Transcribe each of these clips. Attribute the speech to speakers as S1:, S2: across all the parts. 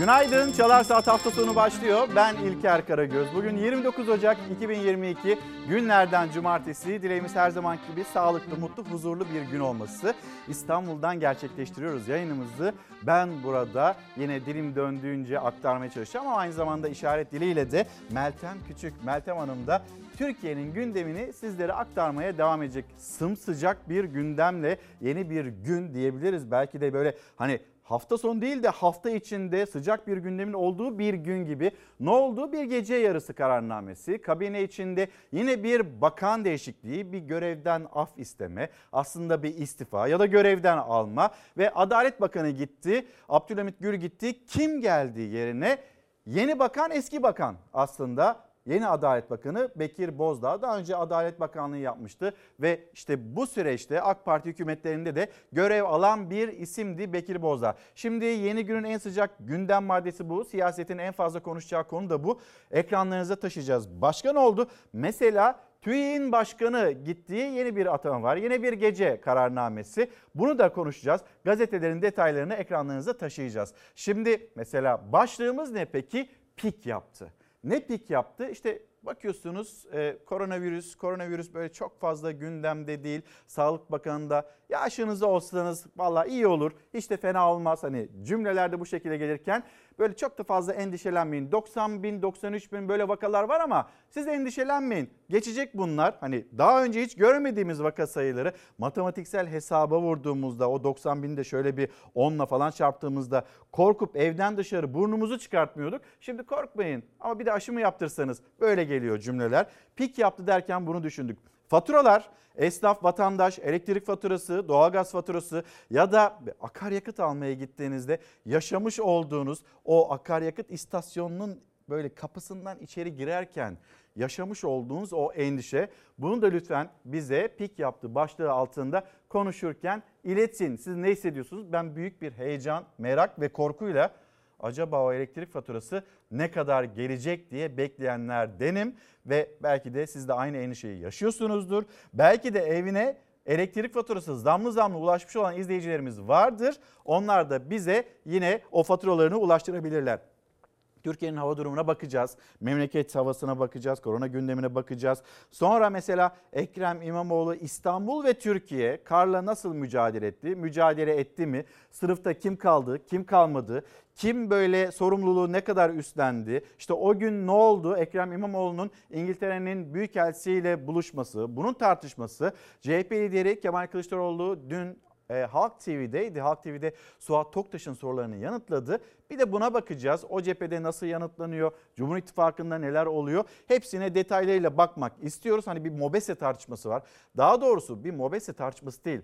S1: Günaydın. Çalar Saat hafta sonu başlıyor. Ben İlker Karagöz. Bugün 29 Ocak 2022 günlerden cumartesi. Dileğimiz her zaman gibi sağlıklı, mutlu, huzurlu bir gün olması. İstanbul'dan gerçekleştiriyoruz yayınımızı. Ben burada yine dilim döndüğünce aktarmaya çalışacağım ama aynı zamanda işaret diliyle de Meltem Küçük, Meltem Hanım da Türkiye'nin gündemini sizlere aktarmaya devam edecek. Sımsıcak bir gündemle yeni bir gün diyebiliriz. Belki de böyle hani hafta sonu değil de hafta içinde sıcak bir gündemin olduğu bir gün gibi ne oldu? Bir gece yarısı kararnamesi, kabine içinde yine bir bakan değişikliği, bir görevden af isteme, aslında bir istifa ya da görevden alma ve Adalet Bakanı gitti, Abdülhamit Gül gitti. Kim geldi yerine? Yeni bakan eski bakan aslında Yeni Adalet Bakanı Bekir Bozdağ daha önce Adalet Bakanlığı yapmıştı ve işte bu süreçte AK Parti hükümetlerinde de görev alan bir isimdi Bekir Bozdağ. Şimdi yeni günün en sıcak gündem maddesi bu. Siyasetin en fazla konuşacağı konu da bu. Ekranlarınıza taşıyacağız. Başka ne oldu? Mesela TÜİ'nin başkanı gittiği yeni bir atama var. Yine bir gece kararnamesi. Bunu da konuşacağız. Gazetelerin detaylarını ekranlarınıza taşıyacağız. Şimdi mesela başlığımız ne peki? Pik yaptı. Ne pik yaptı? İşte bakıyorsunuz e, koronavirüs, koronavirüs böyle çok fazla gündemde değil. Sağlık Bakanı da ya aşınızda olsanız valla iyi olur. Hiç de fena olmaz. Hani cümlelerde bu şekilde gelirken Böyle çok da fazla endişelenmeyin. 90 bin, 93 bin böyle vakalar var ama siz endişelenmeyin. Geçecek bunlar. Hani daha önce hiç görmediğimiz vaka sayıları matematiksel hesaba vurduğumuzda o 90 bini de şöyle bir 10'la falan çarptığımızda korkup evden dışarı burnumuzu çıkartmıyorduk. Şimdi korkmayın ama bir de aşı mı yaptırsanız böyle geliyor cümleler. Pik yaptı derken bunu düşündük. Faturalar esnaf, vatandaş, elektrik faturası, doğalgaz faturası ya da akaryakıt almaya gittiğinizde yaşamış olduğunuz o akaryakıt istasyonunun böyle kapısından içeri girerken yaşamış olduğunuz o endişe bunu da lütfen bize pik yaptı başlığı altında konuşurken iletin. Siz ne hissediyorsunuz? Ben büyük bir heyecan, merak ve korkuyla acaba o elektrik faturası ne kadar gelecek diye bekleyenler denim ve belki de siz de aynı endişeyi yaşıyorsunuzdur. Belki de evine elektrik faturası zamlı zamlı ulaşmış olan izleyicilerimiz vardır. Onlar da bize yine o faturalarını ulaştırabilirler. Türkiye'nin hava durumuna bakacağız. Memleket havasına bakacağız. Korona gündemine bakacağız. Sonra mesela Ekrem İmamoğlu İstanbul ve Türkiye karla nasıl mücadele etti? Mücadele etti mi? Sınıfta kim kaldı? Kim kalmadı? Kim böyle sorumluluğu ne kadar üstlendi? İşte o gün ne oldu? Ekrem İmamoğlu'nun İngiltere'nin büyükelçisiyle buluşması, bunun tartışması. CHP lideri Kemal Kılıçdaroğlu dün e, Halk TV'deydi. Halk TV'de Suat Toktaş'ın sorularını yanıtladı. Bir de buna bakacağız. O cephede nasıl yanıtlanıyor? Cumhur İttifakı'nda neler oluyor? Hepsine detaylarıyla bakmak istiyoruz. Hani bir MOBESE tartışması var. Daha doğrusu bir MOBESE tartışması değil.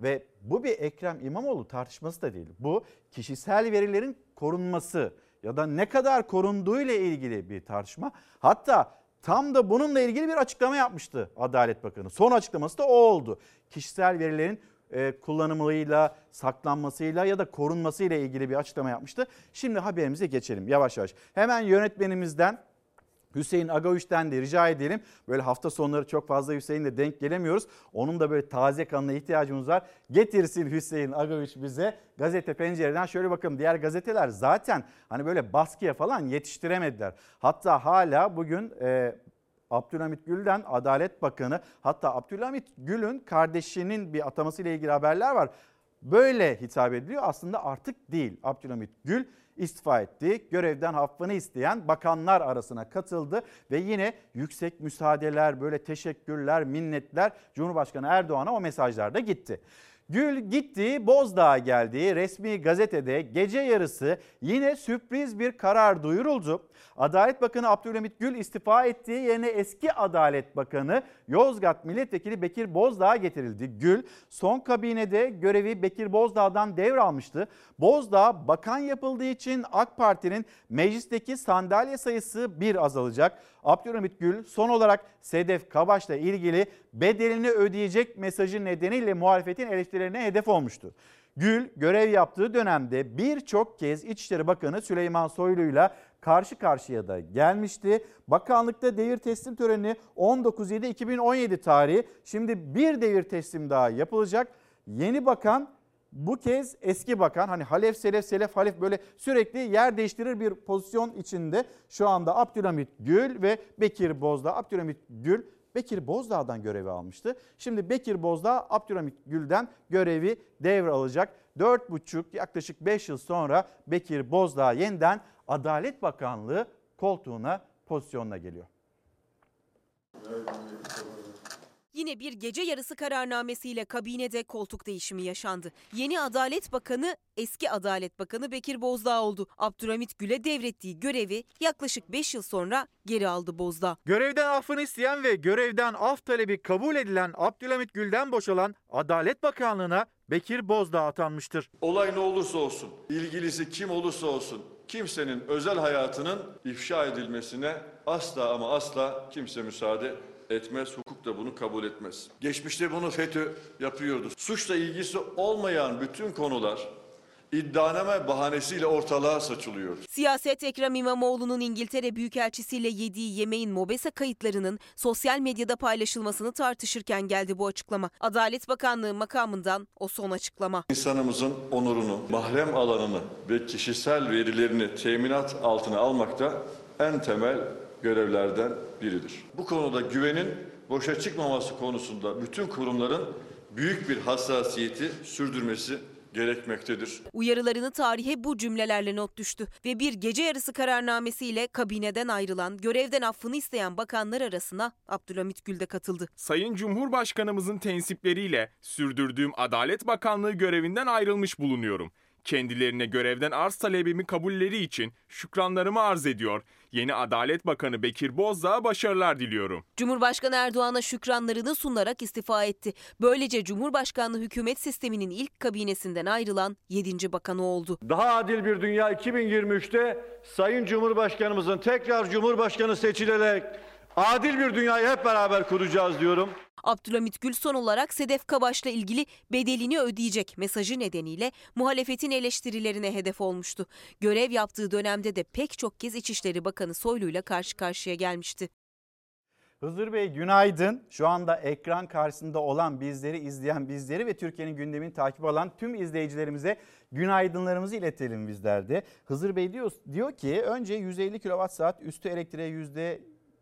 S1: Ve bu bir Ekrem İmamoğlu tartışması da değil. Bu kişisel verilerin korunması ya da ne kadar korunduğu ile ilgili bir tartışma. Hatta tam da bununla ilgili bir açıklama yapmıştı Adalet Bakanı. Son açıklaması da o oldu. Kişisel verilerin kullanımıyla, saklanmasıyla ya da korunmasıyla ilgili bir açıklama yapmıştı. Şimdi haberimize geçelim yavaş yavaş. Hemen yönetmenimizden Hüseyin Agaüç'ten de rica edelim. Böyle hafta sonları çok fazla Hüseyin'le denk gelemiyoruz. Onun da böyle taze kanına ihtiyacımız var. Getirsin Hüseyin Agaüç bize gazete pencereden şöyle bakın diğer gazeteler zaten hani böyle baskıya falan yetiştiremediler. Hatta hala bugün e, Abdülhamit Gül'den Adalet Bakanı hatta Abdülhamit Gül'ün kardeşinin bir ataması ile ilgili haberler var. Böyle hitap ediliyor aslında artık değil. Abdülhamit Gül istifa etti. Görevden affını isteyen bakanlar arasına katıldı ve yine yüksek müsaadeler, böyle teşekkürler, minnetler Cumhurbaşkanı Erdoğan'a o mesajlarda gitti. Gül gitti Bozdağ'a geldi. Resmi gazetede gece yarısı yine sürpriz bir karar duyuruldu. Adalet Bakanı Abdülhamit Gül istifa ettiği yerine eski Adalet Bakanı Yozgat Milletvekili Bekir Bozdağ'a getirildi. Gül son kabinede görevi Bekir Bozdağ'dan devralmıştı. Bozdağ bakan yapıldığı için AK Parti'nin meclisteki sandalye sayısı bir azalacak. Abdülhamit Gül son olarak Sedef Kabaş'la ilgili bedelini ödeyecek mesajı nedeniyle muhalefetin eleştirilerine hedef olmuştu. Gül görev yaptığı dönemde birçok kez İçişleri Bakanı Süleyman Soylu'yla karşı karşıya da gelmişti. Bakanlıkta devir teslim töreni 19.7.2017 tarihi. Şimdi bir devir teslim daha yapılacak. Yeni bakan Bu kez eski bakan hani Halef Selef Selef Halef böyle sürekli yer değiştirir bir pozisyon içinde şu anda Abdülhamit Gül ve Bekir Bozdağ. Abdülhamit Gül Bekir Bozdağ'dan görevi almıştı. Şimdi Bekir Bozdağ Abdülhamit Gül'den görevi devralacak. 4,5 yaklaşık 5 yıl sonra Bekir Bozdağ yeniden Adalet Bakanlığı koltuğuna pozisyonuna geliyor.
S2: Yine bir gece yarısı kararnamesiyle kabinede koltuk değişimi yaşandı. Yeni Adalet Bakanı eski Adalet Bakanı Bekir Bozdağ oldu. Abdülhamit Gül'e devrettiği görevi yaklaşık 5 yıl sonra geri aldı Bozdağ.
S1: Görevden affını isteyen ve görevden af talebi kabul edilen Abdülhamit Gül'den boşalan Adalet Bakanlığı'na Bekir Bozdağ atanmıştır.
S3: Olay ne olursa olsun, ilgilisi kim olursa olsun, kimsenin özel hayatının ifşa edilmesine asla ama asla kimse müsaade etmez. Hukuk da bunu kabul etmez. Geçmişte bunu FETÖ yapıyordu. Suçla ilgisi olmayan bütün konular iddianame bahanesiyle ortalığa saçılıyor.
S2: Siyaset Ekrem İmamoğlu'nun İngiltere Büyükelçisiyle yediği yemeğin MOBESE kayıtlarının sosyal medyada paylaşılmasını tartışırken geldi bu açıklama. Adalet Bakanlığı makamından o son açıklama.
S3: İnsanımızın onurunu, mahrem alanını ve kişisel verilerini teminat altına almakta en temel görevlerden biridir. Bu konuda güvenin boşa çıkmaması konusunda bütün kurumların büyük bir hassasiyeti sürdürmesi gerekmektedir.
S2: Uyarılarını tarihe bu cümlelerle not düştü ve bir gece yarısı kararnamesiyle kabineden ayrılan, görevden affını isteyen bakanlar arasına Abdülhamit Gül de katıldı.
S4: Sayın Cumhurbaşkanımızın tensipleriyle sürdürdüğüm Adalet Bakanlığı görevinden ayrılmış bulunuyorum. Kendilerine görevden arz talebimi kabulleri için şükranlarımı arz ediyor. Yeni Adalet Bakanı Bekir Bozdağ'a başarılar diliyorum.
S2: Cumhurbaşkanı Erdoğan'a şükranlarını sunarak istifa etti. Böylece Cumhurbaşkanlığı hükümet sisteminin ilk kabinesinden ayrılan 7. bakanı oldu.
S5: Daha adil bir dünya 2023'te Sayın Cumhurbaşkanımızın tekrar Cumhurbaşkanı seçilerek adil bir dünyayı hep beraber kuracağız diyorum.
S2: Abdülhamit Gül son olarak Sedef Kabaş'la ilgili bedelini ödeyecek mesajı nedeniyle muhalefetin eleştirilerine hedef olmuştu. Görev yaptığı dönemde de pek çok kez İçişleri Bakanı Soylu'yla karşı karşıya gelmişti.
S1: Hızır Bey günaydın. Şu anda ekran karşısında olan bizleri izleyen bizleri ve Türkiye'nin gündemini takip alan tüm izleyicilerimize günaydınlarımızı iletelim bizler de. Hızır Bey diyor, diyor ki önce 150 kWh üstü elektriğe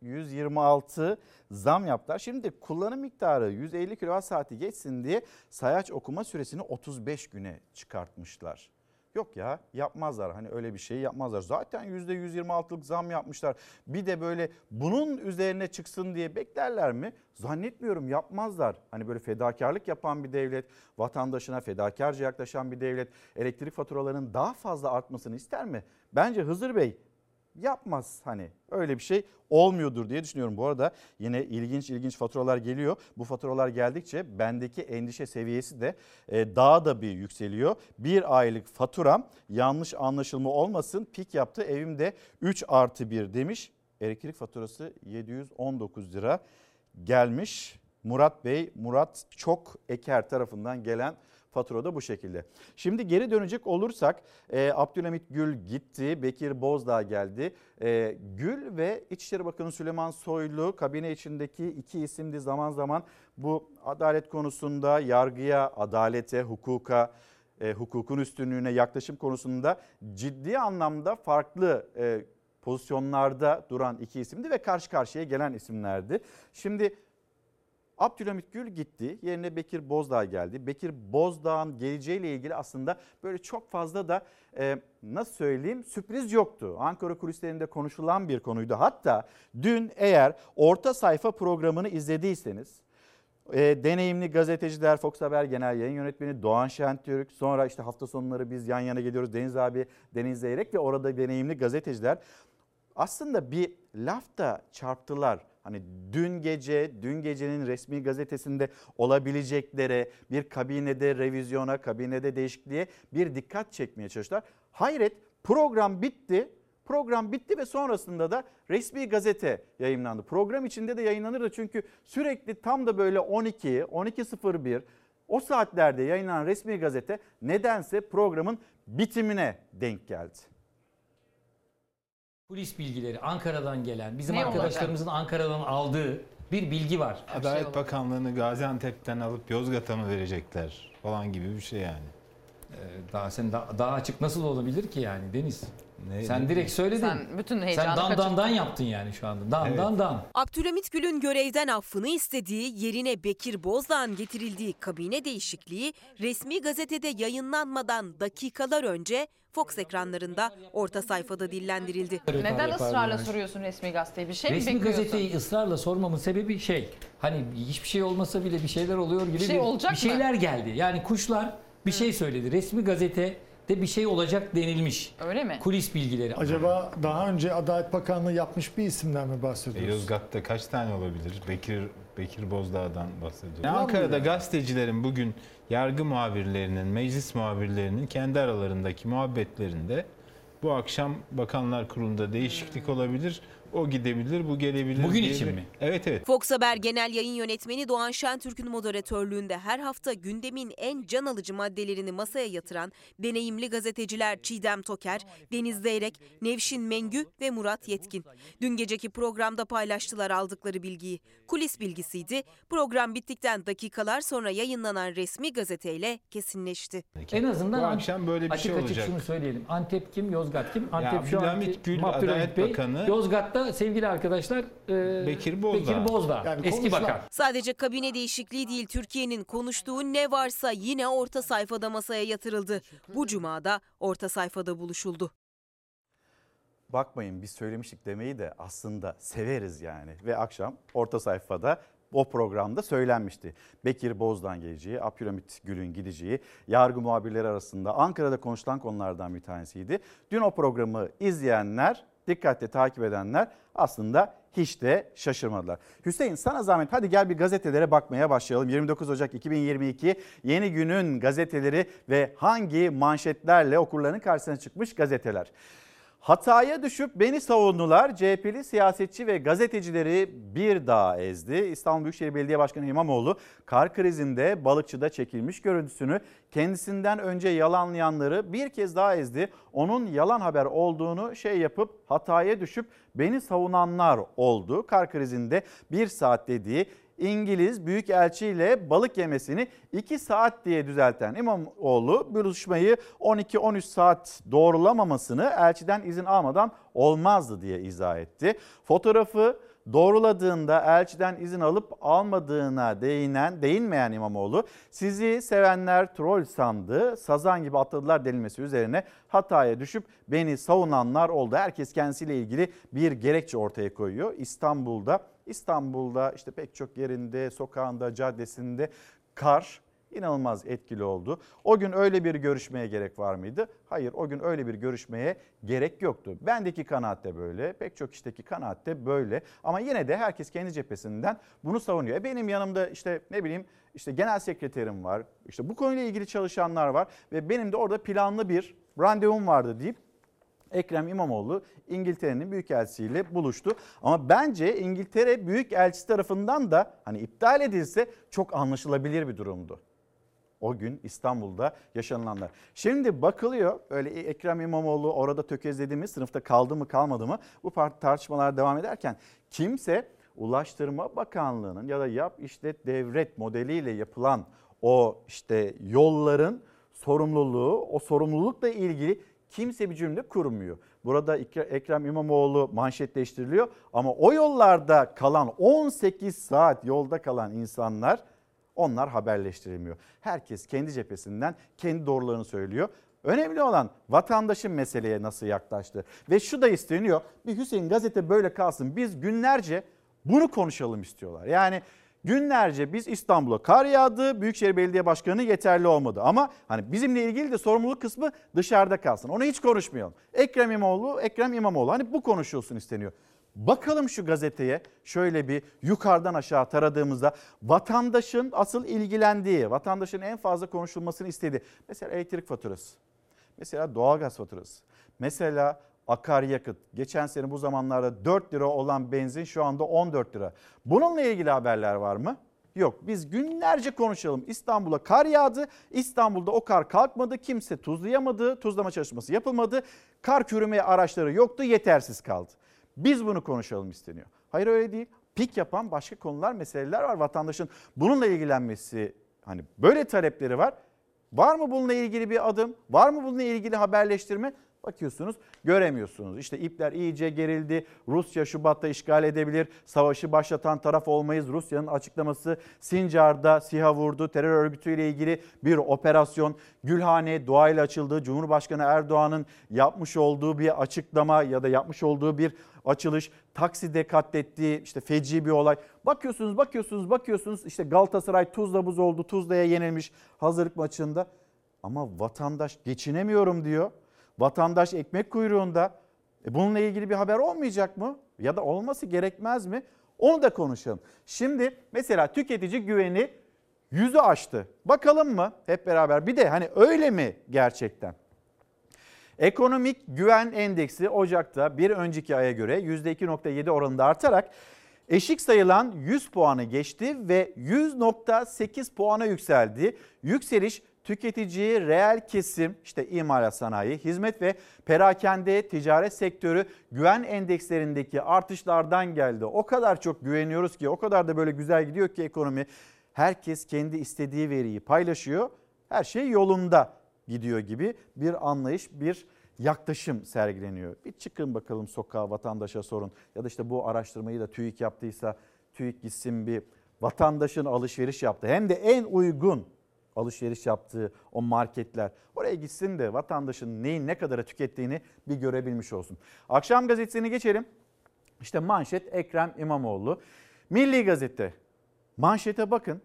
S1: 126 zam yaptılar. Şimdi kullanım miktarı 150 kWh saati geçsin diye sayaç okuma süresini 35 güne çıkartmışlar. Yok ya yapmazlar hani öyle bir şey yapmazlar. Zaten %126'lık zam yapmışlar. Bir de böyle bunun üzerine çıksın diye beklerler mi? Zannetmiyorum yapmazlar. Hani böyle fedakarlık yapan bir devlet, vatandaşına fedakarca yaklaşan bir devlet elektrik faturalarının daha fazla artmasını ister mi? Bence Hızır Bey yapmaz hani öyle bir şey olmuyordur diye düşünüyorum. Bu arada yine ilginç ilginç faturalar geliyor. Bu faturalar geldikçe bendeki endişe seviyesi de e, daha da bir yükseliyor. Bir aylık faturam yanlış anlaşılma olmasın pik yaptı evimde 3 artı 1 demiş. Elektrik faturası 719 lira gelmiş. Murat Bey, Murat Çok Eker tarafından gelen fatura da bu şekilde. Şimdi geri dönecek olursak e, Abdülhamit Gül gitti, Bekir Bozdağ geldi. E, Gül ve İçişleri Bakanı Süleyman Soylu kabine içindeki iki isimdi zaman zaman bu adalet konusunda yargıya, adalete, hukuka, e, hukukun üstünlüğüne yaklaşım konusunda ciddi anlamda farklı e, pozisyonlarda duran iki isimdi ve karşı karşıya gelen isimlerdi. Şimdi Abdülhamit Gül gitti. Yerine Bekir Bozdağ geldi. Bekir Bozdağ'ın geleceğiyle ilgili aslında böyle çok fazla da e, nasıl söyleyeyim sürpriz yoktu. Ankara kulislerinde konuşulan bir konuydu. Hatta dün eğer orta sayfa programını izlediyseniz e, deneyimli gazeteciler Fox Haber Genel Yayın Yönetmeni Doğan Şentürk sonra işte hafta sonları biz yan yana geliyoruz Deniz abi Deniz Zeyrek ve orada deneyimli gazeteciler aslında bir laf da çarptılar. Hani dün gece, dün gecenin resmi gazetesinde olabileceklere, bir kabinede revizyona, kabinede değişikliğe bir dikkat çekmeye çalıştılar. Hayret program bitti. Program bitti ve sonrasında da resmi gazete yayınlandı. Program içinde de yayınlanırdı çünkü sürekli tam da böyle 12, 12.01 o saatlerde yayınlanan resmi gazete nedense programın bitimine denk geldi.
S6: Polis bilgileri Ankara'dan gelen, bizim
S7: Ne
S6: arkadaşlarımızın Ankara'dan aldığı bir bilgi var.
S7: Şey
S8: Adalet
S7: olur.
S8: Bakanlığı'nı Gaziantep'ten alıp Yozgat'a mı verecekler falan gibi bir şey yani.
S6: Ee, Daha sen daha, daha açık nasıl olabilir ki yani Deniz?
S7: Ne-
S6: Sen
S7: ne-
S6: direkt söyledin.
S8: Sen bütün heyecanı
S6: Sen dan dan dan yaptın yani şu anda. Dan
S7: Evet.
S6: dan dan.
S2: Abdülhamit Gül'ün görevden affını istediği, yerine Bekir Bozdağ'ın getirildiği kabine değişikliği resmi gazetede yayınlanmadan dakikalar önce Fox ekranlarında orta sayfada dillendirildi.
S8: Neden ısrarla soruyorsun resmi gazeteyi? Bir şey mi
S6: Resmi
S8: bekliyorsun?
S6: gazeteyi ısrarla sormamın sebebi şey. Hani hiçbir şey olmasa bile bir şeyler oluyor gibi
S8: Bir şey olacak
S6: bir şeyler geldi. Yani kuşlar bir şey söyledi. Resmi gazete de bir şey olacak denilmiş.
S8: Öyle mi?
S6: Kulis bilgileri.
S9: Acaba daha önce Adalet Bakanlığı yapmış bir isimden mi
S7: E,
S9: bahsediyoruz?
S7: Yozgat'ta kaç tane olabilir? Bekir Bekir Bozdağ'dan
S9: mı
S7: Ankara'da gazetecilerin bugün yargı muhabirlerinin, meclis muhabirlerinin kendi aralarındaki muhabbetlerinde bu akşam Bakanlar Kurulu'nda değişiklik olabilir. O gidebilir, bu gelebilir.
S6: Bugün
S7: diye
S6: için
S7: bir-
S6: mi?
S7: Evet evet.
S2: Fox Haber Genel Yayın Yönetmeni Doğan Şentürk'ün moderatörlüğünde her hafta gündemin en can alıcı maddelerini masaya yatıran deneyimli gazeteciler Çiğdem Toker, Deniz Zeyrek, Nevşin Mengü ve Murat Yetkin. Dün geceki programda paylaştılar aldıkları bilgiyi. Kulis bilgisiydi. Program bittikten dakikalar sonra yayınlanan resmi gazeteyle kesinleşti.
S6: En azından
S7: bu akşam böyle bir
S6: açık
S7: şey
S6: açık
S7: olacak.
S6: şunu söyleyelim. Antep kim, Yozgat kim? Antep şu
S7: Abdülhamit
S6: anki
S7: Gül,
S6: Abdülhamit
S7: Adalet
S6: Bey.
S7: Bakanı.
S6: Yozgat'ta sevgili arkadaşlar e,
S7: Bekir Bozdağ.
S6: Bekir Bozdağ.
S9: Yani
S6: eski
S9: konuşulan-
S6: bakan.
S2: Sadece kabine değişikliği değil Türkiye'nin konuştuğu ne varsa yine orta sayfada masaya yatırıldı. Bu cumada orta sayfada buluşuldu.
S1: Bakmayın biz söylemiştik demeyi de aslında severiz yani. Ve akşam orta sayfada o programda söylenmişti. Bekir Bozdağ geleceği, Abdülhamit Gül'ün gideceği, yargı muhabirleri arasında Ankara'da konuşulan konulardan bir tanesiydi. Dün o programı izleyenler, dikkatle takip edenler aslında hiç de şaşırmadılar. Hüseyin sana zahmet hadi gel bir gazetelere bakmaya başlayalım. 29 Ocak 2022 yeni günün gazeteleri ve hangi manşetlerle okurların karşısına çıkmış gazeteler. Hataya düşüp beni savundular. CHP'li siyasetçi ve gazetecileri bir daha ezdi. İstanbul Büyükşehir Belediye Başkanı İmamoğlu kar krizinde balıkçıda çekilmiş görüntüsünü kendisinden önce yalanlayanları bir kez daha ezdi. Onun yalan haber olduğunu şey yapıp hataya düşüp beni savunanlar oldu. Kar krizinde bir saat dediği İngiliz Büyükelçi ile balık yemesini 2 saat diye düzelten İmamoğlu buluşmayı 12-13 saat doğrulamamasını elçiden izin almadan olmazdı diye izah etti. Fotoğrafı doğruladığında elçiden izin alıp almadığına değinen, değinmeyen İmamoğlu sizi sevenler troll sandı, sazan gibi atladılar denilmesi üzerine hataya düşüp beni savunanlar oldu. Herkes kendisiyle ilgili bir gerekçe ortaya koyuyor. İstanbul'da İstanbul'da işte pek çok yerinde, sokağında, caddesinde kar inanılmaz etkili oldu. O gün öyle bir görüşmeye gerek var mıydı? Hayır o gün öyle bir görüşmeye gerek yoktu. Bendeki kanaat de böyle, pek çok kişideki kanaat de böyle. Ama yine de herkes kendi cephesinden bunu savunuyor. E benim yanımda işte ne bileyim işte genel sekreterim var, işte bu konuyla ilgili çalışanlar var ve benim de orada planlı bir randevum vardı deyip Ekrem İmamoğlu İngiltere'nin büyükelçisiyle buluştu. Ama bence İngiltere büyükelçisi tarafından da hani iptal edilse çok anlaşılabilir bir durumdu. O gün İstanbul'da yaşanılanlar. Şimdi bakılıyor öyle Ekrem İmamoğlu orada tökezledi mi, sınıfta kaldı mı kalmadı mı bu tartışmalar devam ederken kimse Ulaştırma Bakanlığı'nın ya da yap işlet devret modeliyle yapılan o işte yolların sorumluluğu, o sorumlulukla ilgili kimse bir cümle kurmuyor. Burada Ekrem İmamoğlu manşetleştiriliyor ama o yollarda kalan 18 saat yolda kalan insanlar onlar haberleştirilmiyor. Herkes kendi cephesinden kendi doğrularını söylüyor. Önemli olan vatandaşın meseleye nasıl yaklaştı. Ve şu da isteniyor. Bir Hüseyin gazete böyle kalsın. Biz günlerce bunu konuşalım istiyorlar. Yani günlerce biz İstanbul'a kar yağdı. Büyükşehir Belediye Başkanı yeterli olmadı. Ama hani bizimle ilgili de sorumluluk kısmı dışarıda kalsın. Onu hiç konuşmayalım. Ekrem İmamoğlu, Ekrem İmamoğlu hani bu konuşulsun isteniyor. Bakalım şu gazeteye şöyle bir yukarıdan aşağı taradığımızda vatandaşın asıl ilgilendiği, vatandaşın en fazla konuşulmasını istediği mesela elektrik faturası, mesela doğalgaz faturası, mesela akaryakıt. Geçen sene bu zamanlarda 4 lira olan benzin şu anda 14 lira. Bununla ilgili haberler var mı? Yok biz günlerce konuşalım. İstanbul'a kar yağdı. İstanbul'da o kar kalkmadı. Kimse tuzlayamadı. Tuzlama çalışması yapılmadı. Kar kürüme araçları yoktu. Yetersiz kaldı. Biz bunu konuşalım isteniyor. Hayır öyle değil. Pik yapan başka konular, meseleler var. Vatandaşın bununla ilgilenmesi hani böyle talepleri var. Var mı bununla ilgili bir adım? Var mı bununla ilgili haberleştirme? Bakıyorsunuz göremiyorsunuz. İşte ipler iyice gerildi. Rusya Şubat'ta işgal edebilir. Savaşı başlatan taraf olmayız. Rusya'nın açıklaması Sincar'da SİHA vurdu. Terör örgütüyle ilgili bir operasyon. Gülhane duayla açıldı. Cumhurbaşkanı Erdoğan'ın yapmış olduğu bir açıklama ya da yapmış olduğu bir açılış. Takside katlettiği işte feci bir olay. Bakıyorsunuz bakıyorsunuz bakıyorsunuz işte Galatasaray Tuzla buz oldu. Tuzla'ya yenilmiş hazırlık maçında. Ama vatandaş geçinemiyorum diyor. Vatandaş ekmek kuyruğunda. E bununla ilgili bir haber olmayacak mı? Ya da olması gerekmez mi? Onu da konuşalım. Şimdi mesela tüketici güveni yüzü aştı. Bakalım mı hep beraber? Bir de hani öyle mi gerçekten? Ekonomik güven endeksi Ocak'ta bir önceki aya göre %2.7 oranında artarak eşik sayılan 100 puanı geçti ve 100.8 puana yükseldi. Yükseliş tüketici, reel kesim, işte imalat sanayi, hizmet ve perakende ticaret sektörü güven endekslerindeki artışlardan geldi. O kadar çok güveniyoruz ki, o kadar da böyle güzel gidiyor ki ekonomi. Herkes kendi istediği veriyi paylaşıyor. Her şey yolunda gidiyor gibi bir anlayış, bir yaklaşım sergileniyor. Bir çıkın bakalım sokağa vatandaşa sorun. Ya da işte bu araştırmayı da TÜİK yaptıysa TÜİK gitsin bir vatandaşın alışveriş yaptı. Hem de en uygun alışveriş yaptığı o marketler. Oraya gitsin de vatandaşın neyin ne kadara tükettiğini bir görebilmiş olsun. Akşam gazetesini geçelim. İşte manşet Ekrem İmamoğlu. Milli Gazete. Manşete bakın.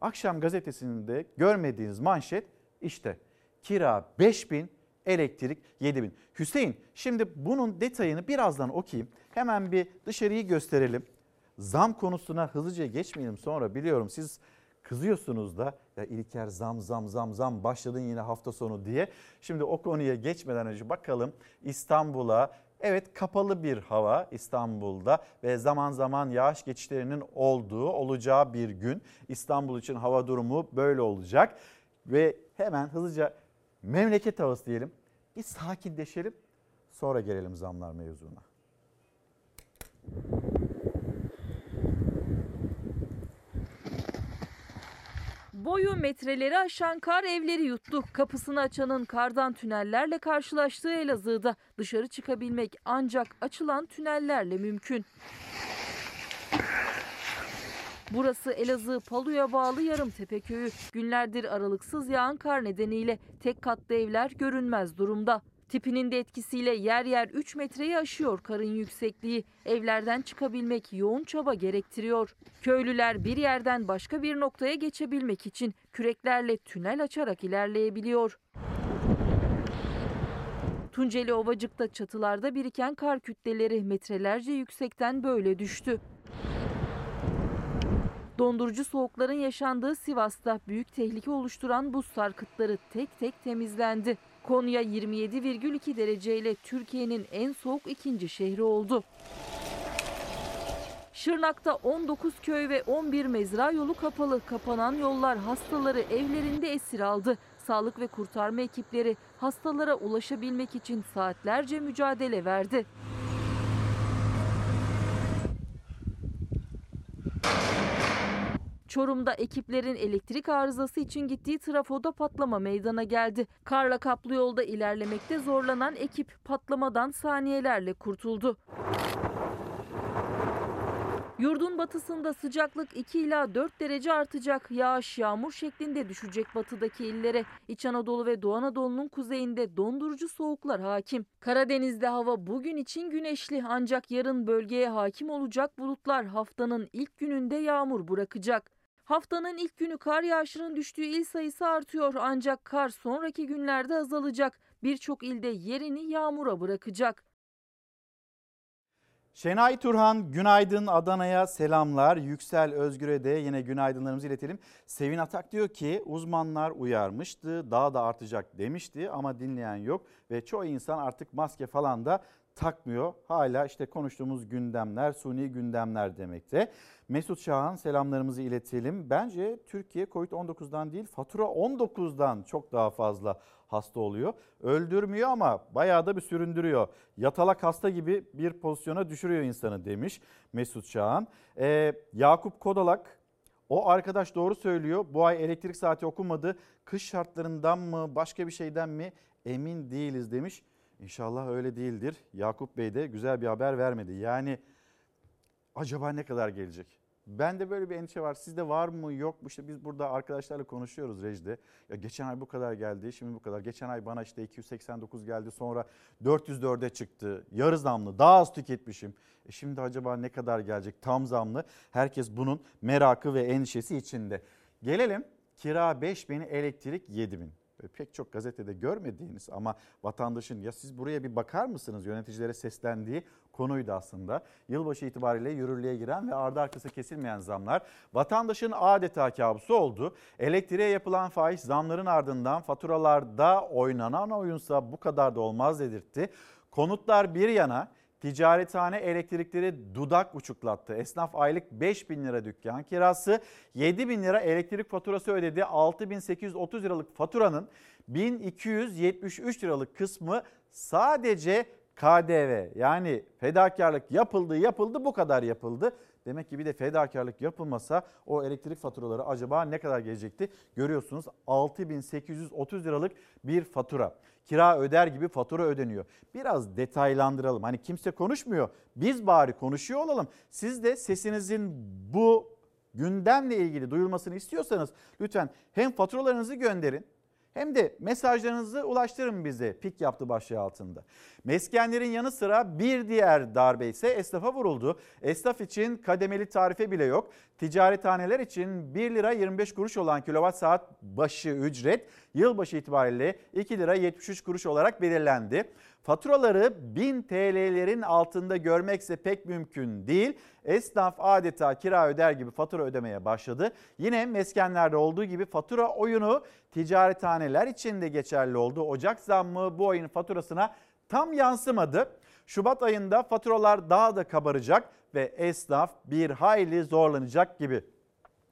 S1: Akşam gazetesinde görmediğiniz manşet işte kira 5000, elektrik 7000. Hüseyin şimdi bunun detayını birazdan okuyayım. Hemen bir dışarıyı gösterelim. Zam konusuna hızlıca geçmeyelim sonra biliyorum siz kızıyorsunuz da ya İlker zam zam zam zam başladın yine hafta sonu diye. Şimdi o konuya geçmeden önce bakalım İstanbul'a Evet kapalı bir hava İstanbul'da ve zaman zaman yağış geçişlerinin olduğu olacağı bir gün. İstanbul için hava durumu böyle olacak ve hemen hızlıca memleket havası diyelim. Bir sakinleşelim sonra gelelim zamlar mevzuna.
S10: Boyu metreleri aşan kar evleri yuttu. Kapısını açanın kardan tünellerle karşılaştığı Elazığ'da dışarı çıkabilmek ancak açılan tünellerle mümkün. Burası Elazığ Palu'ya bağlı Yarımtepe köyü. Günlerdir aralıksız yağan kar nedeniyle tek katlı evler görünmez durumda. Tipinin de etkisiyle yer yer 3 metreyi aşıyor karın yüksekliği. Evlerden çıkabilmek yoğun çaba gerektiriyor. Köylüler bir yerden başka bir noktaya geçebilmek için küreklerle tünel açarak ilerleyebiliyor. Tunceli Ovacık'ta çatılarda biriken kar kütleleri metrelerce yüksekten böyle düştü. Dondurucu soğukların yaşandığı Sivas'ta büyük tehlike oluşturan buz sarkıtları tek tek temizlendi. Konya 27,2 dereceyle Türkiye'nin en soğuk ikinci şehri oldu. Şırnak'ta 19 köy ve 11 mezra yolu kapalı. Kapanan yollar hastaları evlerinde esir aldı. Sağlık ve kurtarma ekipleri hastalara ulaşabilmek için saatlerce mücadele verdi. Çorum'da ekiplerin elektrik arızası için gittiği trafoda patlama meydana geldi. Karla kaplı yolda ilerlemekte zorlanan ekip patlamadan saniyelerle kurtuldu. Yurdun batısında sıcaklık 2 ila 4 derece artacak. Yağış yağmur şeklinde düşecek batıdaki illere. İç Anadolu ve Doğu Anadolu'nun kuzeyinde dondurucu soğuklar hakim. Karadeniz'de hava bugün için güneşli ancak yarın bölgeye hakim olacak bulutlar haftanın ilk gününde yağmur bırakacak. Haftanın ilk günü kar yağışının düştüğü il sayısı artıyor ancak kar sonraki günlerde azalacak. Birçok ilde yerini yağmura bırakacak.
S1: Şenay Turhan günaydın Adana'ya selamlar. Yüksel Özgür'e de yine günaydınlarımızı iletelim. Sevin Atak diyor ki uzmanlar uyarmıştı daha da artacak demişti ama dinleyen yok. Ve çoğu insan artık maske falan da takmıyor. Hala işte konuştuğumuz gündemler, suni gündemler demekte. Mesut Şahan selamlarımızı iletelim. Bence Türkiye Covid-19'dan değil fatura 19'dan çok daha fazla hasta oluyor. Öldürmüyor ama bayağı da bir süründürüyor. Yatalak hasta gibi bir pozisyona düşürüyor insanı demiş Mesut Şahan. Ee, Yakup Kodalak O arkadaş doğru söylüyor. Bu ay elektrik saati okunmadı. Kış şartlarından mı başka bir şeyden mi emin değiliz demiş. İnşallah öyle değildir. Yakup Bey de güzel bir haber vermedi. Yani acaba ne kadar gelecek? Bende böyle bir endişe var. Sizde var mı yok mu? İşte biz burada arkadaşlarla konuşuyoruz rejide. Ya geçen ay bu kadar geldi, şimdi bu kadar. Geçen ay bana işte 289 geldi, sonra 404'e çıktı. Yarı zamlı, daha az tüketmişim. E şimdi acaba ne kadar gelecek? Tam zamlı. Herkes bunun merakı ve endişesi içinde. Gelelim kira 5000, elektrik 7000 pek çok gazetede görmediğiniz ama vatandaşın ya siz buraya bir bakar mısınız yöneticilere seslendiği konuydu aslında. Yılbaşı itibariyle yürürlüğe giren ve ardı arkası kesilmeyen zamlar vatandaşın adeta kabusu oldu. Elektriğe yapılan faiz zamların ardından faturalarda oynanan oyunsa bu kadar da olmaz dedirtti. Konutlar bir yana Ticarethane elektrikleri dudak uçuklattı. Esnaf aylık 5 bin lira dükkan kirası, 7 bin lira elektrik faturası ödedi. 6830 liralık faturanın 1273 liralık kısmı sadece KDV yani fedakarlık yapıldı yapıldı bu kadar yapıldı. Demek ki bir de fedakarlık yapılmasa o elektrik faturaları acaba ne kadar gelecekti? Görüyorsunuz 6830 liralık bir fatura. Kira öder gibi fatura ödeniyor. Biraz detaylandıralım. Hani kimse konuşmuyor. Biz bari konuşuyor olalım. Siz de sesinizin bu gündemle ilgili duyulmasını istiyorsanız lütfen hem faturalarınızı gönderin hem de mesajlarınızı ulaştırın bize pik yaptı başlığı altında. Meskenlerin yanı sıra bir diğer darbe ise esnafa vuruldu. Esnaf için kademeli tarife bile yok. Ticarethaneler için 1 lira 25 kuruş olan kilowatt saat başı ücret yılbaşı itibariyle 2 lira 73 kuruş olarak belirlendi. Faturaları 1000 TL'lerin altında görmekse pek mümkün değil. Esnaf adeta kira öder gibi fatura ödemeye başladı. Yine meskenlerde olduğu gibi fatura oyunu ticarethaneler için de geçerli oldu. Ocak zammı bu ayın faturasına tam yansımadı. Şubat ayında faturalar daha da kabaracak ve esnaf bir hayli zorlanacak gibi.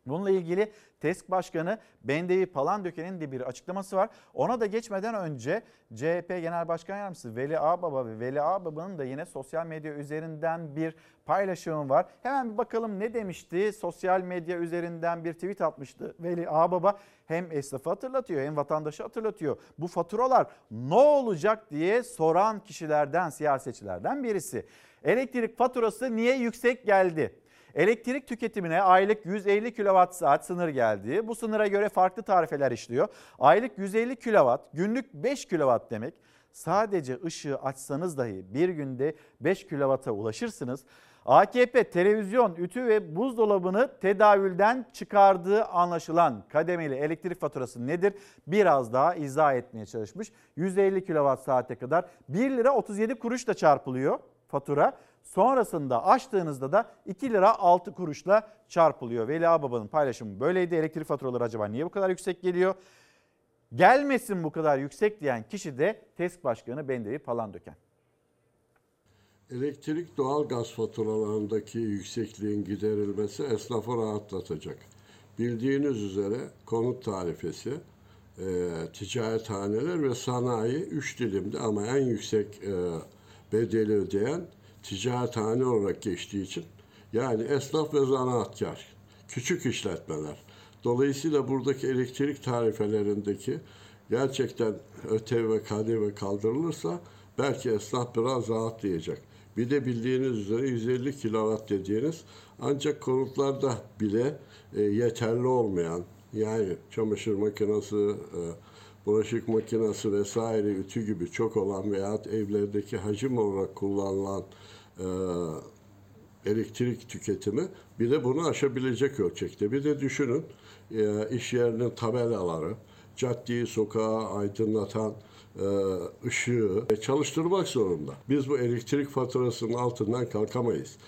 S1: Bununla ilgili TESK Başkanı Bendevi Palandöken'in de bir açıklaması var. Ona da geçmeden önce CHP Genel Başkan Yardımcısı Veli Ağbaba ve Veli Ağbaba'nın da yine sosyal medya üzerinden bir paylaşımı var. Hemen bir bakalım ne demişti? Sosyal medya üzerinden bir tweet atmıştı Veli Ağbaba. Hem esnafı hatırlatıyor hem vatandaşı hatırlatıyor. Bu faturalar ne olacak diye soran kişilerden, siyasetçilerden birisi. Elektrik faturası niye yüksek geldi? Elektrik tüketimine aylık 150 kWh sınır geldi. Bu sınıra göre farklı tarifeler işliyor. Aylık 150 kW, günlük 5 kW demek. Sadece ışığı açsanız dahi bir günde 5 kW'a ulaşırsınız. AKP televizyon, ütü ve buzdolabını tedavülden çıkardığı anlaşılan kademeli elektrik faturası nedir? Biraz daha izah etmeye çalışmış. 150 kWh saate kadar 1 lira 37 kuruş da çarpılıyor fatura. Sonrasında açtığınızda da 2 lira 6 kuruşla çarpılıyor. Veli Ağbaba'nın paylaşımı böyleydi. Elektrik faturaları acaba niye bu kadar yüksek geliyor? Gelmesin bu kadar yüksek diyen kişi de TESK Başkanı Bendevi Palandöken.
S11: Elektrik doğal gaz faturalarındaki yüksekliğin giderilmesi esnafı rahatlatacak. Bildiğiniz üzere konut tarifesi, e, ticarethaneler ve sanayi üç dilimde ama en yüksek e, bedeli ödeyen ticarethane olarak geçtiği için yani esnaf ve zanaatkar, küçük işletmeler. Dolayısıyla buradaki elektrik tarifelerindeki gerçekten ötev ve KDV kaldırılırsa belki esnaf biraz rahatlayacak. Bir de bildiğiniz üzere 150 kW dediğiniz ancak konutlarda bile e, yeterli olmayan yani çamaşır makinesi, e, bulaşık makinesi vesaire ütü gibi çok olan veya evlerdeki hacim olarak kullanılan elektrik tüketimi bir de bunu aşabilecek ölçekte. Bir de düşünün e, iş yerinin tabelaları, caddeyi, sokağı aydınlatan e, ışığı çalıştırmak zorunda. Biz bu elektrik faturasının altından kalkamayız.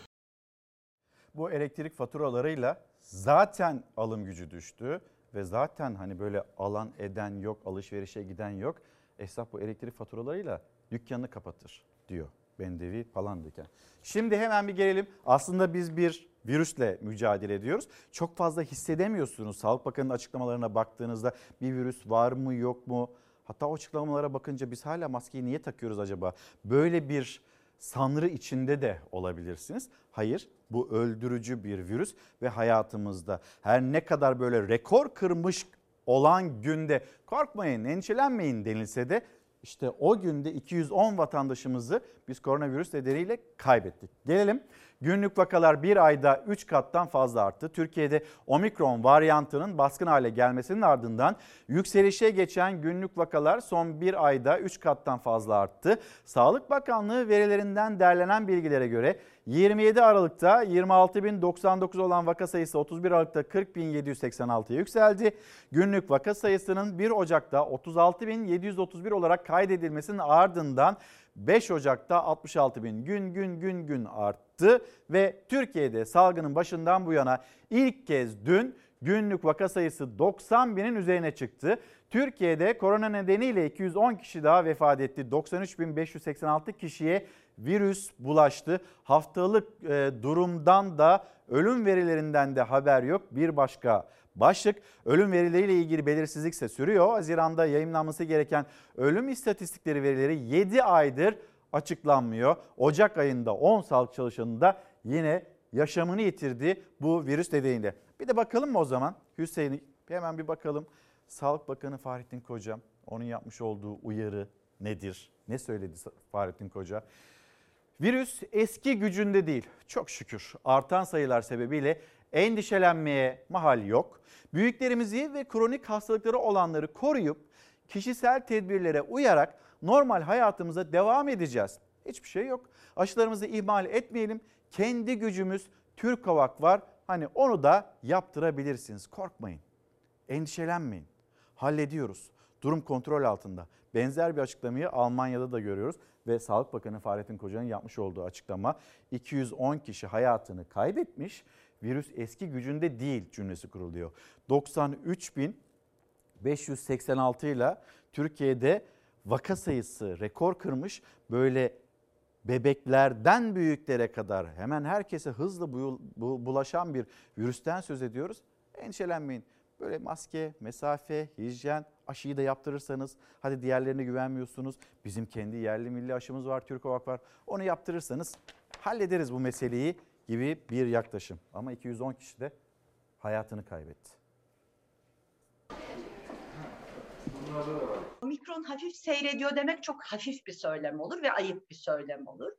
S1: Bu elektrik faturalarıyla zaten alım gücü düştü ve zaten hani böyle alan eden yok, alışverişe giden yok. Esnaf bu elektrik faturalarıyla dükkanını kapatır diyor Bendevi Palandöken. Şimdi hemen bir gelelim. Aslında biz bir virüsle mücadele ediyoruz. Çok fazla hissedemiyorsunuz. Sağlık Bakanı'nın açıklamalarına baktığınızda bir virüs var mı yok mu? Hatta o açıklamalara bakınca biz hala maskeyi niye takıyoruz acaba? Böyle bir sanrı içinde de olabilirsiniz. Hayır bu öldürücü bir virüs ve hayatımızda her ne kadar böyle rekor kırmış olan günde korkmayın endişelenmeyin denilse de işte o günde 210 vatandaşımızı biz koronavirüs nedeniyle kaybettik. Gelelim günlük vakalar bir ayda 3 kattan fazla arttı. Türkiye'de omikron varyantının baskın hale gelmesinin ardından yükselişe geçen günlük vakalar son bir ayda 3 kattan fazla arttı. Sağlık Bakanlığı verilerinden derlenen bilgilere göre 27 Aralık'ta 26.099 olan vaka sayısı 31 Aralık'ta 40.786'ya yükseldi. Günlük vaka sayısının 1 Ocak'ta 36.731 olarak kaydedilmesinin ardından 5 Ocak'ta 66 bin gün gün gün gün arttı ve Türkiye'de salgının başından bu yana ilk kez dün günlük vaka sayısı 90 binin üzerine çıktı. Türkiye'de korona nedeniyle 210 kişi daha vefat etti. 93.586 kişiye virüs bulaştı. Haftalık e, durumdan da ölüm verilerinden de haber yok. Bir başka başlık ölüm verileriyle ilgili belirsizlik ise sürüyor. Haziran'da yayınlanması gereken ölüm istatistikleri verileri 7 aydır açıklanmıyor. Ocak ayında 10 sağlık çalışanı da yine yaşamını yitirdi bu virüs nedeniyle. Bir de bakalım mı o zaman Hüseyin'i hemen bir bakalım. Sağlık Bakanı Fahrettin Koca onun yapmış olduğu uyarı nedir? Ne söyledi Fahrettin Koca? Virüs eski gücünde değil çok şükür artan sayılar sebebiyle endişelenmeye mahal yok. Büyüklerimizi ve kronik hastalıkları olanları koruyup kişisel tedbirlere uyarak normal hayatımıza devam edeceğiz. Hiçbir şey yok. Aşılarımızı ihmal etmeyelim. Kendi gücümüz Türk Havak var. Hani onu da yaptırabilirsiniz. Korkmayın. Endişelenmeyin. Hallediyoruz. Durum kontrol altında. Benzer bir açıklamayı Almanya'da da görüyoruz ve Sağlık Bakanı Fahrettin Koca'nın yapmış olduğu açıklama 210 kişi hayatını kaybetmiş. Virüs eski gücünde değil cümlesi kuruluyor. 93.586 ile Türkiye'de vaka sayısı rekor kırmış. Böyle bebeklerden büyüklere kadar hemen herkese hızlı bulaşan bir virüsten söz ediyoruz. Endişelenmeyin. Böyle maske, mesafe, hijyen, aşıyı da yaptırırsanız hadi diğerlerine güvenmiyorsunuz. Bizim kendi yerli milli aşımız var, Türk Ovak var. Onu yaptırırsanız hallederiz bu meseleyi gibi bir yaklaşım. Ama 210 kişi de hayatını kaybetti.
S12: Omikron hafif seyrediyor demek çok hafif bir söylem olur ve ayıp bir söylem olur.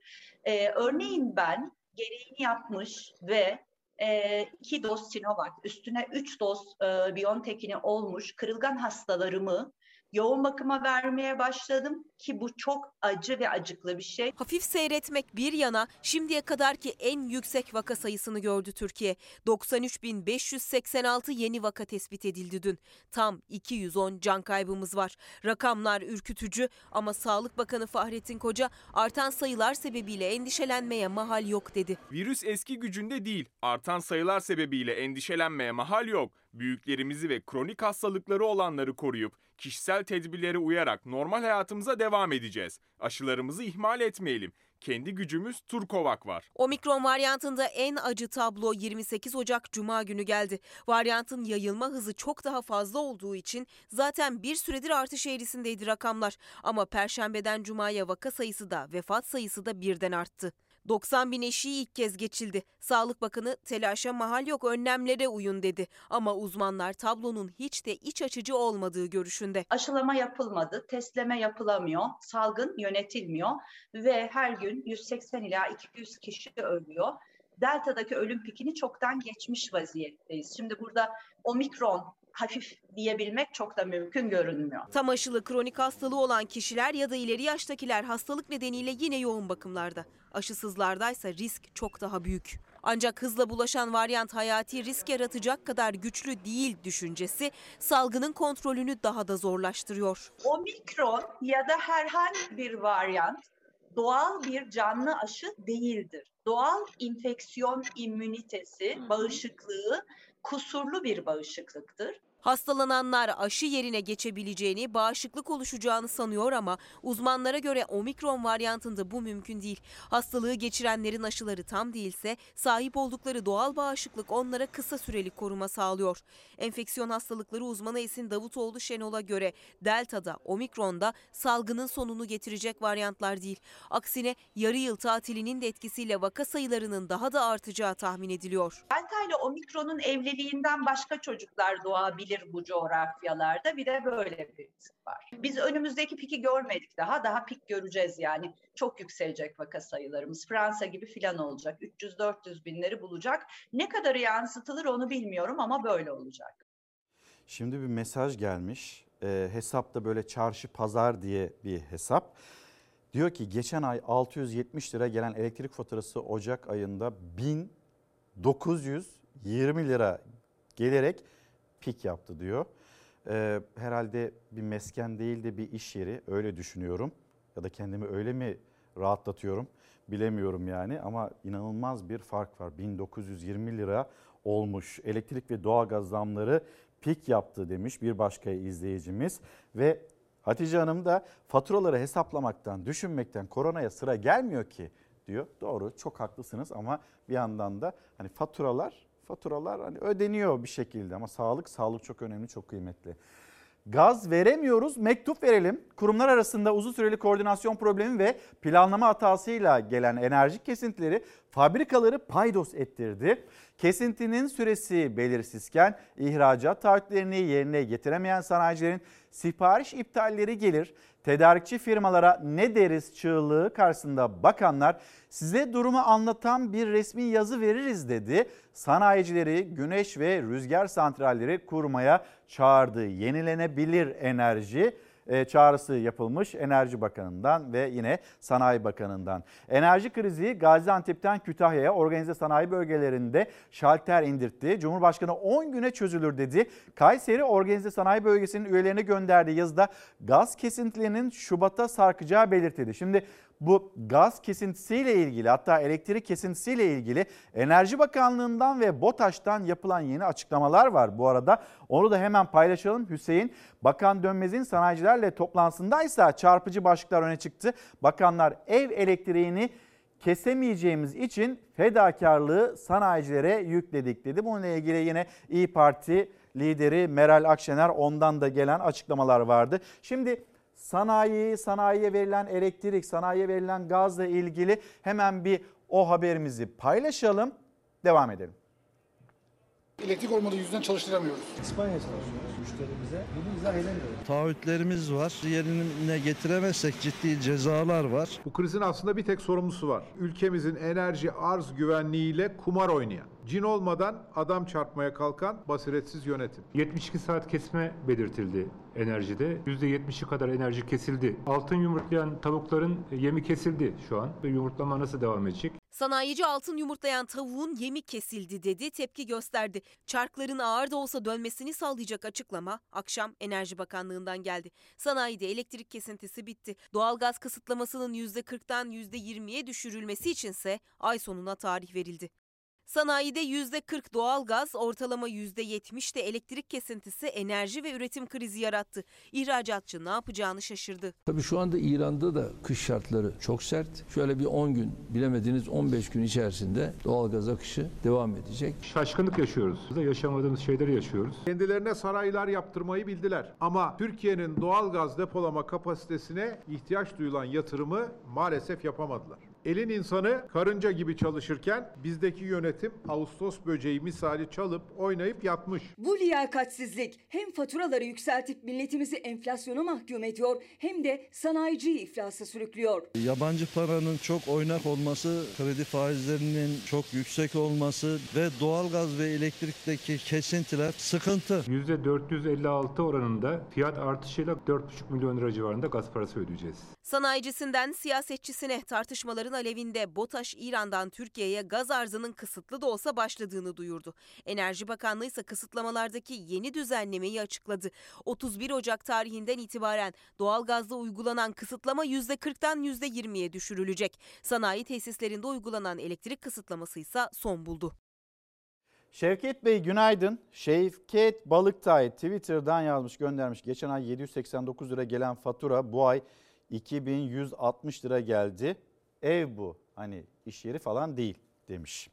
S12: Ee, örneğin ben gereğini yapmış ve e, iki doz Sinovac, üstüne üç doz e, Biontech'ini olmuş kırılgan hastalarımı yoğun bakıma vermeye başladım ki bu çok acı ve acıklı bir şey.
S2: Hafif seyretmek bir yana şimdiye kadarki en yüksek vaka sayısını gördü Türkiye. 93.586 yeni vaka tespit edildi dün. Tam 210 can kaybımız var. Rakamlar ürkütücü ama Sağlık Bakanı Fahrettin Koca artan sayılar sebebiyle endişelenmeye mahal yok dedi.
S4: Virüs eski gücünde değil. Artan sayılar sebebiyle endişelenmeye mahal yok. Büyüklerimizi ve kronik hastalıkları olanları koruyup kişisel tedbirlere uyarak normal hayatımıza devam edeceğiz. Aşılarımızı ihmal etmeyelim. Kendi gücümüz Turkovak var.
S2: Omikron varyantında en acı tablo 28 Ocak Cuma günü geldi. Varyantın yayılma hızı çok daha fazla olduğu için zaten bir süredir artış eğrisindeydi rakamlar. Ama Perşembeden Cuma'ya vaka sayısı da vefat sayısı da birden arttı. 90 bin eşiği ilk kez geçildi. Sağlık Bakanı telaşa mahal yok önlemlere uyun dedi. Ama uzmanlar tablonun hiç de iç açıcı olmadığı görüşünde.
S12: Aşılama yapılmadı, testleme yapılamıyor, salgın yönetilmiyor ve her gün 180 ila 200 kişi ölüyor. Delta'daki ölüm pikini çoktan geçmiş vaziyetteyiz. Şimdi burada omikron hafif diyebilmek çok da mümkün görünmüyor.
S2: Tam aşılı kronik hastalığı olan kişiler ya da ileri yaştakiler hastalık nedeniyle yine yoğun bakımlarda. Aşısızlardaysa risk çok daha büyük. Ancak hızla bulaşan varyant hayati risk yaratacak kadar güçlü değil düşüncesi salgının kontrolünü daha da zorlaştırıyor.
S12: Omikron ya da herhangi bir varyant doğal bir canlı aşı değildir. Doğal infeksiyon immünitesi, bağışıklığı kusurlu bir bağışıklıktır.
S2: Hastalananlar aşı yerine geçebileceğini, bağışıklık oluşacağını sanıyor ama uzmanlara göre omikron varyantında bu mümkün değil. Hastalığı geçirenlerin aşıları tam değilse sahip oldukları doğal bağışıklık onlara kısa süreli koruma sağlıyor. Enfeksiyon hastalıkları uzmanı Esin Davutoğlu Şenol'a göre Delta'da, omikronda salgının sonunu getirecek varyantlar değil. Aksine yarı yıl tatilinin de etkisiyle vaka sayılarının daha da artacağı tahmin ediliyor.
S12: Delta ile omikronun evliliğinden başka çocuklar doğabilir bu coğrafyalarda. Bir de böyle bir risk var. Biz önümüzdeki piki görmedik daha. Daha pik göreceğiz yani. Çok yükselecek vaka sayılarımız. Fransa gibi filan olacak. 300-400 binleri bulacak. Ne kadarı yansıtılır onu bilmiyorum ama böyle olacak.
S1: Şimdi bir mesaj gelmiş. E, hesapta böyle çarşı pazar diye bir hesap. Diyor ki geçen ay 670 lira gelen elektrik faturası Ocak ayında 1920 lira gelerek pik yaptı diyor. Ee, herhalde bir mesken değil de bir iş yeri öyle düşünüyorum. Ya da kendimi öyle mi rahatlatıyorum bilemiyorum yani ama inanılmaz bir fark var. 1920 lira olmuş elektrik ve doğalgaz zamları pik yaptı demiş bir başka izleyicimiz ve Hatice Hanım da faturaları hesaplamaktan, düşünmekten koronaya sıra gelmiyor ki diyor. Doğru çok haklısınız ama bir yandan da hani faturalar faturalar hani ödeniyor bir şekilde ama sağlık sağlık çok önemli çok kıymetli. Gaz veremiyoruz, mektup verelim. Kurumlar arasında uzun süreli koordinasyon problemi ve planlama hatasıyla gelen enerji kesintileri fabrikaları paydos ettirdi. Kesintinin süresi belirsizken ihracat taahhütlerini yerine getiremeyen sanayicilerin sipariş iptalleri gelir. Tedarikçi firmalara ne deriz çığlığı karşısında bakanlar size durumu anlatan bir resmi yazı veririz dedi. Sanayicileri güneş ve rüzgar santralleri kurmaya çağırdı. Yenilenebilir enerji çağrısı yapılmış Enerji Bakanı'ndan ve yine Sanayi Bakanı'ndan. Enerji krizi Gaziantep'ten Kütahya'ya organize sanayi bölgelerinde şalter indirtti. Cumhurbaşkanı 10 güne çözülür dedi. Kayseri Organize Sanayi Bölgesi'nin üyelerine gönderdiği yazıda gaz kesintilerinin Şubat'a sarkacağı belirtildi. Şimdi bu gaz kesintisiyle ilgili hatta elektrik kesintisiyle ilgili Enerji Bakanlığı'ndan ve BOTAŞ'tan yapılan yeni açıklamalar var bu arada. Onu da hemen paylaşalım. Hüseyin Bakan Dönmez'in sanayicilerle toplantısındaysa çarpıcı başlıklar öne çıktı. Bakanlar ev elektriğini kesemeyeceğimiz için fedakarlığı sanayicilere yükledik dedi. Bununla ilgili yine İyi Parti lideri Meral Akşener ondan da gelen açıklamalar vardı. Şimdi sanayi, sanayiye verilen elektrik, sanayiye verilen gazla ilgili hemen bir o haberimizi paylaşalım. Devam edelim.
S13: Elektrik olmadığı yüzden çalıştıramıyoruz. İspanya çalışıyoruz müşterimize. Bunu izah edemiyoruz.
S14: Taahhütlerimiz var. Yerine getiremezsek ciddi cezalar var.
S15: Bu krizin aslında bir tek sorumlusu var. Ülkemizin enerji arz güvenliğiyle kumar oynayan. Cin olmadan adam çarpmaya kalkan basiretsiz yönetim.
S16: 72 saat kesme belirtildi enerjide. %70'i kadar enerji kesildi. Altın yumurtlayan tavukların yemi kesildi şu an. Yumurtlama nasıl devam edecek?
S2: Sanayici altın yumurtlayan tavuğun yemi kesildi dedi, tepki gösterdi. Çarkların ağır da olsa dönmesini sağlayacak açıklama akşam Enerji Bakanlığı'ndan geldi. Sanayide elektrik kesintisi bitti. Doğalgaz kısıtlamasının %40'tan %20'ye düşürülmesi içinse ay sonuna tarih verildi. Sanayide %40 doğalgaz, ortalama %70 de elektrik kesintisi enerji ve üretim krizi yarattı. İhracatçı ne yapacağını şaşırdı.
S17: Tabii şu anda İran'da da kış şartları çok sert. Şöyle bir 10 gün, bilemediniz 15 gün içerisinde doğalgaz akışı devam edecek.
S16: Şaşkınlık yaşıyoruz. Yaşamadığımız şeyleri yaşıyoruz.
S15: Kendilerine saraylar yaptırmayı bildiler. Ama Türkiye'nin doğal gaz depolama kapasitesine ihtiyaç duyulan yatırımı maalesef yapamadılar. Elin insanı karınca gibi çalışırken bizdeki yönetim Ağustos böceği misali çalıp oynayıp yatmış.
S18: Bu liyakatsizlik hem faturaları yükseltip milletimizi enflasyona mahkum ediyor hem de sanayiciyi iflasa sürüklüyor.
S14: Yabancı paranın çok oynak olması, kredi faizlerinin çok yüksek olması ve doğalgaz ve elektrikteki kesintiler sıkıntı.
S16: %456 oranında fiyat artışıyla 4,5 milyon lira civarında gaz parası ödeyeceğiz.
S2: Sanayicisinden siyasetçisine tartışmaların alevinde BOTAŞ İran'dan Türkiye'ye gaz arzının kısıtlı da olsa başladığını duyurdu. Enerji Bakanlığı ise kısıtlamalardaki yeni düzenlemeyi açıkladı. 31 Ocak tarihinden itibaren doğalgazda uygulanan kısıtlama %40'tan %20'ye düşürülecek. Sanayi tesislerinde uygulanan elektrik kısıtlaması ise son buldu.
S1: Şevket Bey günaydın. Şevket Balıktay Twitter'dan yazmış göndermiş. Geçen ay 789 lira gelen fatura bu ay 2160 lira geldi. Ev bu hani iş yeri falan değil demiş.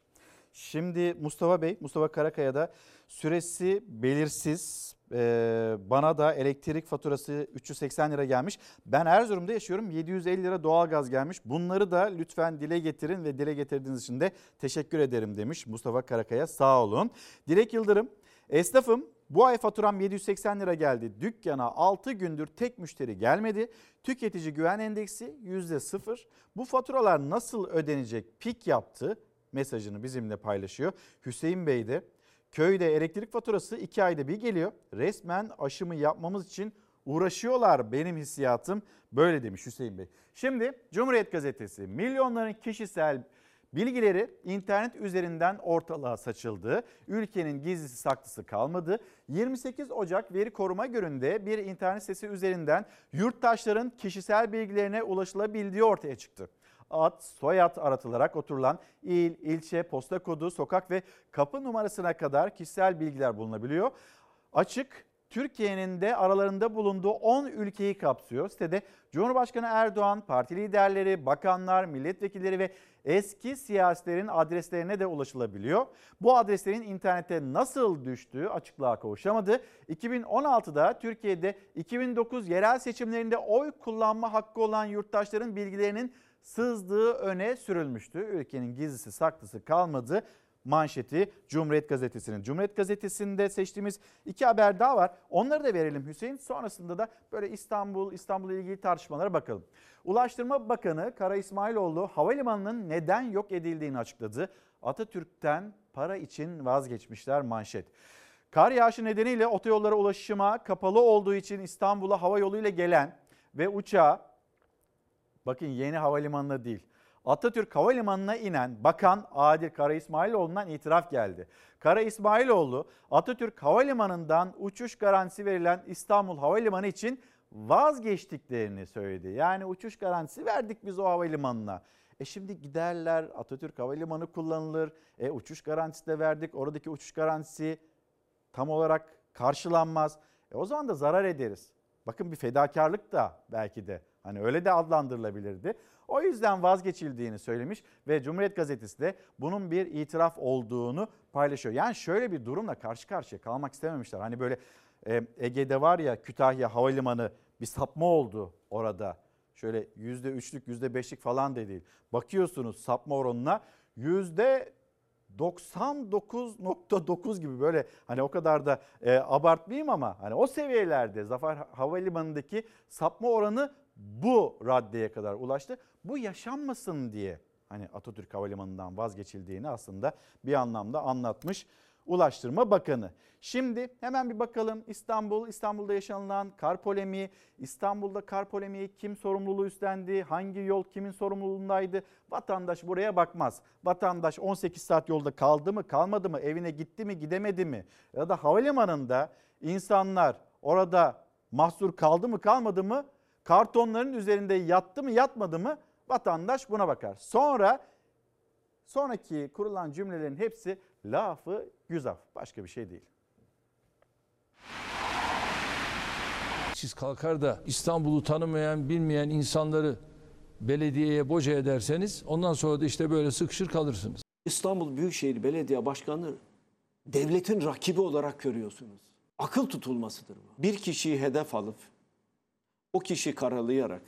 S1: Şimdi Mustafa Bey, Mustafa Karakaya da süresi belirsiz. Ee, bana da elektrik faturası 380 lira gelmiş. Ben Erzurum'da yaşıyorum. 750 lira doğalgaz gelmiş. Bunları da lütfen dile getirin ve dile getirdiğiniz için de teşekkür ederim demiş Mustafa Karakaya. Sağ olun. Dilek Yıldırım, esnafım bu ay faturam 780 lira geldi. Dükkana 6 gündür tek müşteri gelmedi. Tüketici güven endeksi %0. Bu faturalar nasıl ödenecek pik yaptı mesajını bizimle paylaşıyor. Hüseyin Bey de köyde elektrik faturası 2 ayda bir geliyor. Resmen aşımı yapmamız için uğraşıyorlar benim hissiyatım böyle demiş Hüseyin Bey. Şimdi Cumhuriyet Gazetesi milyonların kişisel Bilgileri internet üzerinden ortalığa saçıldı. Ülkenin gizlisi saklısı kalmadı. 28 Ocak veri koruma gününde bir internet sitesi üzerinden yurttaşların kişisel bilgilerine ulaşılabildiği ortaya çıktı. Ad, soyad aratılarak oturulan il, ilçe, posta kodu, sokak ve kapı numarasına kadar kişisel bilgiler bulunabiliyor. Açık Türkiye'nin de aralarında bulunduğu 10 ülkeyi kapsıyor. Sitede Cumhurbaşkanı Erdoğan, parti liderleri, bakanlar, milletvekilleri ve eski siyasilerin adreslerine de ulaşılabiliyor. Bu adreslerin internete nasıl düştüğü açıklığa kavuşamadı. 2016'da Türkiye'de 2009 yerel seçimlerinde oy kullanma hakkı olan yurttaşların bilgilerinin sızdığı öne sürülmüştü. Ülkenin gizlisi saklısı kalmadı manşeti Cumhuriyet Gazetesi'nin. Cumhuriyet Gazetesi'nde seçtiğimiz iki haber daha var. Onları da verelim Hüseyin. Sonrasında da böyle İstanbul, İstanbul'la ilgili tartışmalara bakalım. Ulaştırma Bakanı Kara İsmailoğlu havalimanının neden yok edildiğini açıkladı. Atatürk'ten para için vazgeçmişler manşet. Kar yağışı nedeniyle otoyollara ulaşıma kapalı olduğu için İstanbul'a hava yoluyla gelen ve uçağa bakın yeni havalimanına değil Atatürk Havalimanı'na inen Bakan Adil Kara İsmailoğlu'ndan itiraf geldi. Kara İsmailoğlu Atatürk Havalimanı'ndan uçuş garantisi verilen İstanbul Havalimanı için vazgeçtiklerini söyledi. Yani uçuş garantisi verdik biz o havalimanına. E şimdi giderler Atatürk Havalimanı kullanılır. E uçuş garantisi de verdik. Oradaki uçuş garantisi tam olarak karşılanmaz. E o zaman da zarar ederiz. Bakın bir fedakarlık da belki de hani öyle de adlandırılabilirdi. O yüzden vazgeçildiğini söylemiş ve Cumhuriyet Gazetesi de bunun bir itiraf olduğunu paylaşıyor. Yani şöyle bir durumla karşı karşıya kalmak istememişler. Hani böyle e, Ege'de var ya Kütahya Havalimanı bir sapma oldu orada. Şöyle %3'lük %5'lik falan da değil. Bakıyorsunuz sapma oranına yüzde 99.9 gibi böyle hani o kadar da e, abartmayayım ama hani o seviyelerde Zafer Havalimanı'ndaki sapma oranı bu raddeye kadar ulaştı. Bu yaşanmasın diye hani Atatürk Havalimanı'ndan vazgeçildiğini aslında bir anlamda anlatmış Ulaştırma Bakanı. Şimdi hemen bir bakalım İstanbul, İstanbul'da yaşanılan kar polemiği, İstanbul'da kar polemiği kim sorumluluğu üstlendi, hangi yol kimin sorumluluğundaydı? Vatandaş buraya bakmaz. Vatandaş 18 saat yolda kaldı mı, kalmadı mı, evine gitti mi, gidemedi mi? Ya da havalimanında insanlar orada mahsur kaldı mı, kalmadı mı? Kartonların üzerinde yattı mı, yatmadı mı? Vatandaş buna bakar. Sonra sonraki kurulan cümlelerin hepsi lafı güzaf. Başka bir şey değil.
S17: Siz kalkar da İstanbul'u tanımayan, bilmeyen insanları belediyeye boca ederseniz ondan sonra da işte böyle sıkışır kalırsınız.
S19: İstanbul Büyükşehir Belediye Başkanı devletin rakibi olarak görüyorsunuz. Akıl tutulmasıdır bu. Bir kişiyi hedef alıp o kişiyi karalayarak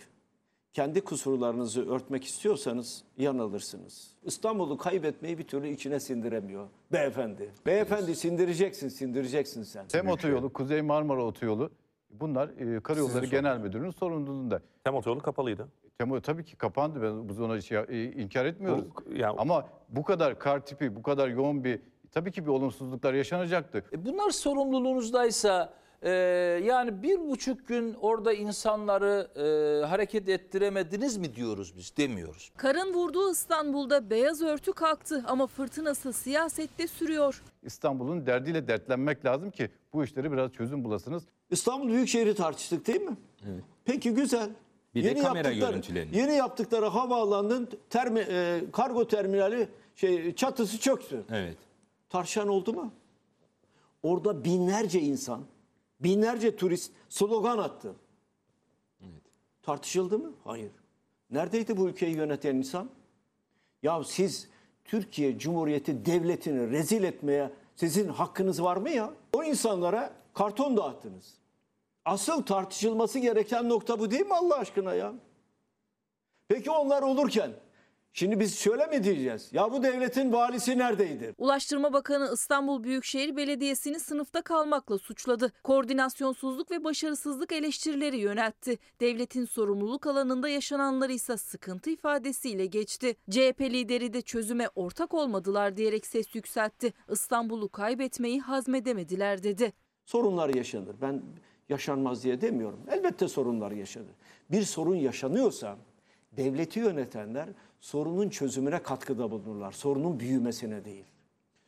S19: kendi kusurlarınızı örtmek istiyorsanız yanılırsınız. İstanbul'u kaybetmeyi bir türlü içine sindiremiyor beyefendi. Beyefendi sindireceksin, sindireceksin sen.
S20: Tem Otoyolu, Kuzey Marmara Otoyolu bunlar e, Karayolları
S19: Sizin
S20: Genel. Müdürlüğü'nün sorumluluğunda.
S21: Tem Otoyolu kapalıydı.
S20: Tem tabii ki kapandı. Ben biz ona şey, e, inkar etmiyoruz.
S21: Bu- ya-
S20: Ama bu kadar kar tipi, bu kadar yoğun bir tabii ki bir olumsuzluklar yaşanacaktı.
S22: E, Bunlar sorumluluğunuzdaysa e, yani bir buçuk gün orada insanları e, hareket ettiremediniz mi diyoruz biz demiyoruz.
S23: Karın vurduğu İstanbul'da beyaz örtü kalktı ama fırtınası siyasette sürüyor.
S20: İstanbul'un derdiyle dertlenmek lazım ki bu işleri biraz çözüm bulasınız.
S19: İstanbul Büyükşehir'i tartıştık değil mi? Peki güzel.
S21: Bir de kamera görüntülerini.
S19: Yeni yaptıkları havaalanının termi, e, kargo terminali şey çatısı çöktü.
S21: Evet.
S24: Tartışan oldu mu? Orada binlerce insan, binlerce turist slogan attı. Tartışıldı mı? Hayır. Neredeydi bu ülkeyi yöneten insan? Ya siz Türkiye Cumhuriyeti devletini rezil etmeye sizin hakkınız var mı ya? O insanlara karton dağıttınız. Asıl tartışılması gereken nokta bu değil mi Allah aşkına ya? Peki onlar olurken şimdi biz şöyle mi diyeceğiz? Ya bu devletin valisi neredeydi?
S10: Ulaştırma Bakanı İstanbul Büyükşehir Belediyesi'ni sınıfta kalmakla suçladı. Koordinasyonsuzluk ve başarısızlık eleştirileri yöneltti. Devletin sorumluluk alanında yaşananları ise sıkıntı ifadesiyle geçti. CHP lideri de çözüme ortak olmadılar diyerek ses yükseltti. İstanbul'u kaybetmeyi hazmedemediler dedi.
S24: Sorunlar yaşanır. Ben yaşanmaz diye demiyorum. Elbette sorunlar yaşanır. Bir sorun yaşanıyorsa devleti yönetenler sorunun çözümüne katkıda bulunurlar. Sorunun büyümesine değil.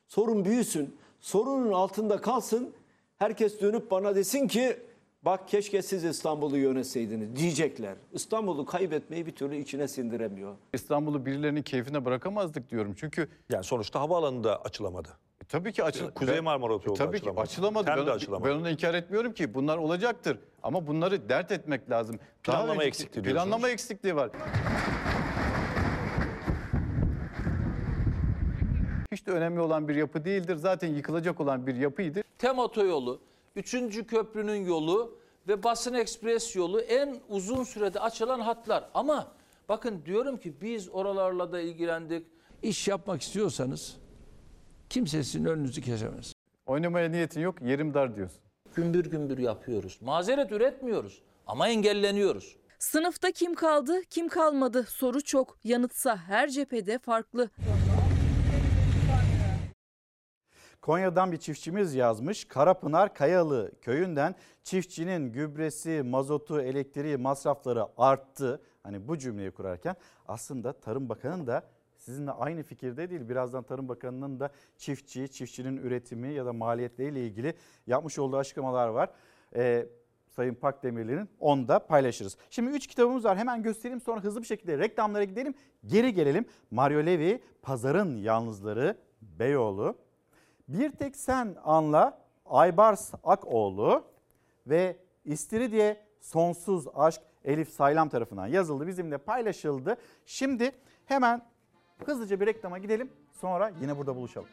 S24: Sorun büyüsün, sorunun altında kalsın. Herkes dönüp bana desin ki bak keşke siz İstanbul'u yönetseydiniz diyecekler. İstanbul'u kaybetmeyi bir türlü içine sindiremiyor.
S20: İstanbul'u birilerinin keyfine bırakamazdık diyorum. Çünkü
S14: Yani sonuçta havaalanı da açılamadı.
S20: tabii ki açıl
S14: Kuzey Marmara Otoyolu
S20: Tabii ki
S14: açılamadı.
S20: açılamadı.
S14: Tem de
S20: Ben,
S14: açılamadı.
S20: ben onu inkar etmiyorum ki. Bunlar olacaktır. Ama bunları dert etmek lazım. Daha
S14: Planlama eksikliği
S20: Planlama eksikliği var. Hiç de önemli olan bir yapı değildir. Zaten yıkılacak olan bir yapıydı.
S25: Tem otoyolu, 3. köprünün yolu ve basın ekspres yolu en uzun sürede açılan hatlar. Ama bakın diyorum ki biz oralarla da ilgilendik.
S17: İş yapmak istiyorsanız kimse sizin önünüzü kesemez.
S20: Oynamaya niyetin yok, yerim dar diyorsun.
S25: Gümbür gümbür yapıyoruz. Mazeret üretmiyoruz ama engelleniyoruz.
S10: Sınıfta kim kaldı, kim kalmadı soru çok. Yanıtsa her cephede farklı.
S1: Konya'dan bir çiftçimiz yazmış. Karapınar Kayalı köyünden çiftçinin gübresi, mazotu, elektriği masrafları arttı. Hani bu cümleyi kurarken aslında Tarım Bakanı da sizinle aynı fikirde değil. Birazdan Tarım Bakanı'nın da çiftçi, çiftçinin üretimi ya da maliyetleriyle ilgili yapmış olduğu açıklamalar var. Ee, Sayın Pakdemirli'nin onu da paylaşırız. Şimdi 3 kitabımız var hemen göstereyim sonra hızlı bir şekilde reklamlara gidelim. Geri gelelim. Mario Levi, Pazarın Yalnızları, Beyoğlu. Bir tek sen anla Aybars Akoğlu ve İstiridye Sonsuz Aşk Elif Saylam tarafından yazıldı. Bizimle paylaşıldı. Şimdi hemen hızlıca bir reklama gidelim. Sonra yine burada buluşalım.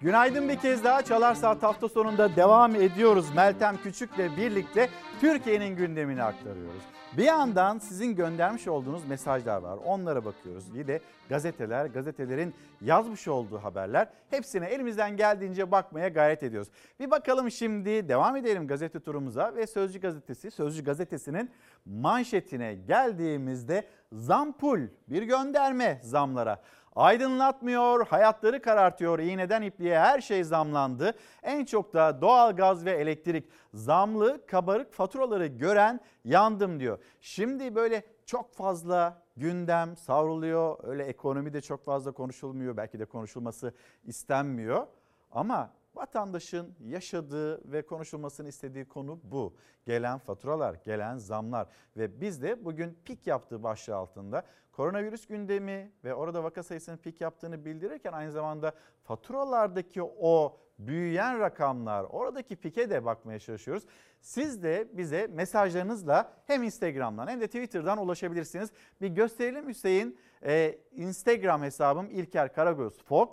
S1: Günaydın bir kez daha Çalar Saat hafta sonunda devam ediyoruz. Meltem Küçük'le birlikte Türkiye'nin gündemini aktarıyoruz. Bir yandan sizin göndermiş olduğunuz mesajlar var. Onlara bakıyoruz. Yine gazeteler, gazetelerin yazmış olduğu haberler. Hepsine elimizden geldiğince bakmaya gayret ediyoruz. Bir bakalım şimdi devam edelim gazete turumuza ve Sözcü Gazetesi, Sözcü Gazetesi'nin manşetine geldiğimizde zampul bir gönderme zamlara. Aydınlatmıyor, hayatları karartıyor. İğneden ipliğe her şey zamlandı. En çok da doğalgaz ve elektrik zamlı kabarık faturaları gören yandım diyor. Şimdi böyle çok fazla gündem savruluyor. Öyle ekonomi de çok fazla konuşulmuyor. Belki de konuşulması istenmiyor. Ama vatandaşın yaşadığı ve konuşulmasını istediği konu bu. Gelen faturalar, gelen zamlar ve biz de bugün pik yaptığı başlığı altında koronavirüs gündemi ve orada vaka sayısının pik yaptığını bildirirken aynı zamanda faturalardaki o büyüyen rakamlar oradaki pike de bakmaya çalışıyoruz. Siz de bize mesajlarınızla hem Instagram'dan hem de Twitter'dan ulaşabilirsiniz. Bir gösterelim Hüseyin. Ee, Instagram hesabım İlker Karagöz Fox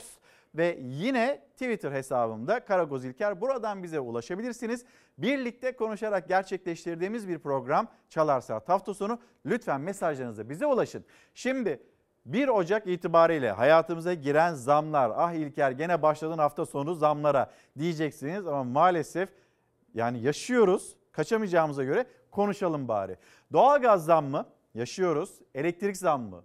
S1: ve yine Twitter hesabımda Karagoz İlker. Buradan bize ulaşabilirsiniz. Birlikte konuşarak gerçekleştirdiğimiz bir program Çalar Saat hafta sonu. Lütfen mesajlarınızla bize ulaşın. Şimdi 1 Ocak itibariyle hayatımıza giren zamlar. Ah İlker gene başladın hafta sonu zamlara diyeceksiniz ama maalesef yani yaşıyoruz. Kaçamayacağımıza göre konuşalım bari. Doğalgaz zammı yaşıyoruz. Elektrik zammı,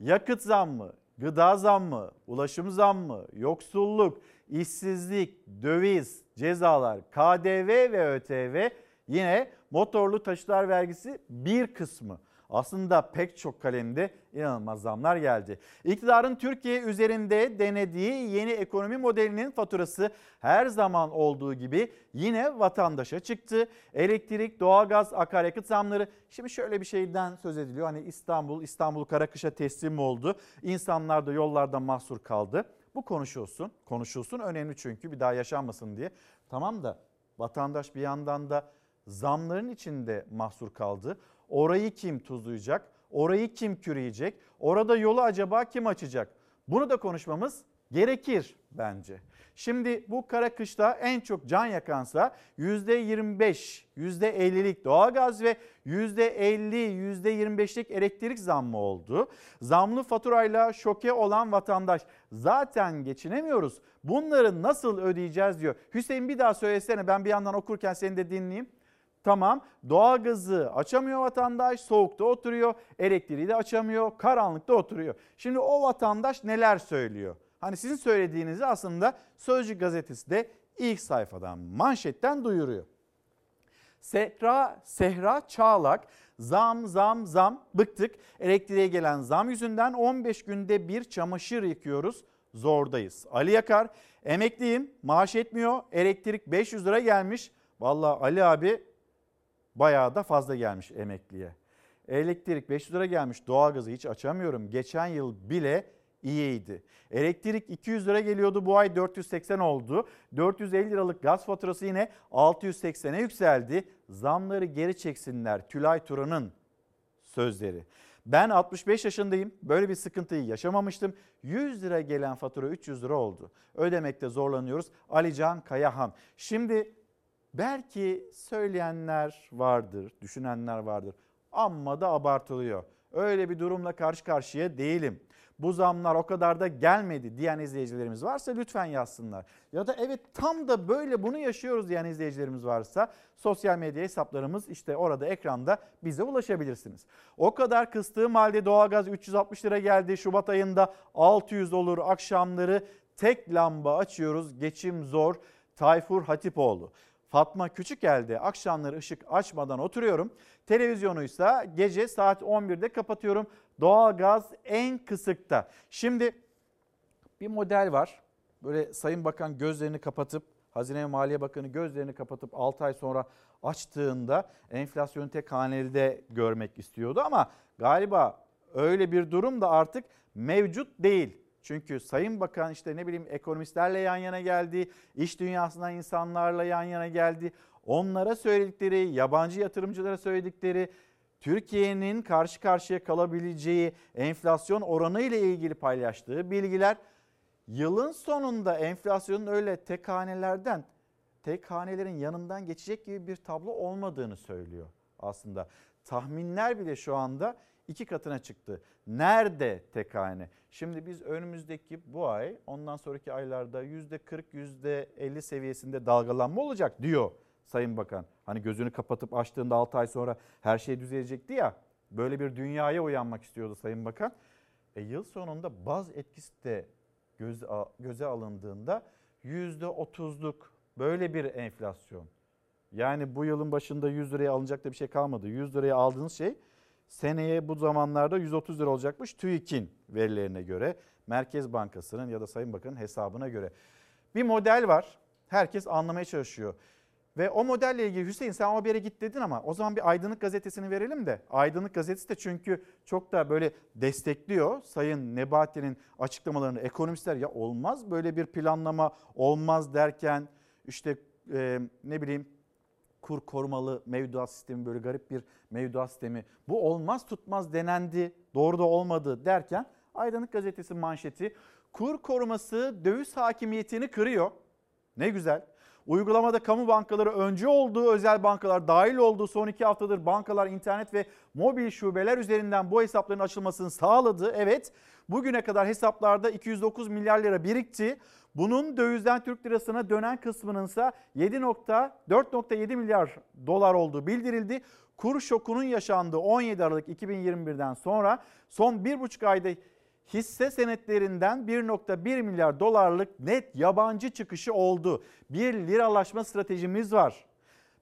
S1: yakıt zammı, gıda zammı, ulaşım zammı, yoksulluk, işsizlik, döviz, cezalar, KDV ve ÖTV yine motorlu taşıtlar vergisi bir kısmı. Aslında pek çok kalemde inanılmaz zamlar geldi. İktidarın Türkiye üzerinde denediği yeni ekonomi modelinin faturası her zaman olduğu gibi yine vatandaşa çıktı. Elektrik, doğalgaz, akaryakıt zamları. Şimdi şöyle bir şeyden söz ediliyor. Hani İstanbul, İstanbul kara kışa teslim oldu. İnsanlar da yollarda mahsur kaldı. Bu konuşulsun. Konuşulsun önemli çünkü bir daha yaşanmasın diye. Tamam da vatandaş bir yandan da zamların içinde mahsur kaldı. Orayı kim tuzlayacak? Orayı kim küreyecek? Orada yolu acaba kim açacak? Bunu da konuşmamız gerekir bence. Şimdi bu kara kışta en çok can yakansa %25, %50'lik doğalgaz ve %50, %25'lik elektrik zammı oldu. Zamlı faturayla şoke olan vatandaş zaten geçinemiyoruz. Bunları nasıl ödeyeceğiz diyor. Hüseyin bir daha söylesene ben bir yandan okurken seni de dinleyeyim. Tamam doğalgazı açamıyor vatandaş, soğukta oturuyor, elektriği de açamıyor, karanlıkta oturuyor. Şimdi o vatandaş neler söylüyor? Hani sizin söylediğinizi aslında Sözcük gazetesi de ilk sayfadan manşetten duyuruyor. Sehra, Sehra Çağlak zam zam zam bıktık. Elektriğe gelen zam yüzünden 15 günde bir çamaşır yıkıyoruz zordayız. Ali Yakar emekliyim maaş etmiyor elektrik 500 lira gelmiş. Vallahi Ali abi bayağı da fazla gelmiş emekliye. Elektrik 500 lira gelmiş doğalgazı hiç açamıyorum. Geçen yıl bile iyiydi. Elektrik 200 lira geliyordu bu ay 480 oldu. 450 liralık gaz faturası yine 680'e yükseldi. Zamları geri çeksinler Tülay Turan'ın sözleri. Ben 65 yaşındayım. Böyle bir sıkıntıyı yaşamamıştım. 100 lira gelen fatura 300 lira oldu. Ödemekte zorlanıyoruz. Alican Kayahan. Şimdi belki söyleyenler vardır, düşünenler vardır. Amma da abartılıyor. Öyle bir durumla karşı karşıya değilim bu zamlar o kadar da gelmedi diyen izleyicilerimiz varsa lütfen yazsınlar. Ya da evet tam da böyle bunu yaşıyoruz diyen izleyicilerimiz varsa sosyal medya hesaplarımız işte orada ekranda bize ulaşabilirsiniz. O kadar kıstığım halde doğalgaz 360 lira geldi. Şubat ayında 600 olur akşamları tek lamba açıyoruz. Geçim zor. Tayfur Hatipoğlu. Fatma küçük elde akşamları ışık açmadan oturuyorum. Televizyonu ise gece saat 11'de kapatıyorum. Doğalgaz en kısıkta. Şimdi bir model var. Böyle Sayın Bakan gözlerini kapatıp Hazine ve Maliye Bakanı gözlerini kapatıp 6 ay sonra açtığında enflasyonu tek haneli görmek istiyordu ama galiba öyle bir durum da artık mevcut değil. Çünkü Sayın Bakan işte ne bileyim ekonomistlerle yan yana geldi, iş dünyasından insanlarla yan yana geldi. Onlara söyledikleri, yabancı yatırımcılara söyledikleri, Türkiye'nin karşı karşıya kalabileceği enflasyon oranı ile ilgili paylaştığı bilgiler yılın sonunda enflasyonun öyle tek hanelerden, tek hanelerin yanından geçecek gibi bir tablo olmadığını söylüyor aslında. Tahminler bile şu anda iki katına çıktı. Nerede tek hane? Şimdi biz önümüzdeki bu ay ondan sonraki aylarda %40 %50 seviyesinde dalgalanma olacak diyor Sayın Bakan. Hani gözünü kapatıp açtığında 6 ay sonra her şey düzelecekti ya. Böyle bir dünyaya uyanmak istiyordu Sayın Bakan. E yıl sonunda baz etkisi de göz, göze alındığında %30'luk böyle bir enflasyon. Yani bu yılın başında 100 liraya alınacak da bir şey kalmadı. 100 liraya aldığınız şey seneye bu zamanlarda 130 lira olacakmış TÜİK'in verilerine göre. Merkez Bankası'nın ya da Sayın Bakan'ın hesabına göre. Bir model var. Herkes anlamaya çalışıyor. Ve o modelle ilgili Hüseyin sen o yere git dedin ama o zaman bir Aydınlık Gazetesi'ni verelim de. Aydınlık Gazetesi de çünkü çok da böyle destekliyor Sayın Nebati'nin açıklamalarını. Ekonomistler ya olmaz böyle bir planlama olmaz derken işte e, ne bileyim kur korumalı mevduat sistemi böyle garip bir mevduat sistemi. Bu olmaz tutmaz denendi doğru da olmadı derken Aydınlık Gazetesi manşeti kur koruması döviz hakimiyetini kırıyor. Ne güzel. Uygulamada kamu bankaları öncü olduğu özel bankalar dahil olduğu son iki haftadır bankalar internet ve mobil şubeler üzerinden bu hesapların açılmasını sağladı. Evet bugüne kadar hesaplarda 209 milyar lira birikti. Bunun dövizden Türk lirasına dönen kısmının ise 7.4.7 milyar dolar olduğu bildirildi. Kur şokunun yaşandığı 17 Aralık 2021'den sonra son 1,5 ayda hisse senetlerinden 1.1 milyar dolarlık net yabancı çıkışı oldu. Bir liralaşma stratejimiz var.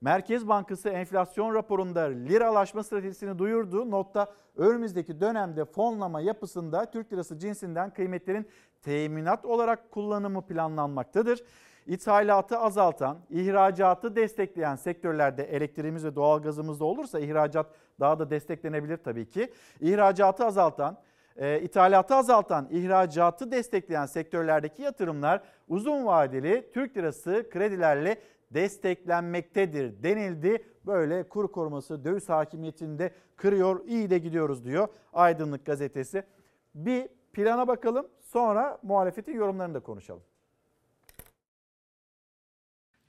S1: Merkez Bankası enflasyon raporunda liralaşma stratejisini duyurdu. Notta önümüzdeki dönemde fonlama yapısında Türk lirası cinsinden kıymetlerin teminat olarak kullanımı planlanmaktadır. İthalatı azaltan, ihracatı destekleyen sektörlerde elektriğimiz ve doğalgazımız da olursa ihracat daha da desteklenebilir tabii ki. İhracatı azaltan, e, ithalatı azaltan, ihracatı destekleyen sektörlerdeki yatırımlar uzun vadeli Türk lirası kredilerle desteklenmektedir denildi. Böyle kur koruması döviz hakimiyetinde kırıyor, iyi de gidiyoruz diyor Aydınlık gazetesi. Bir plana bakalım sonra muhalefetin yorumlarını da konuşalım.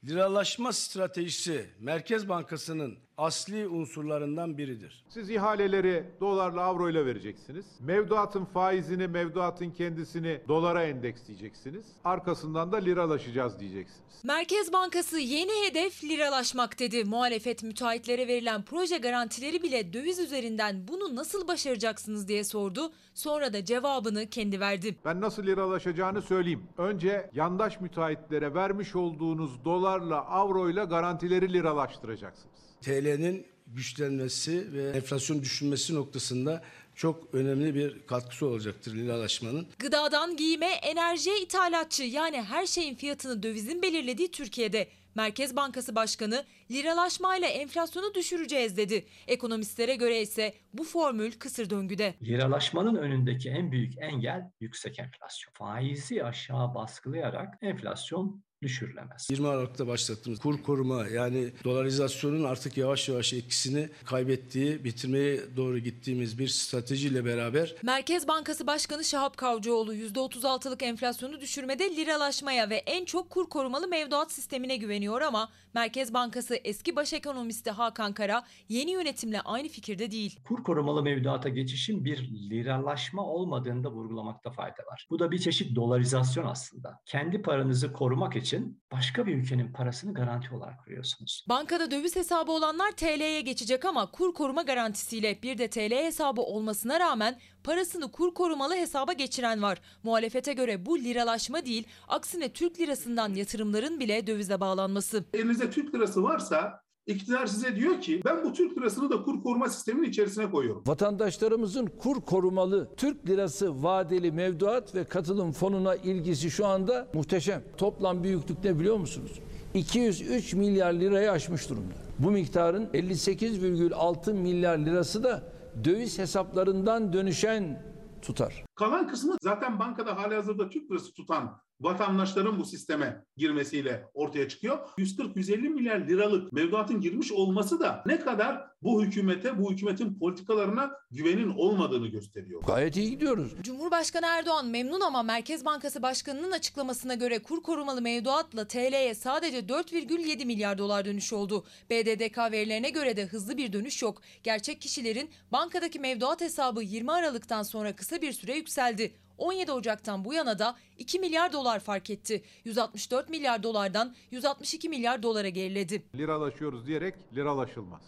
S26: Liralaşma stratejisi Merkez Bankası'nın asli unsurlarından biridir.
S15: Siz ihaleleri dolarla avroyla vereceksiniz. Mevduatın faizini, mevduatın kendisini dolara endeksleyeceksiniz. Arkasından da liralaşacağız diyeceksiniz.
S27: Merkez Bankası yeni hedef liralaşmak dedi. Muhalefet müteahhitlere verilen proje garantileri bile döviz üzerinden bunu nasıl başaracaksınız diye sordu. Sonra da cevabını kendi verdi.
S15: Ben nasıl liralaşacağını söyleyeyim. Önce yandaş müteahhitlere vermiş olduğunuz dolarla, avroyla garantileri liralaştıracaksınız.
S26: TL'nin güçlenmesi ve enflasyon düşünmesi noktasında çok önemli bir katkısı olacaktır liralaşmanın.
S27: Gıdadan giyime, enerjiye ithalatçı yani her şeyin fiyatını dövizin belirlediği Türkiye'de Merkez Bankası Başkanı liralaşmayla enflasyonu düşüreceğiz dedi. Ekonomistlere göre ise bu formül kısır döngüde.
S28: Liralaşmanın önündeki en büyük engel yüksek enflasyon. Faizi aşağı baskılayarak enflasyon düşürülemez.
S26: 20 Aralık'ta başlattığımız kur koruma yani dolarizasyonun artık yavaş yavaş etkisini kaybettiği, bitirmeye doğru gittiğimiz bir stratejiyle beraber
S27: Merkez Bankası Başkanı Şahap Kavcıoğlu %36'lık enflasyonu düşürmede liralaşmaya ve en çok kur korumalı mevduat sistemine güveniyor ama Merkez Bankası eski baş ekonomisti Hakan Kara yeni yönetimle aynı fikirde değil.
S28: Kur korumalı mevduata geçişin bir liralaşma olmadığını da vurgulamakta fayda var. Bu da bir çeşit dolarizasyon aslında. Kendi paranızı korumak için başka bir ülkenin parasını garanti olarak kuruyorsunuz.
S27: Bankada döviz hesabı olanlar TL'ye geçecek ama kur koruma garantisiyle bir de TL hesabı olmasına rağmen parasını kur korumalı hesaba geçiren var. Muhalefete göre bu liralaşma değil, aksine Türk lirasından yatırımların bile dövize bağlanması.
S29: Elinizde Türk lirası varsa iktidar size diyor ki ben bu Türk lirasını da kur koruma sisteminin içerisine koyuyorum.
S17: Vatandaşlarımızın kur korumalı Türk lirası vadeli mevduat ve katılım fonuna ilgisi şu anda muhteşem. Toplam büyüklük ne biliyor musunuz? 203 milyar lirayı aşmış durumda. Bu miktarın 58,6 milyar lirası da döviz hesaplarından dönüşen tutar.
S29: Kalan kısmı zaten bankada halihazırda Türk lirası tutan vatandaşların bu sisteme girmesiyle ortaya çıkıyor. 140-150 milyar liralık mevduatın girmiş olması da ne kadar bu hükümete, bu hükümetin politikalarına güvenin olmadığını gösteriyor.
S17: Gayet iyi gidiyoruz.
S27: Cumhurbaşkanı Erdoğan memnun ama Merkez Bankası Başkanı'nın açıklamasına göre kur korumalı mevduatla TL'ye sadece 4,7 milyar dolar dönüş oldu. BDDK verilerine göre de hızlı bir dönüş yok. Gerçek kişilerin bankadaki mevduat hesabı 20 Aralık'tan sonra kısa bir süre yükseldi. 17 Ocak'tan bu yana da 2 milyar dolar fark etti. 164 milyar dolardan 162 milyar dolara geriledi.
S15: Liralaşıyoruz diyerek liralaşılmaz.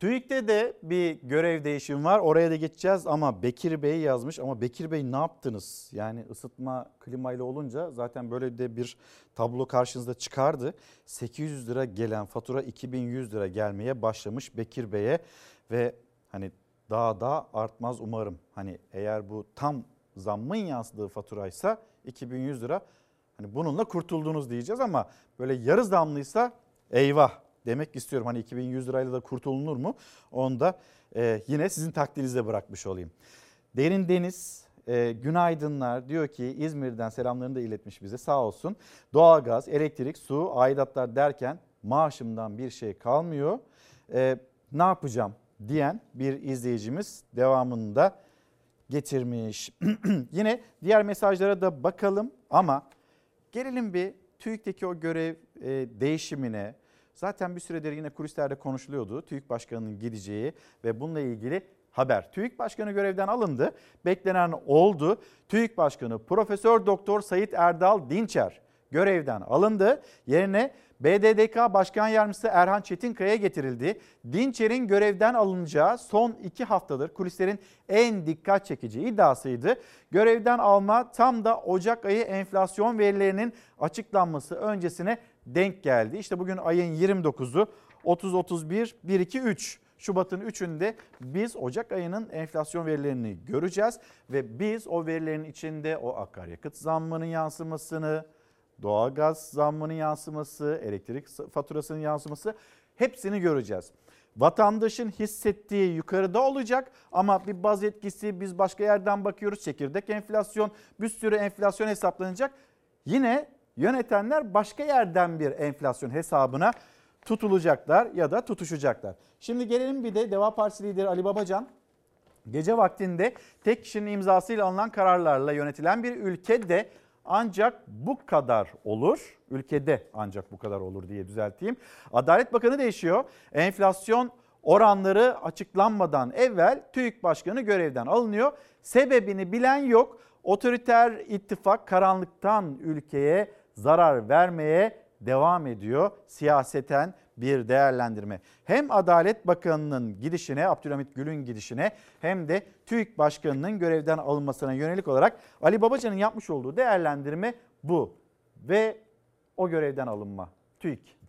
S1: TÜİK'te de bir görev değişimi var. Oraya da geçeceğiz ama Bekir Bey yazmış. Ama Bekir Bey ne yaptınız? Yani ısıtma klimayla olunca zaten böyle de bir tablo karşınızda çıkardı. 800 lira gelen fatura 2100 lira gelmeye başlamış Bekir Bey'e ve hani daha da artmaz umarım. Hani eğer bu tam zammın yansıdığı faturaysa 2100 lira hani bununla kurtuldunuz diyeceğiz ama böyle yarı zamlıysa eyvah demek istiyorum. Hani 2100 lirayla da kurtulunur mu? Onu da e, yine sizin takdirinize bırakmış olayım. Derin Deniz e, günaydınlar diyor ki İzmir'den selamlarını da iletmiş bize sağ olsun. Doğalgaz, elektrik, su, aidatlar derken maaşımdan bir şey kalmıyor. E, ne yapacağım diyen bir izleyicimiz devamında getirmiş. Yine diğer mesajlara da bakalım ama gelelim bir TÜİK'teki o görev e, değişimine. Zaten bir süredir yine kulislerde konuşuluyordu. TÜİK Başkanı'nın gideceği ve bununla ilgili haber. TÜİK Başkanı görevden alındı. Beklenen oldu. TÜİK Başkanı Profesör Doktor Sayit Erdal Dinçer görevden alındı. Yerine BDDK Başkan Yardımcısı Erhan Çetinkaya getirildi. Dinçer'in görevden alınacağı son iki haftadır kulislerin en dikkat çekici iddiasıydı. Görevden alma tam da Ocak ayı enflasyon verilerinin açıklanması öncesine denk geldi. İşte bugün ayın 29'u 30 31 1 2 3 Şubat'ın 3'ünde biz Ocak ayının enflasyon verilerini göreceğiz ve biz o verilerin içinde o akaryakıt zammının yansımasını, doğalgaz zammının yansıması, elektrik faturasının yansıması hepsini göreceğiz. Vatandaşın hissettiği yukarıda olacak ama bir baz etkisi biz başka yerden bakıyoruz. Çekirdek enflasyon bir sürü enflasyon hesaplanacak. Yine yönetenler başka yerden bir enflasyon hesabına tutulacaklar ya da tutuşacaklar. Şimdi gelelim bir de Deva Partisi lideri Ali Babacan gece vaktinde tek kişinin imzasıyla alınan kararlarla yönetilen bir ülkede ancak bu kadar olur. Ülkede ancak bu kadar olur diye düzelteyim. Adalet Bakanı değişiyor. Enflasyon oranları açıklanmadan evvel TÜİK Başkanı görevden alınıyor. Sebebini bilen yok. Otoriter ittifak karanlıktan ülkeye zarar vermeye devam ediyor. Siyaseten bir değerlendirme. Hem Adalet Bakanı'nın gidişine, Abdülhamit Gül'ün gidişine hem de TÜİK Başkanı'nın görevden alınmasına yönelik olarak Ali Babacan'ın yapmış olduğu değerlendirme bu. Ve o görevden alınma. TÜİK.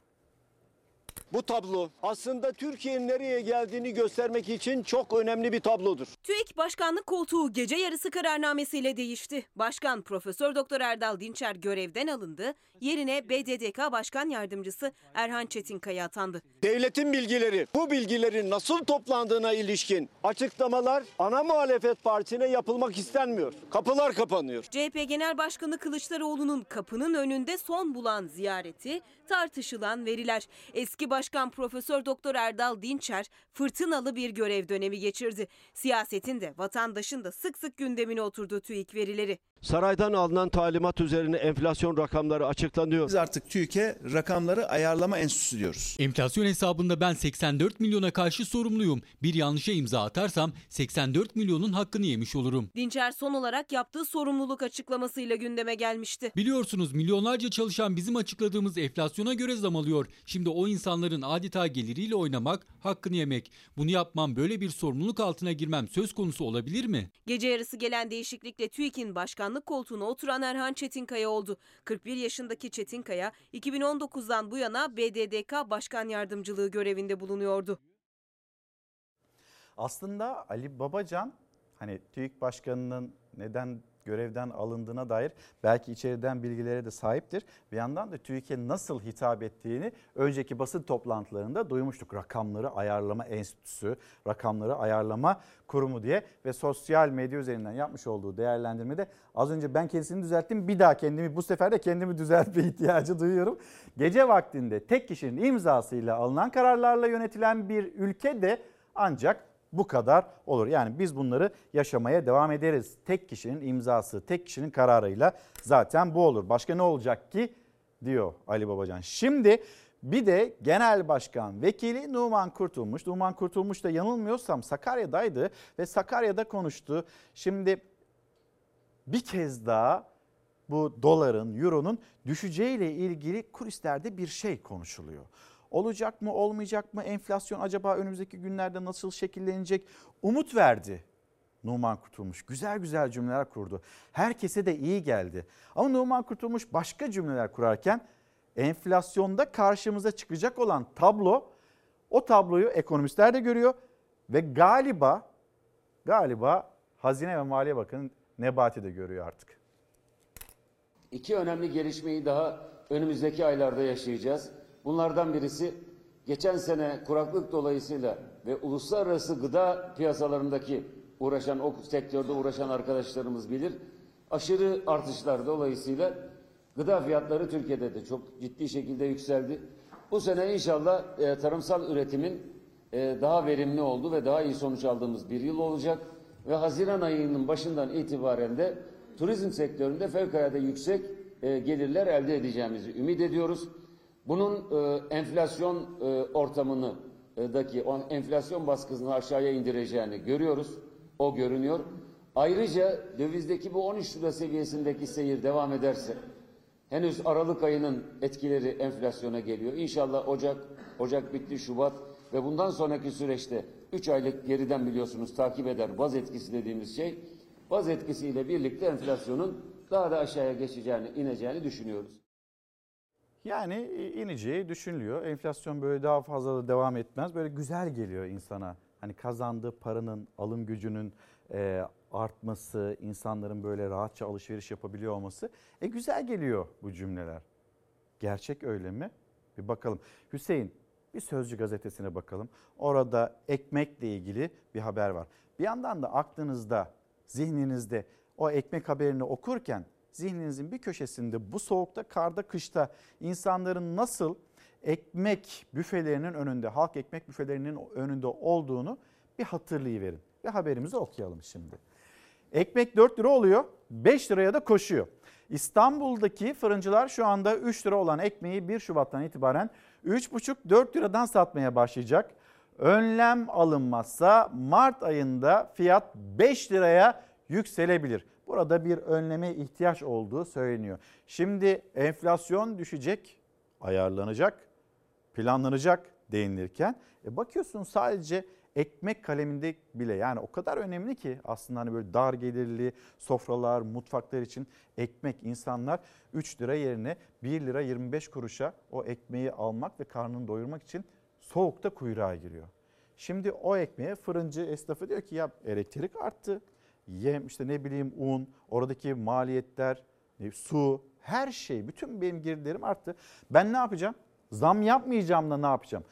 S30: Bu tablo aslında Türkiye'nin nereye geldiğini göstermek için çok önemli bir tablodur.
S2: TÜİK Başkanlık koltuğu gece yarısı kararnamesiyle değişti. Başkan Profesör Doktor Erdal Dinçer görevden alındı. Yerine BDDK Başkan Yardımcısı Erhan Çetinkaya atandı.
S30: Devletin bilgileri, bu bilgilerin nasıl toplandığına ilişkin açıklamalar ana muhalefet partisine yapılmak istenmiyor. Kapılar kapanıyor.
S2: CHP Genel Başkanı Kılıçdaroğlu'nun kapının önünde son bulan ziyareti, tartışılan veriler. Eski Başkan Profesör Doktor Erdal Dinçer fırtınalı bir görev dönemi geçirdi. Siyasetin de vatandaşın da sık sık gündemine oturdu TÜİK verileri.
S30: Saraydan alınan talimat üzerine enflasyon rakamları açıklanıyor.
S31: Biz artık TÜİK'e rakamları ayarlama enstitüsü diyoruz.
S32: Enflasyon hesabında ben 84 milyona karşı sorumluyum. Bir yanlışa imza atarsam 84 milyonun hakkını yemiş olurum.
S2: Dinçer son olarak yaptığı sorumluluk açıklamasıyla gündeme gelmişti.
S32: Biliyorsunuz milyonlarca çalışan bizim açıkladığımız enflasyona göre zam alıyor. Şimdi o insanların adeta geliriyle oynamak, hakkını yemek. Bunu yapmam, böyle bir sorumluluk altına girmem söz konusu olabilir mi?
S2: Gece yarısı gelen değişiklikle TÜİK'in başkanlık koltuğuna oturan Erhan Çetinkaya oldu. 41 yaşındaki Çetinkaya 2019'dan bu yana BDDK Başkan Yardımcılığı görevinde bulunuyordu.
S1: Aslında Ali Babacan hani TÜİK Başkanı'nın neden görevden alındığına dair belki içeriden bilgilere de sahiptir. Bir yandan da TÜİK'e nasıl hitap ettiğini önceki basın toplantılarında duymuştuk. Rakamları Ayarlama Enstitüsü, Rakamları Ayarlama Kurumu diye ve sosyal medya üzerinden yapmış olduğu değerlendirmede az önce ben kendisini düzelttim. Bir daha kendimi bu sefer de kendimi düzeltme ihtiyacı duyuyorum. Gece vaktinde tek kişinin imzasıyla alınan kararlarla yönetilen bir ülkede ancak bu kadar olur. Yani biz bunları yaşamaya devam ederiz. Tek kişinin imzası, tek kişinin kararıyla zaten bu olur. Başka ne olacak ki diyor Ali Babacan. Şimdi bir de Genel Başkan Vekili Numan Kurtulmuş. Numan Kurtulmuş da yanılmıyorsam Sakarya'daydı ve Sakarya'da konuştu. Şimdi bir kez daha bu doların, euronun düşeceğiyle ilgili kulislerde bir şey konuşuluyor. Olacak mı olmayacak mı enflasyon acaba önümüzdeki günlerde nasıl şekillenecek umut verdi Numan Kurtulmuş. Güzel güzel cümleler kurdu. Herkese de iyi geldi. Ama Numan Kurtulmuş başka cümleler kurarken enflasyonda karşımıza çıkacak olan tablo o tabloyu ekonomistler de görüyor ve galiba galiba Hazine ve Maliye Bakanı Nebati de görüyor artık.
S33: İki önemli gelişmeyi daha önümüzdeki aylarda yaşayacağız. Bunlardan birisi geçen sene kuraklık dolayısıyla ve uluslararası gıda piyasalarındaki uğraşan, o sektörde uğraşan arkadaşlarımız bilir. Aşırı artışlar dolayısıyla gıda fiyatları Türkiye'de de çok ciddi şekilde yükseldi. Bu sene inşallah e, tarımsal üretimin e, daha verimli olduğu ve daha iyi sonuç aldığımız bir yıl olacak. Ve Haziran ayının başından itibaren de turizm sektöründe fevkalade yüksek e, gelirler elde edeceğimizi ümit ediyoruz. Bunun e, enflasyon e, ortamını e, enflasyon baskısını aşağıya indireceğini görüyoruz. O görünüyor. Ayrıca dövizdeki bu 13 lira seviyesindeki seyir devam ederse henüz Aralık ayının etkileri enflasyona geliyor. İnşallah Ocak, Ocak bitti, Şubat ve bundan sonraki süreçte 3 aylık geriden biliyorsunuz takip eder baz etkisi dediğimiz şey. Baz etkisiyle birlikte enflasyonun daha da aşağıya geçeceğini, ineceğini düşünüyoruz.
S1: Yani ineceği düşünülüyor. Enflasyon böyle daha fazla da devam etmez. Böyle güzel geliyor insana. Hani kazandığı paranın, alım gücünün e, artması, insanların böyle rahatça alışveriş yapabiliyor olması. E güzel geliyor bu cümleler. Gerçek öyle mi? Bir bakalım. Hüseyin Bir Sözcü gazetesine bakalım. Orada ekmekle ilgili bir haber var. Bir yandan da aklınızda, zihninizde o ekmek haberini okurken zihninizin bir köşesinde bu soğukta, karda, kışta insanların nasıl ekmek büfelerinin önünde, halk ekmek büfelerinin önünde olduğunu bir hatırlayıverin. Ve haberimizi okuyalım şimdi. Ekmek 4 lira oluyor, 5 liraya da koşuyor. İstanbul'daki fırıncılar şu anda 3 lira olan ekmeği 1 Şubat'tan itibaren 3,5-4 liradan satmaya başlayacak. Önlem alınmazsa Mart ayında fiyat 5 liraya yükselebilir. Burada bir önleme ihtiyaç olduğu söyleniyor. Şimdi enflasyon düşecek, ayarlanacak, planlanacak denilirken e bakıyorsun sadece ekmek kaleminde bile yani o kadar önemli ki aslında hani böyle dar gelirli sofralar, mutfaklar için ekmek insanlar 3 lira yerine 1 lira 25 kuruşa o ekmeği almak ve karnını doyurmak için soğukta kuyruğa giriyor. Şimdi o ekmeğe fırıncı esnafı diyor ki ya elektrik arttı. Yem işte ne bileyim un, oradaki maliyetler, su, her şey, bütün benim girdilerim arttı. Ben ne yapacağım? Zam yapmayacağım da ne yapacağım?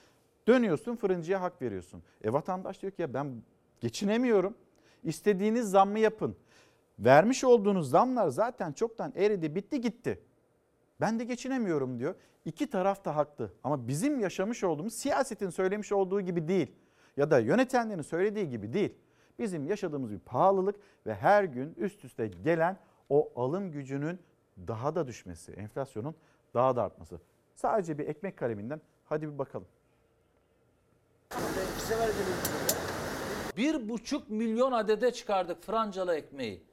S1: Dönüyorsun fırıncıya hak veriyorsun. E vatandaş diyor ki ya ben geçinemiyorum. İstediğiniz zammı yapın. Vermiş olduğunuz zamlar zaten çoktan eridi, bitti, gitti. Ben de geçinemiyorum diyor. İki taraf da haklı ama bizim yaşamış olduğumuz siyasetin söylemiş olduğu gibi değil. Ya da yönetenlerin söylediği gibi değil. Bizim yaşadığımız bir pahalılık ve her gün üst üste gelen o alım gücünün daha da düşmesi, enflasyonun daha da artması. Sadece bir ekmek kaleminden hadi bir bakalım.
S22: Bir buçuk milyon adede çıkardık francalı ekmeği.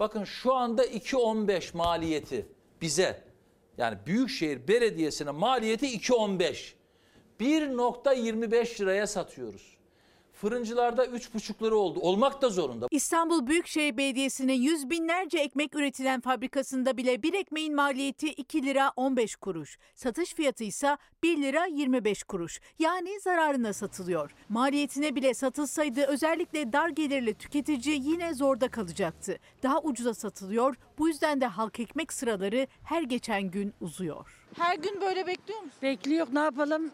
S22: Bakın şu anda 2.15 maliyeti bize. Yani Büyükşehir Belediyesi'ne maliyeti 2.15. 1.25 liraya satıyoruz. Fırıncılarda 3,5 lira oldu. Olmak da zorunda.
S34: İstanbul Büyükşehir Belediyesi'nin yüz binlerce ekmek üretilen fabrikasında bile bir ekmeğin maliyeti 2 lira 15 kuruş. Satış fiyatı ise 1 lira 25 kuruş. Yani zararına satılıyor. Maliyetine bile satılsaydı özellikle dar gelirli tüketici yine zorda kalacaktı. Daha ucuza satılıyor. Bu yüzden de halk ekmek sıraları her geçen gün uzuyor.
S35: Her gün böyle bekliyor musun?
S36: Bekliyor ne yapalım?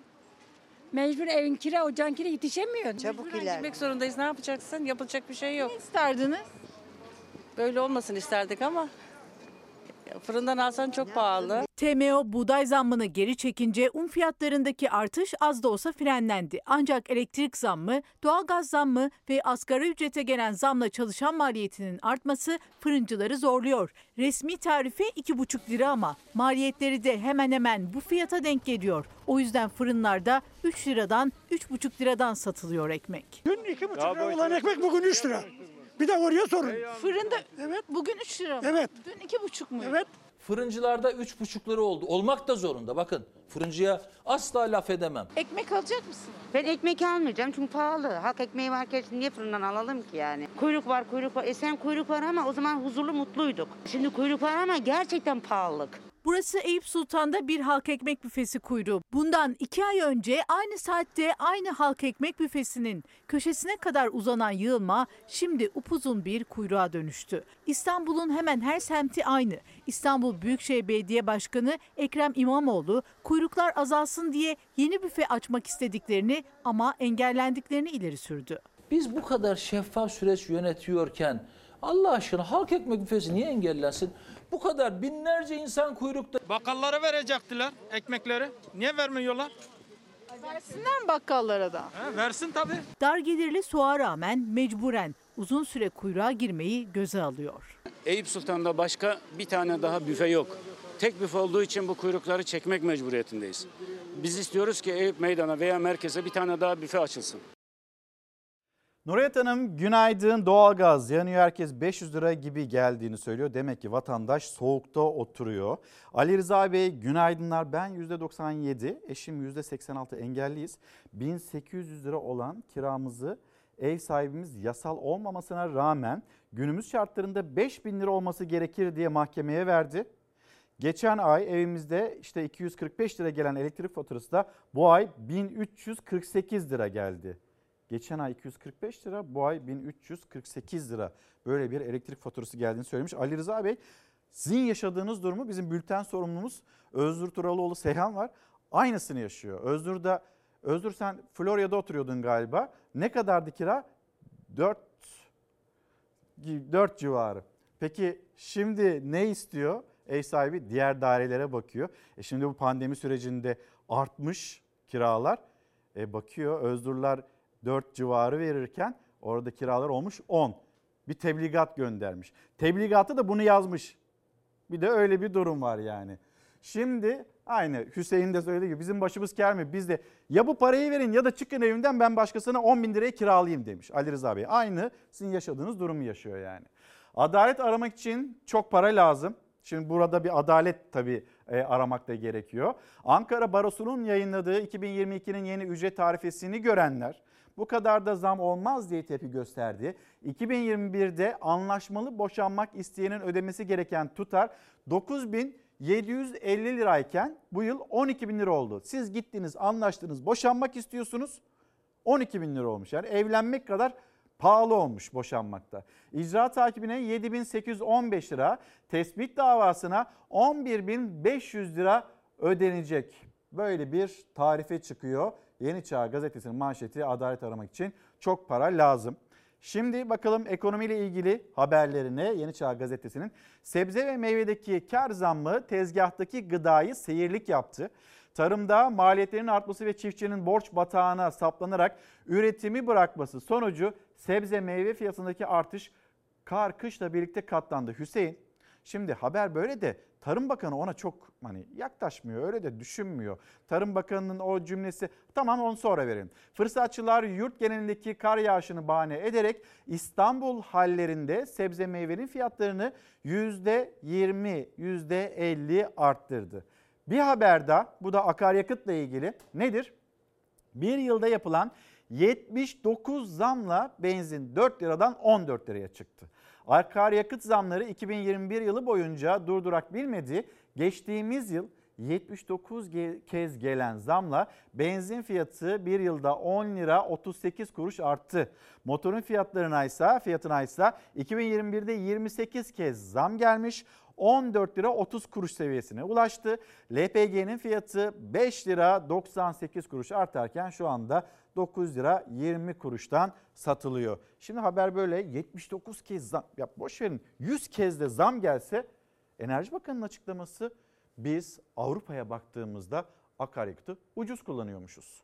S36: Mecbur evin kira, ocağın kira yetişemiyor.
S35: Çabuk
S36: Mecburen
S35: iler.
S36: gitmek zorundayız. Ne yapacaksın? Yapılacak bir şey yok.
S35: Ne isterdiniz?
S36: Böyle olmasın isterdik ama fırından alsan çok pahalı.
S34: TMO buğday zammını geri çekince un fiyatlarındaki artış az da olsa frenlendi. Ancak elektrik zammı, doğalgaz zammı ve asgari ücrete gelen zamla çalışan maliyetinin artması fırıncıları zorluyor. Resmi tarife 2,5 lira ama maliyetleri de hemen hemen bu fiyata denk geliyor. O yüzden fırınlarda 3 liradan 3,5 liradan satılıyor ekmek.
S37: Dün iki buçuk lira olan ekmek bugün 3 lira. Bir de oraya sorun.
S35: Fırında evet. bugün 3 lira mı?
S37: Evet.
S35: Dün 2,5 mu?
S37: Evet.
S22: Fırıncılarda 3,5 lira oldu. Olmak da zorunda. Bakın fırıncıya asla laf edemem.
S35: Ekmek alacak mısın?
S38: Ben ekmek almayacağım çünkü pahalı. Halk ekmeği varken şimdi niye fırından alalım ki yani? Kuyruk var, kuyruk var. Esen kuyruk var ama o zaman huzurlu, mutluyduk. Şimdi kuyruk var ama gerçekten pahalılık.
S34: Burası Eyüp Sultan'da bir halk ekmek büfesi kuyruğu. Bundan iki ay önce aynı saatte aynı halk ekmek büfesinin köşesine kadar uzanan yığılma şimdi upuzun bir kuyruğa dönüştü. İstanbul'un hemen her semti aynı. İstanbul Büyükşehir Belediye Başkanı Ekrem İmamoğlu kuyruklar azalsın diye yeni büfe açmak istediklerini ama engellendiklerini ileri sürdü.
S22: Biz bu kadar şeffaf süreç yönetiyorken Allah aşkına halk ekmek büfesi niye engellensin? Bu kadar binlerce insan kuyrukta.
S39: Bakkallara verecektiler ekmekleri. Niye vermiyorlar?
S35: Versinler mi bakkallara da?
S39: He, versin tabii.
S34: Dar gelirli soğuğa rağmen mecburen uzun süre kuyruğa girmeyi göze alıyor.
S40: Eyüp Sultan'da başka bir tane daha büfe yok. Tek büfe olduğu için bu kuyrukları çekmek mecburiyetindeyiz. Biz istiyoruz ki Eyüp Meydan'a veya merkeze bir tane daha büfe açılsın.
S1: Nurayet Hanım günaydın doğalgaz yanıyor herkes 500 lira gibi geldiğini söylüyor. Demek ki vatandaş soğukta oturuyor. Ali Rıza Bey günaydınlar ben %97 eşim %86 engelliyiz. 1800 lira olan kiramızı ev sahibimiz yasal olmamasına rağmen günümüz şartlarında 5000 lira olması gerekir diye mahkemeye verdi. Geçen ay evimizde işte 245 lira gelen elektrik faturası da bu ay 1348 lira geldi. Geçen ay 245 lira, bu ay 1348 lira. Böyle bir elektrik faturası geldiğini söylemiş. Ali Rıza Bey, sizin yaşadığınız durumu bizim bülten sorumlumuz Özgür Turalıoğlu Seyhan var. Aynısını yaşıyor. Özgür de Özgür sen Florya'da oturuyordun galiba. Ne kadardı kira? 4 4 civarı. Peki şimdi ne istiyor? Ev sahibi diğer dairelere bakıyor. E şimdi bu pandemi sürecinde artmış kiralar. E bakıyor Özdurlar 4 civarı verirken orada kiralar olmuş 10. Bir tebligat göndermiş. Tebligatı da bunu yazmış. Bir de öyle bir durum var yani. Şimdi aynı Hüseyin de söylediği gibi bizim başımız ker mi? Biz de ya bu parayı verin ya da çıkın evimden ben başkasına 10 bin liraya kiralayayım demiş Ali Rıza Bey. Aynı sizin yaşadığınız durumu yaşıyor yani. Adalet aramak için çok para lazım. Şimdi burada bir adalet tabii e, aramak da gerekiyor. Ankara Barosu'nun yayınladığı 2022'nin yeni ücret tarifesini görenler bu kadar da zam olmaz diye tepki gösterdi. 2021'de anlaşmalı boşanmak isteyenin ödemesi gereken tutar 9750 lirayken bu yıl 12 bin lira oldu. Siz gittiniz anlaştınız boşanmak istiyorsunuz 12 bin lira olmuş. Yani evlenmek kadar pahalı olmuş boşanmakta. İcra takibine 7815 lira, tespit davasına 11500 lira ödenecek. Böyle bir tarife çıkıyor. Yeni Çağ gazetesinin manşeti adalet aramak için çok para lazım. Şimdi bakalım ekonomiyle ilgili haberlerine Yeni Çağ gazetesinin sebze ve meyvedeki kar zammı tezgahtaki gıdayı seyirlik yaptı. Tarımda maliyetlerin artması ve çiftçinin borç batağına saplanarak üretimi bırakması sonucu sebze meyve fiyatındaki artış kar kışla birlikte katlandı. Hüseyin şimdi haber böyle de Tarım Bakanı ona çok hani yaklaşmıyor öyle de düşünmüyor. Tarım Bakanı'nın o cümlesi tamam onu sonra verelim. Fırsatçılar yurt genelindeki kar yağışını bahane ederek İstanbul hallerinde sebze meyvenin fiyatlarını %20, %50 arttırdı. Bir haber daha bu da akaryakıtla ilgili nedir? Bir yılda yapılan 79 zamla benzin 4 liradan 14 liraya çıktı. Akaryakıt zamları 2021 yılı boyunca durdurak bilmedi. Geçtiğimiz yıl 79 kez gelen zamla benzin fiyatı bir yılda 10 lira 38 kuruş arttı. Motorun fiyatlarına ise fiyatına ise 2021'de 28 kez zam gelmiş. 14 lira 30 kuruş seviyesine ulaştı. LPG'nin fiyatı 5 lira 98 kuruş artarken şu anda 9 lira 20 kuruştan satılıyor. Şimdi haber böyle 79 kez zam ya boş verin 100 kez de zam gelse Enerji Bakanı'nın açıklaması biz Avrupa'ya baktığımızda akaryakıtı ucuz kullanıyormuşuz.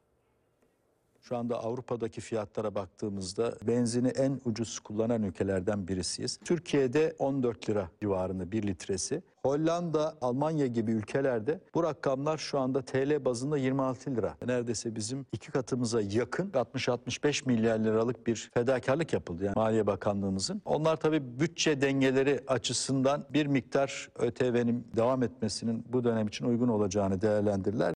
S41: Şu anda Avrupa'daki fiyatlara baktığımızda benzini en ucuz kullanan ülkelerden birisiyiz. Türkiye'de 14 lira civarında 1 litresi. Hollanda, Almanya gibi ülkelerde bu rakamlar şu anda TL bazında 26 lira. Neredeyse bizim iki katımıza yakın 60-65 milyar liralık bir fedakarlık yapıldı yani Maliye Bakanlığımızın. Onlar tabii bütçe dengeleri açısından bir miktar ÖTV'nin devam etmesinin bu dönem için uygun olacağını değerlendirdiler.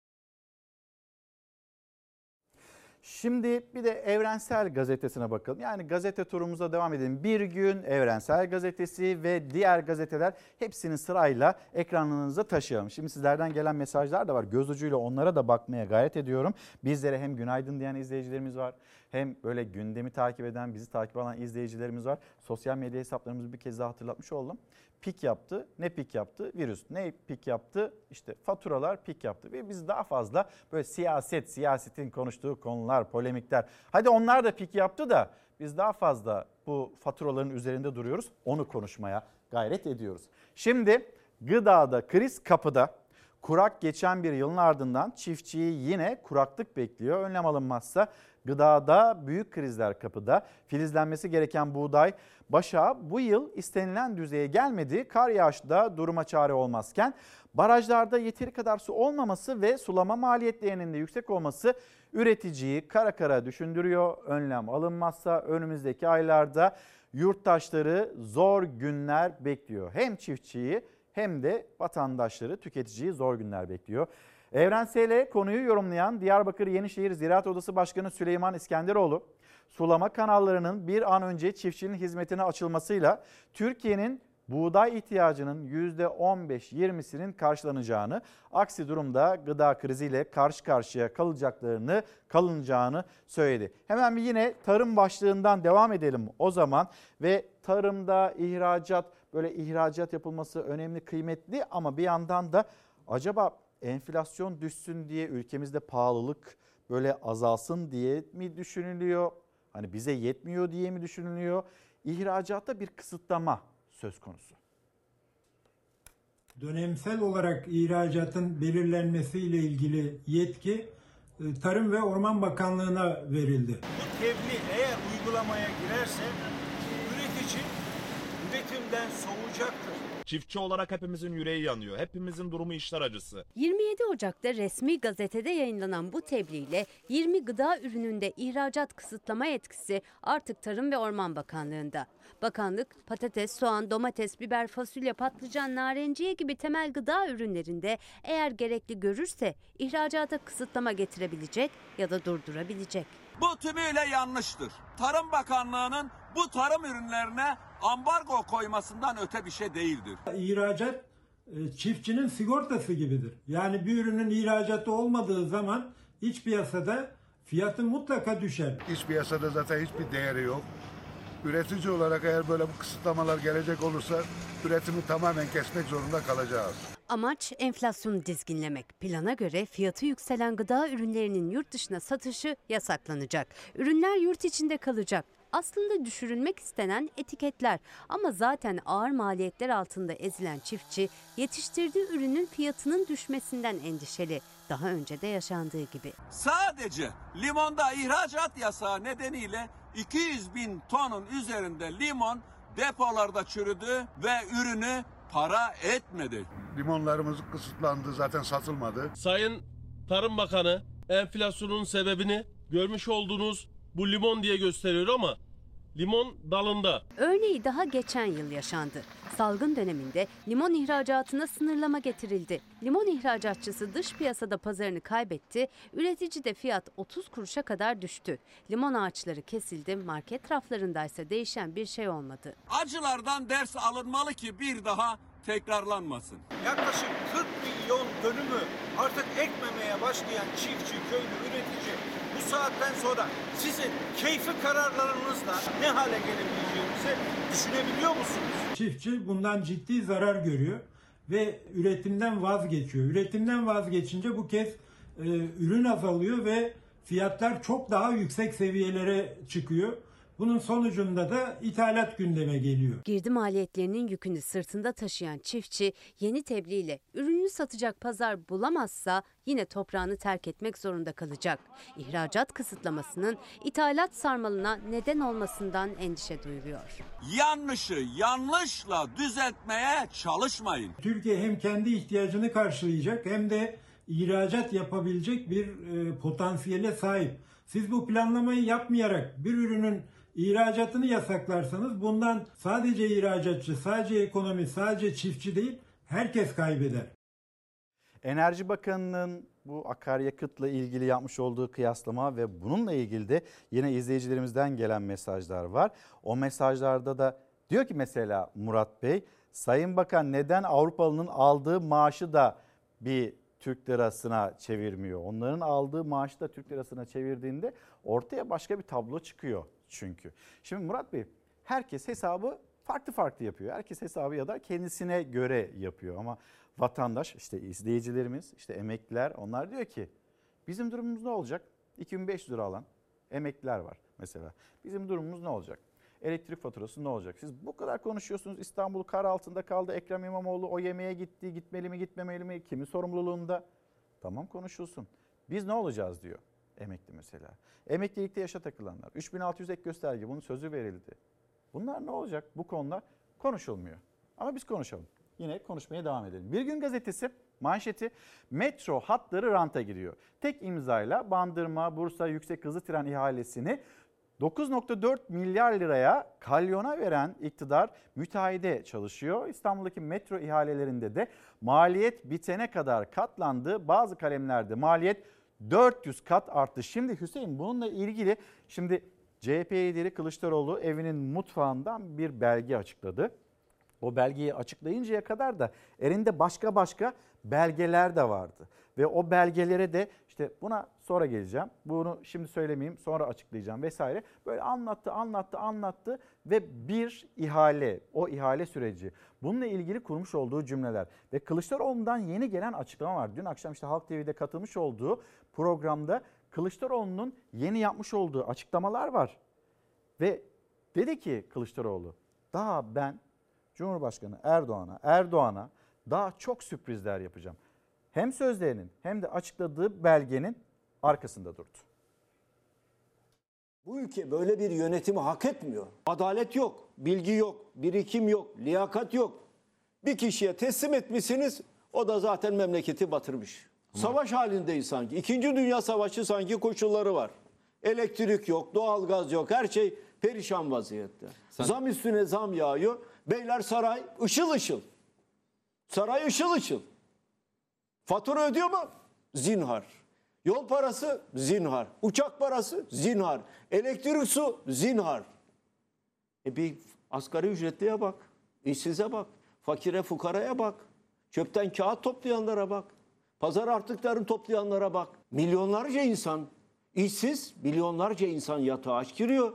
S1: Şimdi bir de Evrensel Gazetesi'ne bakalım. Yani gazete turumuza devam edelim. Bir gün Evrensel Gazetesi ve diğer gazeteler hepsini sırayla ekranınıza taşıyalım. Şimdi sizlerden gelen mesajlar da var. Göz ucuyla onlara da bakmaya gayret ediyorum. Bizlere hem günaydın diyen izleyicilerimiz var. Hem böyle gündemi takip eden, bizi takip alan izleyicilerimiz var. Sosyal medya hesaplarımızı bir kez daha hatırlatmış oldum pik yaptı. Ne pik yaptı? Virüs. Ne pik yaptı? İşte faturalar pik yaptı. Ve biz daha fazla böyle siyaset, siyasetin konuştuğu konular, polemikler. Hadi onlar da pik yaptı da biz daha fazla bu faturaların üzerinde duruyoruz. Onu konuşmaya gayret ediyoruz. Şimdi gıdada kriz kapıda. Kurak geçen bir yılın ardından çiftçiyi yine kuraklık bekliyor. Önlem alınmazsa gıdada büyük krizler kapıda. Filizlenmesi gereken buğday başa bu yıl istenilen düzeye gelmedi. Kar yağışı da duruma çare olmazken barajlarda yeteri kadar su olmaması ve sulama maliyetlerinin de yüksek olması üreticiyi kara kara düşündürüyor. Önlem alınmazsa önümüzdeki aylarda yurttaşları zor günler bekliyor. Hem çiftçiyi hem de vatandaşları, tüketiciyi zor günler bekliyor. Evrensel'e konuyu yorumlayan Diyarbakır Yenişehir Ziraat Odası Başkanı Süleyman İskenderoğlu, sulama kanallarının bir an önce çiftçinin hizmetine açılmasıyla Türkiye'nin buğday ihtiyacının %15-20'sinin karşılanacağını, aksi durumda gıda kriziyle karşı karşıya kalacaklarını, kalınacağını söyledi. Hemen bir yine tarım başlığından devam edelim o zaman ve tarımda ihracat böyle ihracat yapılması önemli, kıymetli ama bir yandan da acaba enflasyon düşsün diye ülkemizde pahalılık böyle azalsın diye mi düşünülüyor? Hani bize yetmiyor diye mi düşünülüyor? İhracatta bir kısıtlama söz konusu.
S42: dönemsel olarak ihracatın belirlenmesiyle ilgili yetki e, Tarım ve Orman Bakanlığı'na verildi.
S43: Bu tebliğ eğer uygulamaya girerse üretici üretimden soğuyacaktır.
S44: Çiftçi olarak hepimizin yüreği yanıyor. Hepimizin durumu işler acısı.
S45: 27 Ocak'ta resmi gazetede yayınlanan bu tebliğle 20 gıda ürününde ihracat kısıtlama etkisi artık Tarım ve Orman Bakanlığı'nda. Bakanlık patates, soğan, domates, biber, fasulye, patlıcan, narenciye gibi temel gıda ürünlerinde eğer gerekli görürse ihracata kısıtlama getirebilecek ya da durdurabilecek.
S46: Bu tümüyle yanlıştır. Tarım Bakanlığı'nın bu tarım ürünlerine ambargo koymasından öte bir şey değildir.
S42: İhracat e, çiftçinin sigortası gibidir. Yani bir ürünün ihracatı olmadığı zaman iç piyasada fiyatı mutlaka düşer.
S47: İç piyasada zaten hiçbir değeri yok. Üretici olarak eğer böyle bu kısıtlamalar gelecek olursa üretimi tamamen kesmek zorunda kalacağız.
S45: Amaç enflasyonu dizginlemek. Plana göre fiyatı yükselen gıda ürünlerinin yurt dışına satışı yasaklanacak. Ürünler yurt içinde kalacak. Aslında düşürülmek istenen etiketler ama zaten ağır maliyetler altında ezilen çiftçi yetiştirdiği ürünün fiyatının düşmesinden endişeli. Daha önce de yaşandığı gibi.
S46: Sadece limonda ihracat yasağı nedeniyle 200 bin tonun üzerinde limon depolarda çürüdü ve ürünü para etmedi.
S47: Limonlarımız kısıtlandı zaten satılmadı.
S48: Sayın Tarım Bakanı enflasyonun sebebini görmüş olduğunuz bu limon diye gösteriyor ama limon dalında.
S45: Örneği daha geçen yıl yaşandı. Salgın döneminde limon ihracatına sınırlama getirildi. Limon ihracatçısı dış piyasada pazarını kaybetti, üretici de fiyat 30 kuruşa kadar düştü. Limon ağaçları kesildi, market raflarındaysa değişen bir şey olmadı.
S46: Acılardan ders alınmalı ki bir daha tekrarlanmasın.
S43: Yaklaşık 40 milyon dönümü artık ekmemeye başlayan çiftçi, köylü, üretici saatten sonra sizin keyfi kararlarınızla ne hale gelebileceğinizi düşünebiliyor musunuz?
S42: Çiftçi bundan ciddi zarar görüyor ve üretimden vazgeçiyor. Üretimden vazgeçince bu kez e, ürün azalıyor ve fiyatlar çok daha yüksek seviyelere çıkıyor. Bunun sonucunda da ithalat gündeme geliyor.
S45: Girdi maliyetlerinin yükünü sırtında taşıyan çiftçi yeni tebliğle ürününü satacak pazar bulamazsa yine toprağını terk etmek zorunda kalacak. İhracat kısıtlamasının ithalat sarmalına neden olmasından endişe duyuluyor.
S46: Yanlışı yanlışla düzeltmeye çalışmayın.
S42: Türkiye hem kendi ihtiyacını karşılayacak hem de ihracat yapabilecek bir e, potansiyele sahip. Siz bu planlamayı yapmayarak bir ürünün ihracatını yasaklarsanız bundan sadece ihracatçı, sadece ekonomi, sadece çiftçi değil herkes kaybeder.
S1: Enerji Bakanı'nın bu akaryakıtla ilgili yapmış olduğu kıyaslama ve bununla ilgili de yine izleyicilerimizden gelen mesajlar var. O mesajlarda da diyor ki mesela Murat Bey, Sayın Bakan neden Avrupalı'nın aldığı maaşı da bir Türk lirasına çevirmiyor? Onların aldığı maaşı da Türk lirasına çevirdiğinde ortaya başka bir tablo çıkıyor çünkü. Şimdi Murat Bey herkes hesabı farklı farklı yapıyor. Herkes hesabı ya da kendisine göre yapıyor ama vatandaş işte izleyicilerimiz işte emekliler onlar diyor ki bizim durumumuz ne olacak? 2500 lira alan emekliler var mesela. Bizim durumumuz ne olacak? Elektrik faturası ne olacak? Siz bu kadar konuşuyorsunuz. İstanbul kar altında kaldı. Ekrem İmamoğlu o yemeğe gitti. Gitmeli mi gitmemeli mi? Kimin sorumluluğunda? Tamam konuşulsun. Biz ne olacağız diyor emekli mesela. Emeklilikte yaşa takılanlar. 3600 ek gösterge bunun sözü verildi. Bunlar ne olacak? Bu konular konuşulmuyor. Ama biz konuşalım. Yine konuşmaya devam edelim. Bir gün gazetesi manşeti metro hatları ranta giriyor. Tek imzayla Bandırma, Bursa yüksek hızlı tren ihalesini 9.4 milyar liraya kalyona veren iktidar müteahhide çalışıyor. İstanbul'daki metro ihalelerinde de maliyet bitene kadar katlandı. Bazı kalemlerde maliyet 400 kat arttı. Şimdi Hüseyin bununla ilgili şimdi CHP lideri Kılıçdaroğlu evinin mutfağından bir belge açıkladı. O belgeyi açıklayıncaya kadar da elinde başka başka belgeler de vardı. Ve o belgelere de işte buna sonra geleceğim. Bunu şimdi söylemeyeyim sonra açıklayacağım vesaire. Böyle anlattı anlattı anlattı ve bir ihale o ihale süreci. Bununla ilgili kurmuş olduğu cümleler ve Kılıçdaroğlu'ndan yeni gelen açıklama var. Dün akşam işte Halk TV'de katılmış olduğu programda Kılıçdaroğlu'nun yeni yapmış olduğu açıklamalar var. Ve dedi ki Kılıçdaroğlu daha ben Cumhurbaşkanı Erdoğan'a Erdoğan'a daha çok sürprizler yapacağım. Hem sözlerinin hem de açıkladığı belgenin arkasında durdu.
S24: Bu ülke böyle bir yönetimi hak etmiyor. Adalet yok, bilgi yok, birikim yok, liyakat yok. Bir kişiye teslim etmişsiniz, o da zaten memleketi batırmış. Savaş halindeyiz sanki. İkinci Dünya Savaşı sanki koşulları var. Elektrik yok, doğalgaz yok, her şey perişan vaziyette. Zam üstüne zam yağıyor. Beyler saray ışıl ışıl. Saray ışıl ışıl. Fatura ödüyor mu? Zinhar. Yol parası zinhar. Uçak parası zinhar. Elektrik su zinhar. E bir asgari ücretliye bak. işsize bak. Fakire fukaraya bak. Çöpten kağıt toplayanlara bak. Pazar artıklarını toplayanlara bak. Milyonlarca insan işsiz, milyonlarca insan yatağa aç giriyor.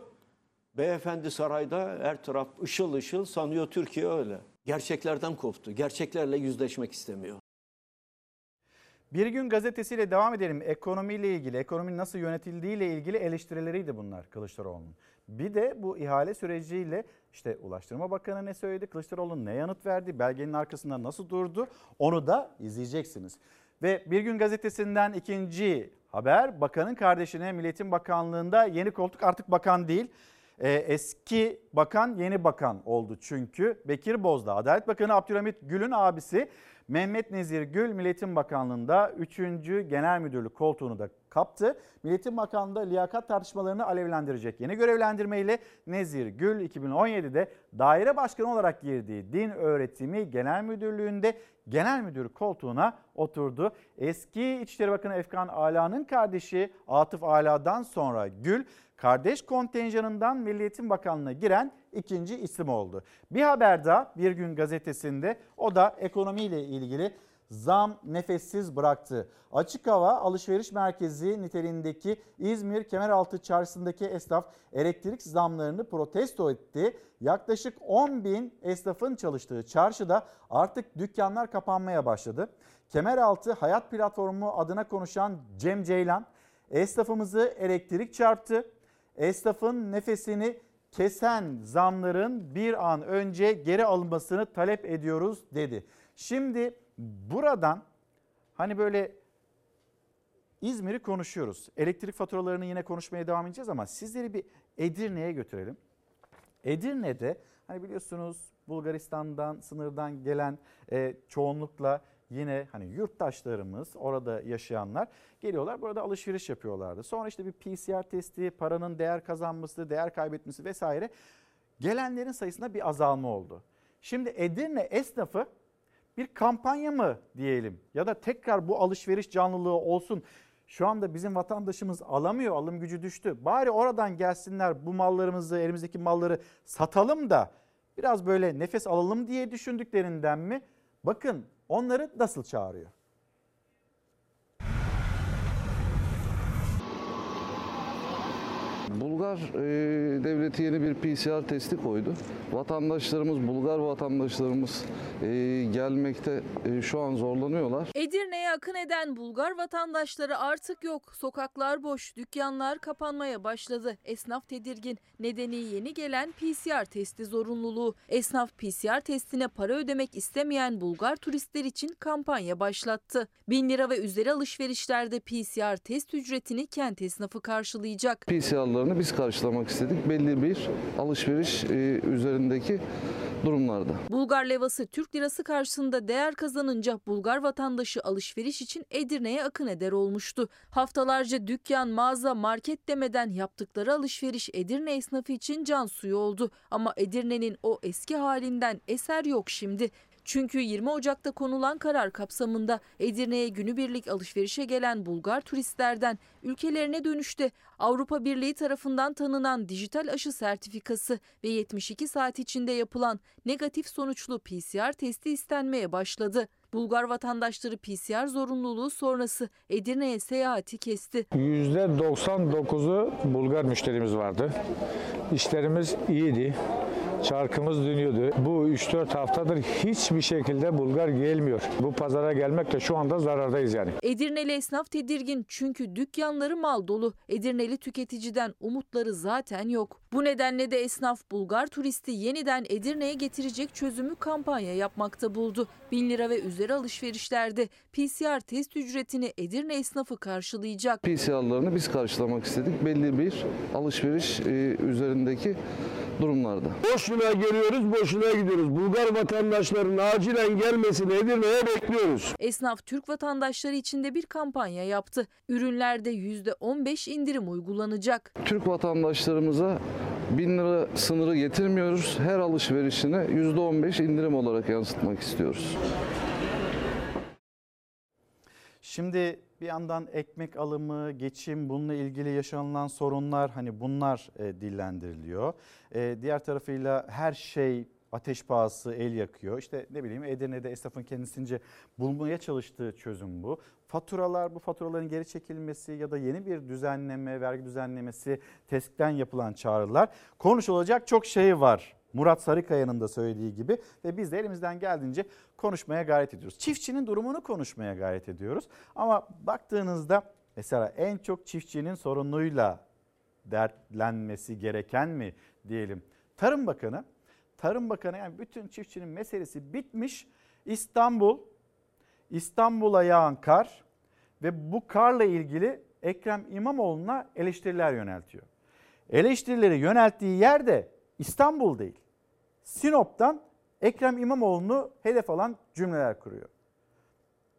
S24: Beyefendi sarayda her taraf ışıl ışıl sanıyor Türkiye öyle. Gerçeklerden koptu. Gerçeklerle yüzleşmek istemiyor.
S1: Bir gün gazetesiyle devam edelim. Ekonomiyle ilgili, ekonominin nasıl yönetildiğiyle ilgili eleştirileriydi bunlar Kılıçdaroğlu'nun. Bir de bu ihale süreciyle işte Ulaştırma Bakanı ne söyledi, Kılıçdaroğlu ne yanıt verdi, belgenin arkasında nasıl durdu onu da izleyeceksiniz. Ve Bir Gün Gazetesi'nden ikinci haber bakanın kardeşine Milletin Bakanlığı'nda yeni koltuk artık bakan değil. Ee, eski bakan yeni bakan oldu çünkü Bekir Bozdağ. Adalet Bakanı Abdülhamit Gül'ün abisi Mehmet Nezir Gül Milletin Bakanlığı'nda 3. Genel Müdürlük koltuğunu da kaptı. Milletin Bakanlığı'nda liyakat tartışmalarını alevlendirecek yeni görevlendirmeyle Nezir Gül 2017'de daire başkanı olarak girdiği Din Öğretimi Genel Müdürlüğü'nde genel müdür koltuğuna oturdu. Eski İçişleri Bakanı Efkan Ala'nın kardeşi Atıf Ala'dan sonra Gül kardeş kontenjanından Milli Eğitim Bakanlığı'na giren ikinci isim oldu. Bir haber daha Bir Gün Gazetesi'nde o da ekonomiyle ilgili zam nefessiz bıraktı. Açık hava alışveriş merkezi niteliğindeki İzmir Kemeraltı Çarşısı'ndaki esnaf elektrik zamlarını protesto etti. Yaklaşık 10 bin esnafın çalıştığı çarşıda artık dükkanlar kapanmaya başladı. Kemeraltı Hayat Platformu adına konuşan Cem Ceylan, esnafımızı elektrik çarptı. Esnafın nefesini kesen zamların bir an önce geri alınmasını talep ediyoruz dedi. Şimdi buradan hani böyle İzmir'i konuşuyoruz. Elektrik faturalarını yine konuşmaya devam edeceğiz ama sizleri bir Edirne'ye götürelim. Edirne'de hani biliyorsunuz Bulgaristan'dan sınırdan gelen e, çoğunlukla yine hani yurttaşlarımız orada yaşayanlar geliyorlar burada alışveriş yapıyorlardı. Sonra işte bir PCR testi, paranın değer kazanması, değer kaybetmesi vesaire gelenlerin sayısında bir azalma oldu. Şimdi Edirne esnafı bir kampanya mı diyelim ya da tekrar bu alışveriş canlılığı olsun. Şu anda bizim vatandaşımız alamıyor, alım gücü düştü. Bari oradan gelsinler bu mallarımızı, elimizdeki malları satalım da biraz böyle nefes alalım diye düşündüklerinden mi? Bakın onları nasıl çağırıyor?
S47: Bulgar e, devleti yeni bir PCR testi koydu. Vatandaşlarımız, Bulgar vatandaşlarımız e, gelmekte e, şu an zorlanıyorlar.
S10: Edirne'ye akın eden Bulgar vatandaşları artık yok. Sokaklar boş, dükkanlar kapanmaya başladı. Esnaf tedirgin. Nedeni yeni gelen PCR testi zorunluluğu. Esnaf PCR testine para ödemek istemeyen Bulgar turistler için kampanya başlattı. 1000 lira ve üzeri alışverişlerde PCR test ücretini kent esnafı karşılayacak.
S47: PCR'larını biz karşılamak istedik belli bir alışveriş e, üzerindeki durumlarda.
S10: Bulgar levası Türk lirası karşısında değer kazanınca Bulgar vatandaşı alışveriş için Edirne'ye akın eder olmuştu. Haftalarca dükkan, mağaza, market demeden yaptıkları alışveriş Edirne esnafı için can suyu oldu. Ama Edirne'nin o eski halinden eser yok şimdi. Çünkü 20 Ocak'ta konulan karar kapsamında Edirne'ye günübirlik alışverişe gelen Bulgar turistlerden ülkelerine dönüşte Avrupa Birliği tarafından tanınan dijital aşı sertifikası ve 72 saat içinde yapılan negatif sonuçlu PCR testi istenmeye başladı. Bulgar vatandaşları PCR zorunluluğu sonrası Edirne'ye seyahati kesti.
S49: %99'u Bulgar müşterimiz vardı. İşlerimiz iyiydi. Çarkımız dönüyordu. Bu 3-4 haftadır hiçbir şekilde Bulgar gelmiyor. Bu pazara gelmekle şu anda zarardayız yani.
S50: Edirneli esnaf tedirgin çünkü dükkanları mal dolu. Edirneli tüketiciden umutları zaten yok. Bu nedenle de esnaf Bulgar turisti yeniden Edirne'ye getirecek çözümü kampanya yapmakta buldu. 1000 lira ve üzeri alışverişlerde PCR test ücretini Edirne esnafı karşılayacak.
S47: PCR'larını biz karşılamak istedik. Belli bir alışveriş e, üzerindeki durumlarda.
S51: Boşuna geliyoruz, boşuna gidiyoruz. Bulgar vatandaşlarının acilen gelmesini Edirne'ye bekliyoruz.
S50: Esnaf Türk vatandaşları için de bir kampanya yaptı. Ürünlerde %15 indirim uygulanacak.
S47: Türk vatandaşlarımıza 1000 lira sınırı getirmiyoruz. Her alışverişine %15 indirim olarak yansıtmak istiyoruz.
S1: Şimdi bir yandan ekmek alımı, geçim, bununla ilgili yaşanılan sorunlar hani bunlar e, dillendiriliyor. E, diğer tarafıyla her şey ateş pahası el yakıyor. İşte ne bileyim Edirne'de esnafın kendisince bulmaya çalıştığı çözüm bu. Faturalar, bu faturaların geri çekilmesi ya da yeni bir düzenleme, vergi düzenlemesi, TESK'ten yapılan çağrılar konuşulacak çok şey var. Murat Sarıkaya'nın da söylediği gibi ve biz de elimizden geldiğince konuşmaya gayret ediyoruz. Çiftçinin durumunu konuşmaya gayret ediyoruz. Ama baktığınızda mesela en çok çiftçinin sorunuyla dertlenmesi gereken mi diyelim? Tarım Bakanı, Tarım Bakanı yani bütün çiftçinin meselesi bitmiş. İstanbul, İstanbul'a yağan kar ve bu karla ilgili Ekrem İmamoğlu'na eleştiriler yöneltiyor. Eleştirileri yönelttiği yer de İstanbul değil. Sinop'tan Ekrem İmamoğlu'nu hedef alan cümleler kuruyor.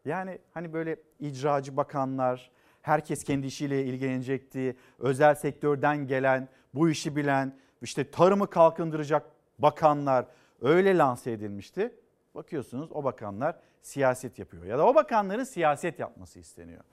S1: Yani hani böyle icracı bakanlar, herkes kendi işiyle ilgilenecekti, özel sektörden gelen, bu işi bilen, işte tarımı kalkındıracak bakanlar öyle lanse edilmişti. Bakıyorsunuz o bakanlar siyaset yapıyor ya da o bakanların siyaset yapması isteniyor.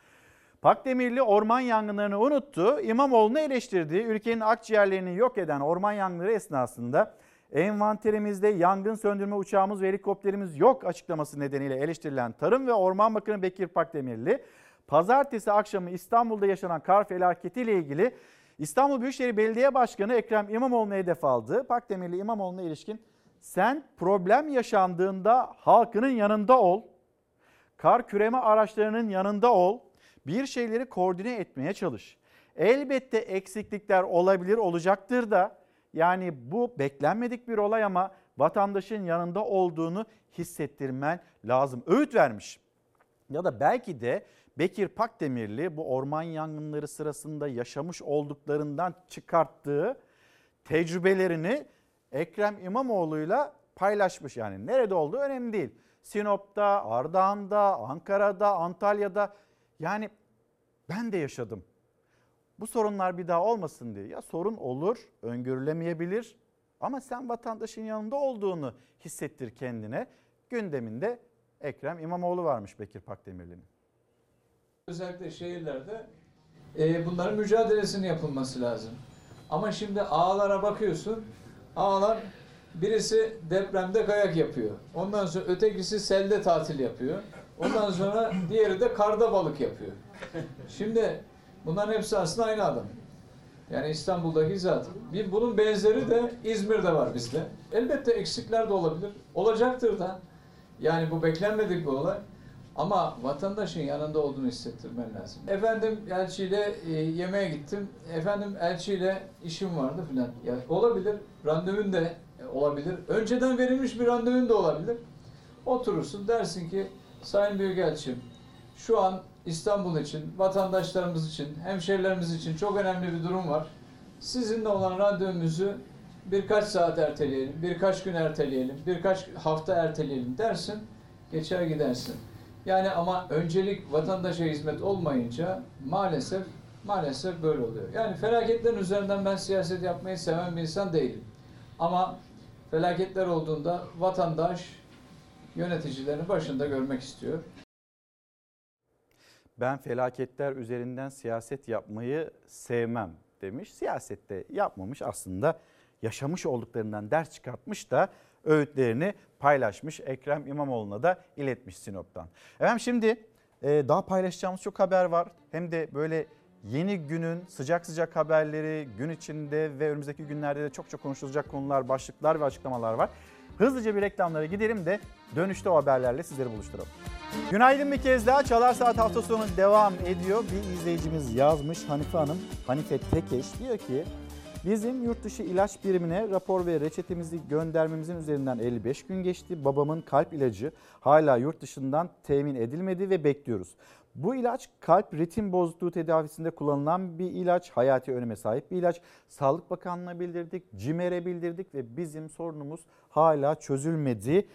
S1: Pakdemirli orman yangınlarını unuttu. İmamoğlu'nu eleştirdi. Ülkenin akciğerlerini yok eden orman yangınları esnasında envanterimizde yangın söndürme uçağımız ve helikopterimiz yok açıklaması nedeniyle eleştirilen Tarım ve Orman Bakanı Bekir Pakdemirli, pazartesi akşamı İstanbul'da yaşanan kar felaketiyle ilgili İstanbul Büyükşehir Belediye Başkanı Ekrem İmamoğlu'na hedef aldı. Pakdemirli İmamoğlu'na ilişkin sen problem yaşandığında halkının yanında ol, kar küreme araçlarının yanında ol, bir şeyleri koordine etmeye çalış. Elbette eksiklikler olabilir, olacaktır da yani bu beklenmedik bir olay ama vatandaşın yanında olduğunu hissettirmen lazım. Öğüt vermiş. Ya da belki de Bekir Pakdemirli bu orman yangınları sırasında yaşamış olduklarından çıkarttığı tecrübelerini Ekrem İmamoğlu'yla paylaşmış. Yani nerede olduğu önemli değil. Sinop'ta, Ardahan'da, Ankara'da, Antalya'da yani ben de yaşadım. Bu sorunlar bir daha olmasın diye. Ya sorun olur, öngörülemeyebilir ama sen vatandaşın yanında olduğunu hissettir kendine. Gündeminde Ekrem İmamoğlu varmış Bekir Pakdemirli'nin.
S22: Özellikle şehirlerde e, bunların mücadelesini yapılması lazım. Ama şimdi ağlara bakıyorsun, ağlar birisi depremde kayak yapıyor. Ondan sonra ötekisi selde tatil yapıyor. Ondan sonra diğeri de karda balık yapıyor. Şimdi bunların hepsi aslında aynı adam. Yani İstanbul'daki zat. Bir bunun benzeri de İzmir'de var bizde. Elbette eksikler de olabilir. Olacaktır da. Yani bu beklenmedik bir olay. Ama vatandaşın yanında olduğunu hissettirmen lazım. Efendim elçiyle e, yemeğe gittim. Efendim elçiyle işim vardı filan. Ya olabilir. Randevun da olabilir. Önceden verilmiş bir randevun da olabilir. Oturursun dersin ki Sayın Büyükelçim şu an İstanbul için, vatandaşlarımız için, hemşehrilerimiz için çok önemli bir durum var. Sizinle olan randevumuzu birkaç saat erteleyelim, birkaç gün erteleyelim, birkaç hafta erteleyelim dersin, geçer gidersin. Yani ama öncelik vatandaşa hizmet olmayınca maalesef maalesef böyle oluyor. Yani felaketlerin üzerinden ben siyaset yapmayı seven bir insan değilim. Ama felaketler olduğunda vatandaş yöneticilerini başında görmek istiyor.
S1: Ben felaketler üzerinden siyaset yapmayı sevmem demiş. Siyasette yapmamış aslında yaşamış olduklarından ders çıkartmış da öğütlerini paylaşmış. Ekrem İmamoğlu'na da iletmiş Sinop'tan. Efendim şimdi e, daha paylaşacağımız çok haber var. Hem de böyle Yeni günün sıcak sıcak haberleri, gün içinde ve önümüzdeki günlerde de çok çok konuşulacak konular, başlıklar ve açıklamalar var. Hızlıca bir reklamlara gidelim de dönüşte o haberlerle sizleri buluşturalım. Günaydın bir kez daha. Çalar Saat hafta sonu devam ediyor. Bir izleyicimiz yazmış Hanife Hanım, Hanife Tekeş diyor ki Bizim yurt dışı ilaç birimine rapor ve reçetemizi göndermemizin üzerinden 55 gün geçti. Babamın kalp ilacı hala yurt dışından temin edilmedi ve bekliyoruz. Bu ilaç kalp ritim bozukluğu tedavisinde kullanılan bir ilaç. Hayati öneme sahip bir ilaç. Sağlık Bakanlığı'na bildirdik, CİMER'e bildirdik ve bizim sorunumuz hala çözülmedi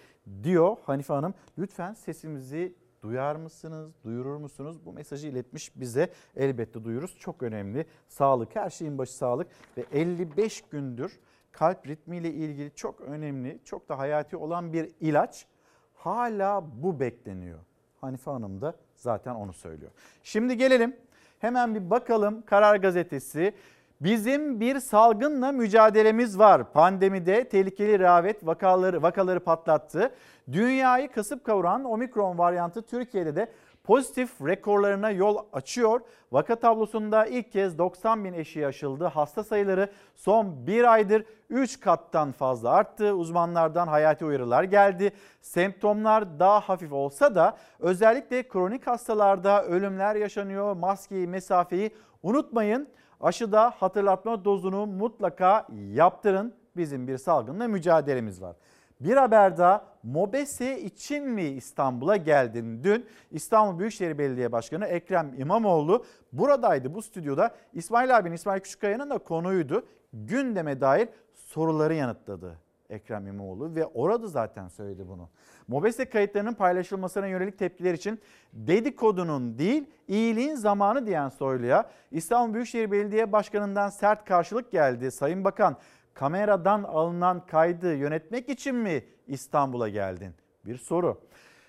S1: diyor Hanife Hanım. Lütfen sesimizi duyar mısınız, duyurur musunuz? Bu mesajı iletmiş bize elbette duyuruz. Çok önemli. Sağlık, her şeyin başı sağlık ve 55 gündür kalp ritmiyle ilgili çok önemli, çok da hayati olan bir ilaç hala bu bekleniyor. Hanife Hanım da zaten onu söylüyor. Şimdi gelelim hemen bir bakalım Karar Gazetesi. Bizim bir salgınla mücadelemiz var. Pandemide tehlikeli rehavet vakaları, vakaları patlattı. Dünyayı kasıp kavuran omikron varyantı Türkiye'de de pozitif rekorlarına yol açıyor. Vaka tablosunda ilk kez 90 bin eşiği aşıldı. Hasta sayıları son bir aydır 3 kattan fazla arttı. Uzmanlardan hayati uyarılar geldi. Semptomlar daha hafif olsa da özellikle kronik hastalarda ölümler yaşanıyor. Maskeyi, mesafeyi unutmayın. Aşıda hatırlatma dozunu mutlaka yaptırın. Bizim bir salgınla mücadelemiz var. Bir haber daha Mobese için mi İstanbul'a geldin? Dün İstanbul Büyükşehir Belediye Başkanı Ekrem İmamoğlu buradaydı bu stüdyoda. İsmail abinin İsmail Küçükkaya'nın da konuydu. Gündeme dair soruları yanıtladı Ekrem İmamoğlu ve orada zaten söyledi bunu. Mobese kayıtlarının paylaşılmasına yönelik tepkiler için dedikodunun değil iyiliğin zamanı diyen Soylu'ya İstanbul Büyükşehir Belediye Başkanı'ndan sert karşılık geldi. Sayın Bakan kameradan alınan kaydı yönetmek için mi İstanbul'a geldin? Bir soru.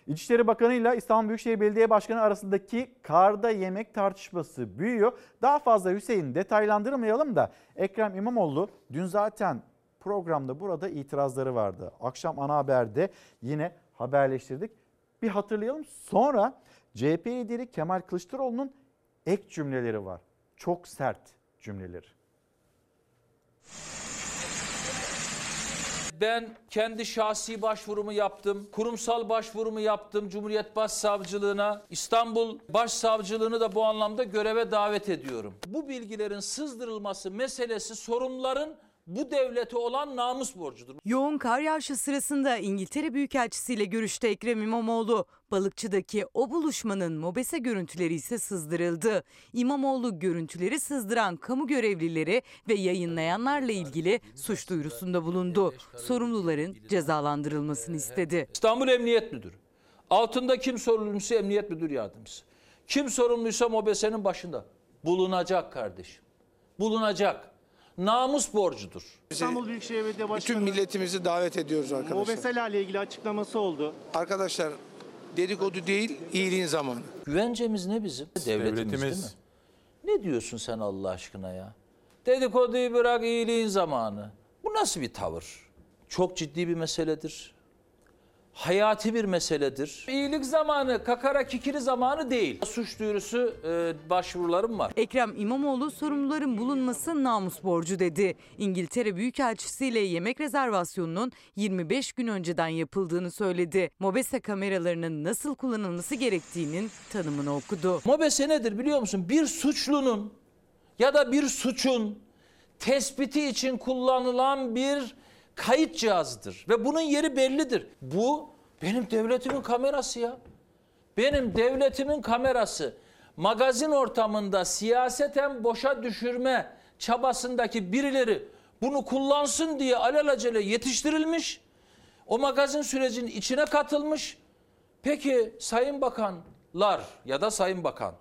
S1: İçişleri Bakanı ile İstanbul Büyükşehir Belediye Başkanı arasındaki karda yemek tartışması büyüyor. Daha fazla Hüseyin detaylandırmayalım da Ekrem İmamoğlu dün zaten programda burada itirazları vardı. Akşam ana haberde yine haberleştirdik. Bir hatırlayalım. Sonra CHP lideri Kemal Kılıçdaroğlu'nun ek cümleleri var. Çok sert cümleleri.
S25: Ben kendi şahsi başvurumu yaptım. Kurumsal başvurumu yaptım Cumhuriyet Başsavcılığına. İstanbul Başsavcılığını da bu anlamda göreve davet ediyorum. Bu bilgilerin sızdırılması meselesi sorumluların bu devlete olan namus borcudur.
S52: Yoğun kar yağışı sırasında İngiltere Büyükelçisi ile görüşte Ekrem İmamoğlu. Balıkçı'daki o buluşmanın mobese görüntüleri ise sızdırıldı. İmamoğlu görüntüleri sızdıran kamu görevlileri ve yayınlayanlarla ilgili suç duyurusunda bulundu. Sorumluların cezalandırılmasını istedi.
S25: İstanbul Emniyet Müdürü. Altında kim sorumluysa Emniyet Müdür Yardımcısı. Kim sorumluysa mobesenin başında. Bulunacak kardeşim. Bulunacak. Namus borcudur.
S53: İstanbul Büyükşehir Belediye Başkanı
S54: Bütün milletimizi davet ediyoruz arkadaşlar.
S53: Mobesela ile ilgili açıklaması oldu.
S54: Arkadaşlar dedikodu değil, iyiliğin zamanı.
S25: Güvencemiz ne bizim? Devletimiz,
S54: Devletimiz.
S25: değil mi? Ne diyorsun sen Allah aşkına ya? Dedikoduyu bırak iyiliğin zamanı. Bu nasıl bir tavır? Çok ciddi bir meseledir. Hayati bir meseledir. İyilik zamanı, kakara kikiri zamanı değil. Suç duyurusu e, başvurularım var.
S52: Ekrem İmamoğlu sorumluların bulunması namus borcu dedi. İngiltere Büyükelçisi ile yemek rezervasyonunun 25 gün önceden yapıldığını söyledi. Mobese kameralarının nasıl kullanılması gerektiğinin tanımını okudu.
S25: Mobese nedir biliyor musun? Bir suçlunun ya da bir suçun tespiti için kullanılan bir kayıt cihazıdır. Ve bunun yeri bellidir. Bu benim devletimin kamerası ya. Benim devletimin kamerası. Magazin ortamında siyaseten boşa düşürme çabasındaki birileri bunu kullansın diye alelacele yetiştirilmiş. O magazin sürecinin içine katılmış. Peki Sayın Bakanlar ya da Sayın Bakan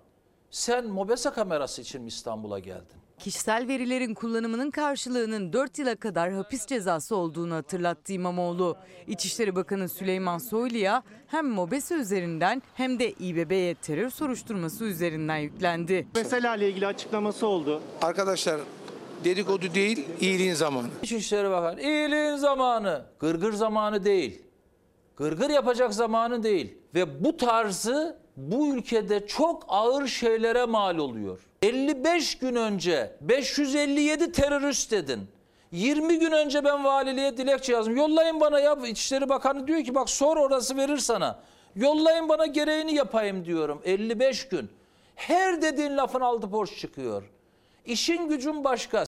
S25: sen Mobese kamerası için mi İstanbul'a geldin?
S52: Kişisel verilerin kullanımının karşılığının 4 yıla kadar hapis cezası olduğunu hatırlattı İmamoğlu. İçişleri Bakanı Süleyman Soylu'ya hem Mobese üzerinden hem de İBB'ye terör soruşturması üzerinden yüklendi.
S53: Mobesela ile ilgili açıklaması oldu.
S54: Arkadaşlar dedikodu değil, iyiliğin zamanı.
S25: İçişleri Bakanı iyiliğin zamanı, gırgır zamanı değil. Gırgır yapacak zamanı değil. Ve bu tarzı bu ülkede çok ağır şeylere mal oluyor. 55 gün önce 557 terörist dedin. 20 gün önce ben valiliğe dilekçe yazdım. Yollayın bana ya İçişleri Bakanı diyor ki bak sor orası verir sana. Yollayın bana gereğini yapayım diyorum. 55 gün. Her dediğin lafın altı boş çıkıyor. İşin gücün başka.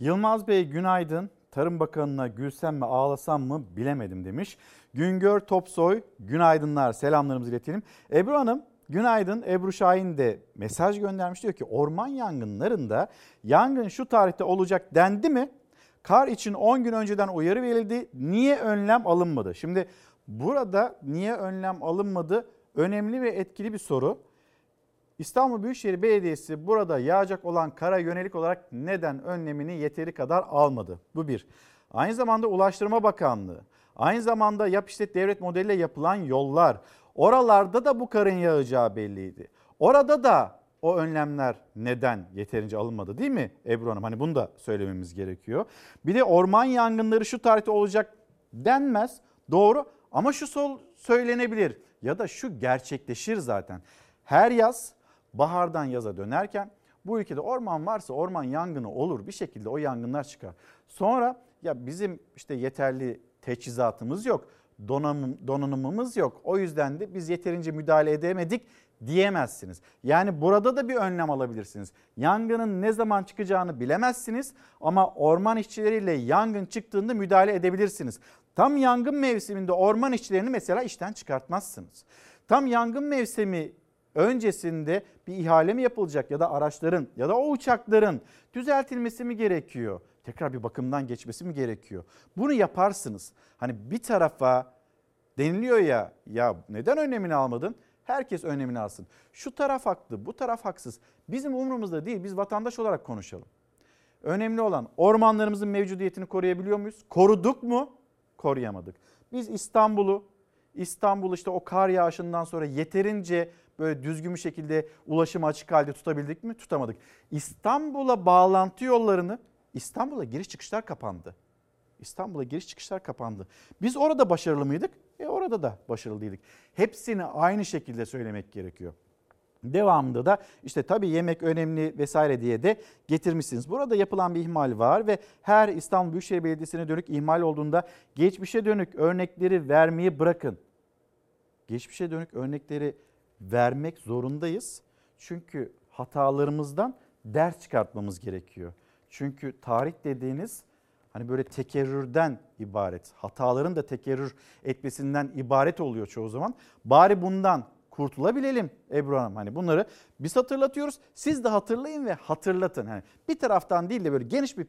S1: Yılmaz Bey günaydın. Tarım Bakanı'na gülsem mi ağlasam mı bilemedim demiş. Güngör Topsoy günaydınlar selamlarımızı iletelim. Ebru Hanım günaydın. Ebru Şahin de mesaj göndermiş diyor ki orman yangınlarında yangın şu tarihte olacak dendi mi? Kar için 10 gün önceden uyarı verildi. Niye önlem alınmadı? Şimdi burada niye önlem alınmadı? Önemli ve etkili bir soru. İstanbul Büyükşehir Belediyesi burada yağacak olan kara yönelik olarak neden önlemini yeteri kadar almadı? Bu bir. Aynı zamanda Ulaştırma Bakanlığı, aynı zamanda yap işlet devlet modeliyle yapılan yollar, oralarda da bu karın yağacağı belliydi. Orada da o önlemler neden yeterince alınmadı değil mi Ebru Hanım? Hani bunu da söylememiz gerekiyor. Bir de orman yangınları şu tarihte olacak denmez. Doğru ama şu sol söylenebilir ya da şu gerçekleşir zaten. Her yaz bahardan yaza dönerken bu ülkede orman varsa orman yangını olur bir şekilde o yangınlar çıkar. Sonra ya bizim işte yeterli teçhizatımız yok, donanım, donanımımız yok. O yüzden de biz yeterince müdahale edemedik diyemezsiniz. Yani burada da bir önlem alabilirsiniz. Yangının ne zaman çıkacağını bilemezsiniz ama orman işçileriyle yangın çıktığında müdahale edebilirsiniz. Tam yangın mevsiminde orman işçilerini mesela işten çıkartmazsınız. Tam yangın mevsimi öncesinde bir ihale mi yapılacak ya da araçların ya da o uçakların düzeltilmesi mi gerekiyor? Tekrar bir bakımdan geçmesi mi gerekiyor? Bunu yaparsınız. Hani bir tarafa deniliyor ya ya neden önlemini almadın? Herkes önlemini alsın. Şu taraf haklı, bu taraf haksız. Bizim umurumuzda değil. Biz vatandaş olarak konuşalım. Önemli olan ormanlarımızın mevcudiyetini koruyabiliyor muyuz? Koruduk mu? Koruyamadık. Biz İstanbul'u İstanbul işte o kar yağışından sonra yeterince böyle düzgün bir şekilde ulaşımı açık halde tutabildik mi? Tutamadık. İstanbul'a bağlantı yollarını İstanbul'a giriş çıkışlar kapandı. İstanbul'a giriş çıkışlar kapandı. Biz orada başarılı mıydık? E orada da başarılıydık. Hepsini aynı şekilde söylemek gerekiyor. Devamında da işte tabii yemek önemli vesaire diye de getirmişsiniz. Burada yapılan bir ihmal var ve her İstanbul Büyükşehir Belediyesi'ne dönük ihmal olduğunda geçmişe dönük örnekleri vermeyi bırakın. Geçmişe dönük örnekleri vermek zorundayız. Çünkü hatalarımızdan ders çıkartmamız gerekiyor. Çünkü tarih dediğiniz hani böyle tekerrürden ibaret. Hataların da tekerrür etmesinden ibaret oluyor çoğu zaman. Bari bundan kurtulabilelim Ebru Hanım. Hani bunları biz hatırlatıyoruz. Siz de hatırlayın ve hatırlatın. Hani bir taraftan değil de böyle geniş bir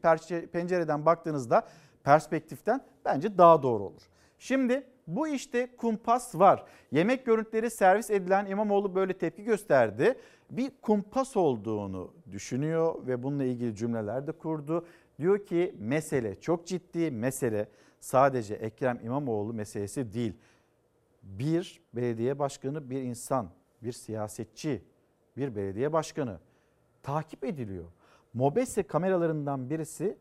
S1: pencereden baktığınızda perspektiften bence daha doğru olur. Şimdi bu işte kumpas var. Yemek görüntüleri servis edilen İmamoğlu böyle tepki gösterdi. Bir kumpas olduğunu düşünüyor ve bununla ilgili cümleler de kurdu. Diyor ki mesele çok ciddi mesele sadece Ekrem İmamoğlu meselesi değil. Bir belediye başkanı bir insan, bir siyasetçi, bir belediye başkanı takip ediliyor. Mobese kameralarından birisi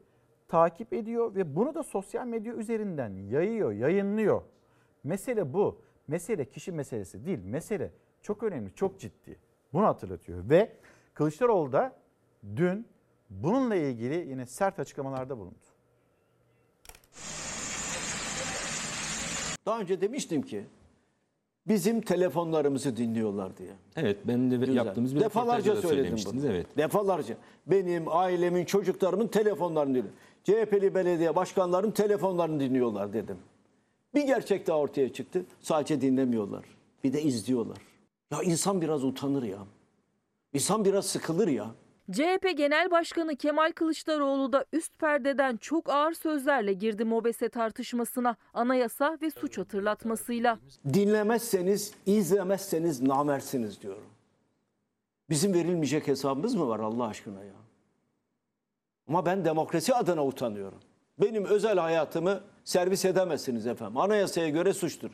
S1: takip ediyor ve bunu da sosyal medya üzerinden yayıyor, yayınlıyor. Mesele bu. Mesele kişi meselesi değil. Mesele çok önemli, çok ciddi. Bunu hatırlatıyor ve Kılıçdaroğlu da dün bununla ilgili yine sert açıklamalarda bulundu.
S24: Daha önce demiştim ki bizim telefonlarımızı dinliyorlar diye.
S55: Evet benim de
S24: Güzel.
S55: yaptığımız bir
S24: Defalarca söyledim bunu.
S55: Evet.
S24: Defalarca. Benim, ailemin, çocuklarımın telefonlarını dinliyor. CHP'li belediye başkanlarının telefonlarını dinliyorlar dedim. Bir gerçek daha ortaya çıktı. Sadece dinlemiyorlar. Bir de izliyorlar. Ya insan biraz utanır ya. İnsan biraz sıkılır ya.
S50: CHP Genel Başkanı Kemal Kılıçdaroğlu da üst perdeden çok ağır sözlerle girdi MOBESE tartışmasına anayasa ve suç hatırlatmasıyla.
S24: Dinlemezseniz, izlemezseniz namersiniz diyorum. Bizim verilmeyecek hesabımız mı var Allah aşkına ya? Ama ben demokrasi adına utanıyorum. Benim özel hayatımı servis edemezsiniz efendim. Anayasaya göre suçtur.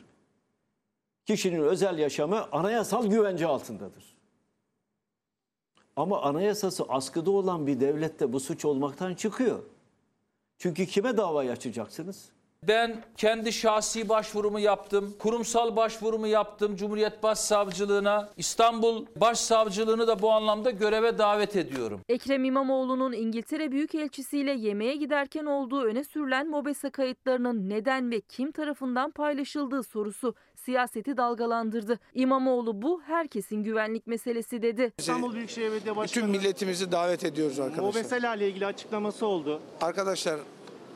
S24: Kişinin özel yaşamı anayasal güvence altındadır. Ama anayasası askıda olan bir devlette bu suç olmaktan çıkıyor. Çünkü kime davayı açacaksınız?
S25: Ben kendi şahsi başvurumu yaptım. Kurumsal başvurumu yaptım Cumhuriyet Başsavcılığına. İstanbul Başsavcılığını da bu anlamda göreve davet ediyorum.
S10: Ekrem İmamoğlu'nun İngiltere Büyükelçisiyle yemeğe giderken olduğu öne sürülen MOBESE kayıtlarının neden ve kim tarafından paylaşıldığı sorusu siyaseti dalgalandırdı. İmamoğlu bu herkesin güvenlik meselesi dedi.
S53: İstanbul Büyükşehir Belediye
S56: Bütün
S53: Başkanı
S56: milletimizi davet ediyoruz arkadaşlar.
S53: Mobesela ile ilgili açıklaması oldu.
S56: Arkadaşlar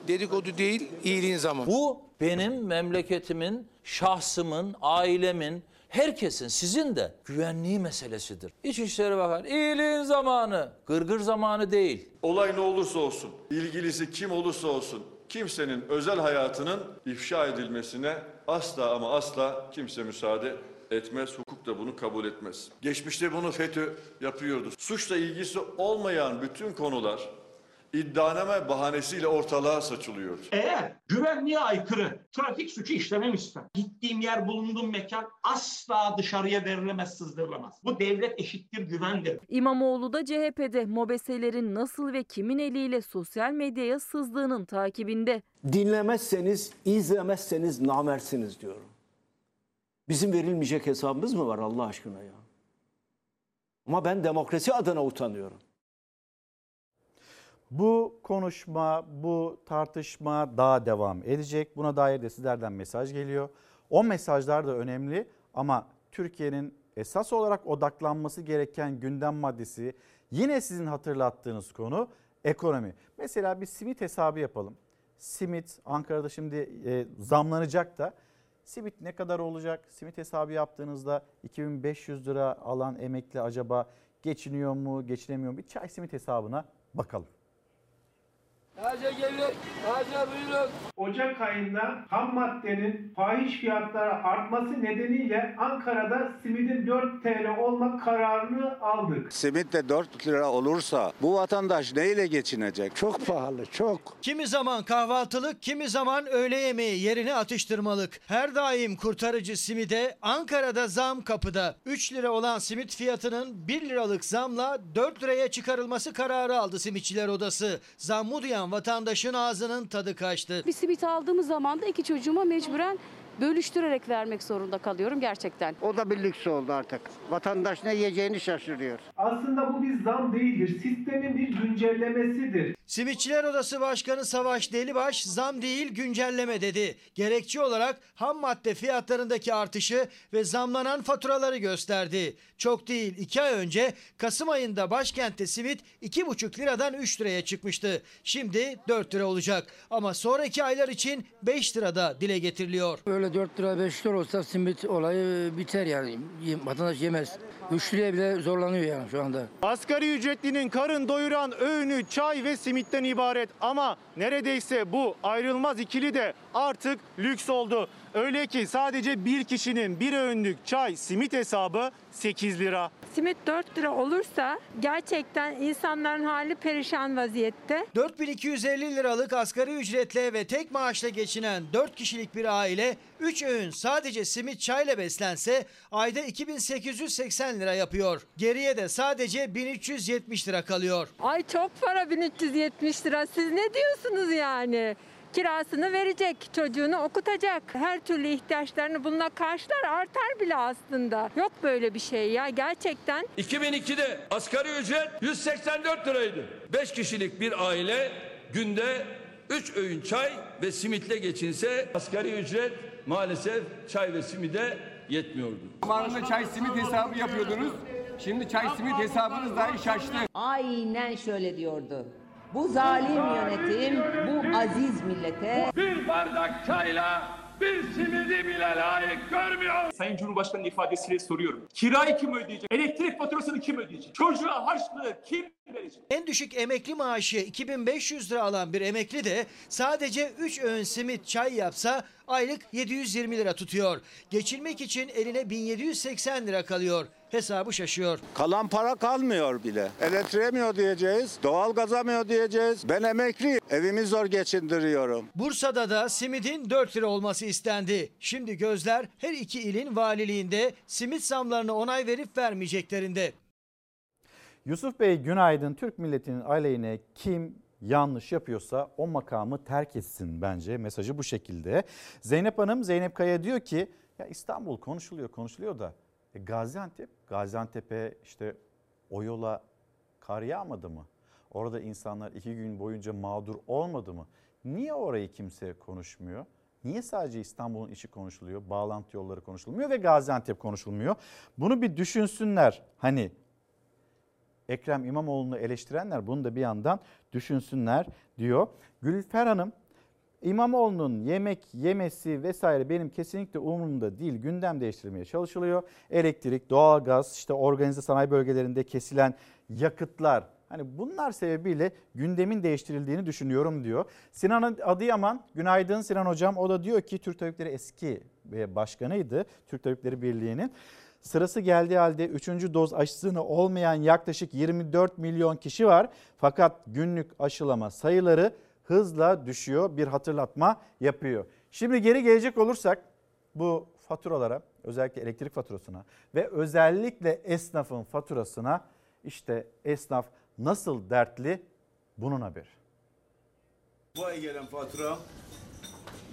S56: dedikodu değil, iyiliğin zamanı.
S25: Bu benim memleketimin, şahsımın, ailemin, herkesin, sizin de güvenliği meselesidir. İçişleri Bakanı, iyiliğin zamanı, gırgır zamanı değil.
S3: Olay ne olursa olsun, ilgilisi kim olursa olsun, kimsenin özel hayatının ifşa edilmesine asla ama asla kimse müsaade etmez. Hukuk da bunu kabul etmez. Geçmişte bunu FETÖ yapıyordu. Suçla ilgisi olmayan bütün konular iddianame bahanesiyle ortalığa saçılıyor.
S57: Eğer güvenliğe aykırı trafik suçu işlememişsem, gittiğim yer bulunduğum mekan asla dışarıya verilemez, sızdırılamaz. Bu devlet eşittir güvendir.
S10: İmamoğlu da CHP'de MOBESE'lerin nasıl ve kimin eliyle sosyal medyaya sızdığının takibinde.
S24: Dinlemezseniz, izlemezseniz namersiniz diyorum. Bizim verilmeyecek hesabımız mı var Allah aşkına ya? Ama ben demokrasi adına utanıyorum.
S1: Bu konuşma, bu tartışma daha devam edecek. Buna dair de sizlerden mesaj geliyor. O mesajlar da önemli ama Türkiye'nin esas olarak odaklanması gereken gündem maddesi yine sizin hatırlattığınız konu ekonomi. Mesela bir simit hesabı yapalım. Simit Ankara'da şimdi e, zamlanacak da simit ne kadar olacak? Simit hesabı yaptığınızda 2500 lira alan emekli acaba geçiniyor mu, geçinemiyor mu? Bir çay simit hesabına bakalım.
S57: Buyurun.
S53: Ocak ayında ham maddenin fahiş fiyatlara artması nedeniyle Ankara'da simidin 4 TL olma kararını aldık.
S58: Simit de 4 lira olursa bu vatandaş neyle geçinecek? Çok pahalı, çok.
S59: Kimi zaman kahvaltılık, kimi zaman öğle yemeği yerine atıştırmalık. Her daim kurtarıcı simide Ankara'da zam kapıda. 3 lira olan simit fiyatının 1 liralık zamla 4 liraya çıkarılması kararı aldı Simitçiler Odası. Zammı duyan vatandaşın ağzının tadı kaçtı.
S60: Bir simit aldığımız zaman da iki çocuğuma mecburen bölüştürerek vermek zorunda kalıyorum gerçekten.
S61: O da bir lüks oldu artık. Vatandaş ne yiyeceğini şaşırıyor.
S53: Aslında bu bir zam değildir. Sistemin bir güncellemesidir.
S59: Simitçiler Odası Başkanı Savaş Delibaş zam değil güncelleme dedi. Gerekçe olarak ham madde fiyatlarındaki artışı ve zamlanan faturaları gösterdi. Çok değil 2 ay önce Kasım ayında başkentte simit 2,5 liradan 3 liraya çıkmıştı. Şimdi 4 lira olacak ama sonraki aylar için 5 lirada dile getiriliyor.
S62: Öyle 4 lira 5 lira olsa simit olayı biter yani. Vatandaş yemez. 3 liraya bile zorlanıyor yani şu anda.
S53: Asgari ücretlinin karın doyuran öğünü çay ve simitten ibaret ama neredeyse bu ayrılmaz ikili de artık lüks oldu. Öyle ki sadece bir kişinin bir öğünlük çay simit hesabı 8 lira.
S63: Simit 4 lira olursa gerçekten insanların hali perişan vaziyette.
S59: 4250 liralık asgari ücretle ve tek maaşla geçinen 4 kişilik bir aile 3 öğün sadece simit çayla beslense ayda 2880 lira yapıyor. Geriye de sadece 1370 lira kalıyor.
S63: Ay çok para 1370 lira. Siz ne diyorsunuz yani? Kirasını verecek, çocuğunu okutacak. Her türlü ihtiyaçlarını bununla karşılar, artar bile aslında. Yok böyle bir şey ya gerçekten.
S64: 2002'de asgari ücret 184 liraydı. 5 kişilik bir aile günde 3 öğün çay ve simitle geçinse asgari ücret maalesef çay ve simide yetmiyordu.
S65: Zamanında çay simit hesabı yapıyordunuz. Şimdi çay simit hesabınız dahi şaştı.
S66: Aynen şöyle diyordu. Bu zalim yönetim, bu aziz millete...
S64: Bir bardak çayla bir simidi bile layık görmüyor.
S65: Sayın Cumhurbaşkanı'nın ifadesiyle soruyorum. Kirayı kim ödeyecek? Elektrik faturasını kim ödeyecek? Çocuğa harçlığı kim?
S59: En düşük emekli maaşı 2500 lira alan bir emekli de sadece 3 öğün simit çay yapsa aylık 720 lira tutuyor. Geçinmek için eline 1780 lira kalıyor. Hesabı şaşıyor.
S58: Kalan para kalmıyor bile. Elektriğe mi ödeyeceğiz? Doğalgaza mı ödeyeceğiz? Ben emekli. Evimi zor geçindiriyorum.
S59: Bursa'da da simidin 4 lira olması istendi. Şimdi gözler her iki ilin valiliğinde simit zamlarına onay verip vermeyeceklerinde.
S1: Yusuf Bey günaydın. Türk milletinin aleyhine kim yanlış yapıyorsa o makamı terk etsin bence. Mesajı bu şekilde. Zeynep Hanım, Zeynep Kaya diyor ki ya İstanbul konuşuluyor konuşuluyor da e Gaziantep, Gaziantep'e işte o yola kar yağmadı mı? Orada insanlar iki gün boyunca mağdur olmadı mı? Niye orayı kimse konuşmuyor? Niye sadece İstanbul'un içi konuşuluyor, bağlantı yolları konuşulmuyor ve Gaziantep konuşulmuyor? Bunu bir düşünsünler. Hani Ekrem İmamoğlu'nu eleştirenler bunu da bir yandan düşünsünler diyor. Gülfer Hanım İmamoğlu'nun yemek yemesi vesaire benim kesinlikle umurumda değil. Gündem değiştirilmeye çalışılıyor. Elektrik, doğalgaz, işte organize sanayi bölgelerinde kesilen yakıtlar Hani bunlar sebebiyle gündemin değiştirildiğini düşünüyorum diyor. Sinan Adıyaman, günaydın Sinan Hocam. O da diyor ki Türk Tabipleri eski başkanıydı Türk Tabipleri Birliği'nin. Sırası geldiği halde 3. doz aşısını olmayan yaklaşık 24 milyon kişi var. Fakat günlük aşılama sayıları hızla düşüyor. Bir hatırlatma yapıyor. Şimdi geri gelecek olursak bu faturalara özellikle elektrik faturasına ve özellikle esnafın faturasına işte esnaf nasıl dertli bunun haberi.
S67: Bu ay gelen fatura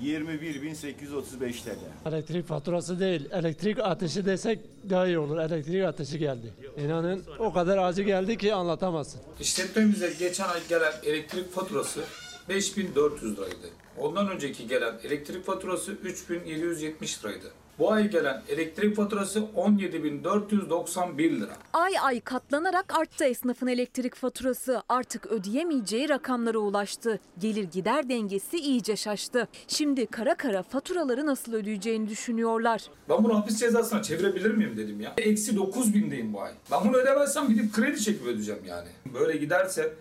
S67: 21.835 TL.
S68: Elektrik faturası değil, elektrik ateşi desek daha iyi olur. Elektrik ateşi geldi. İnanın o kadar acı geldi ki anlatamazsın.
S69: İşletmemize geçen ay gelen elektrik faturası 5400 liraydı. Ondan önceki gelen elektrik faturası 3770 liraydı. Bu ay gelen elektrik faturası 17.491 lira.
S70: Ay ay katlanarak arttı esnafın elektrik faturası. Artık ödeyemeyeceği rakamlara ulaştı. Gelir gider dengesi iyice şaştı. Şimdi kara kara faturaları nasıl ödeyeceğini düşünüyorlar.
S69: Ben bunu hapis cezasına çevirebilir miyim dedim ya. Eksi 9000'deyim bu ay. Ben bunu ödemezsem gidip kredi çekip ödeyeceğim yani. Böyle giderse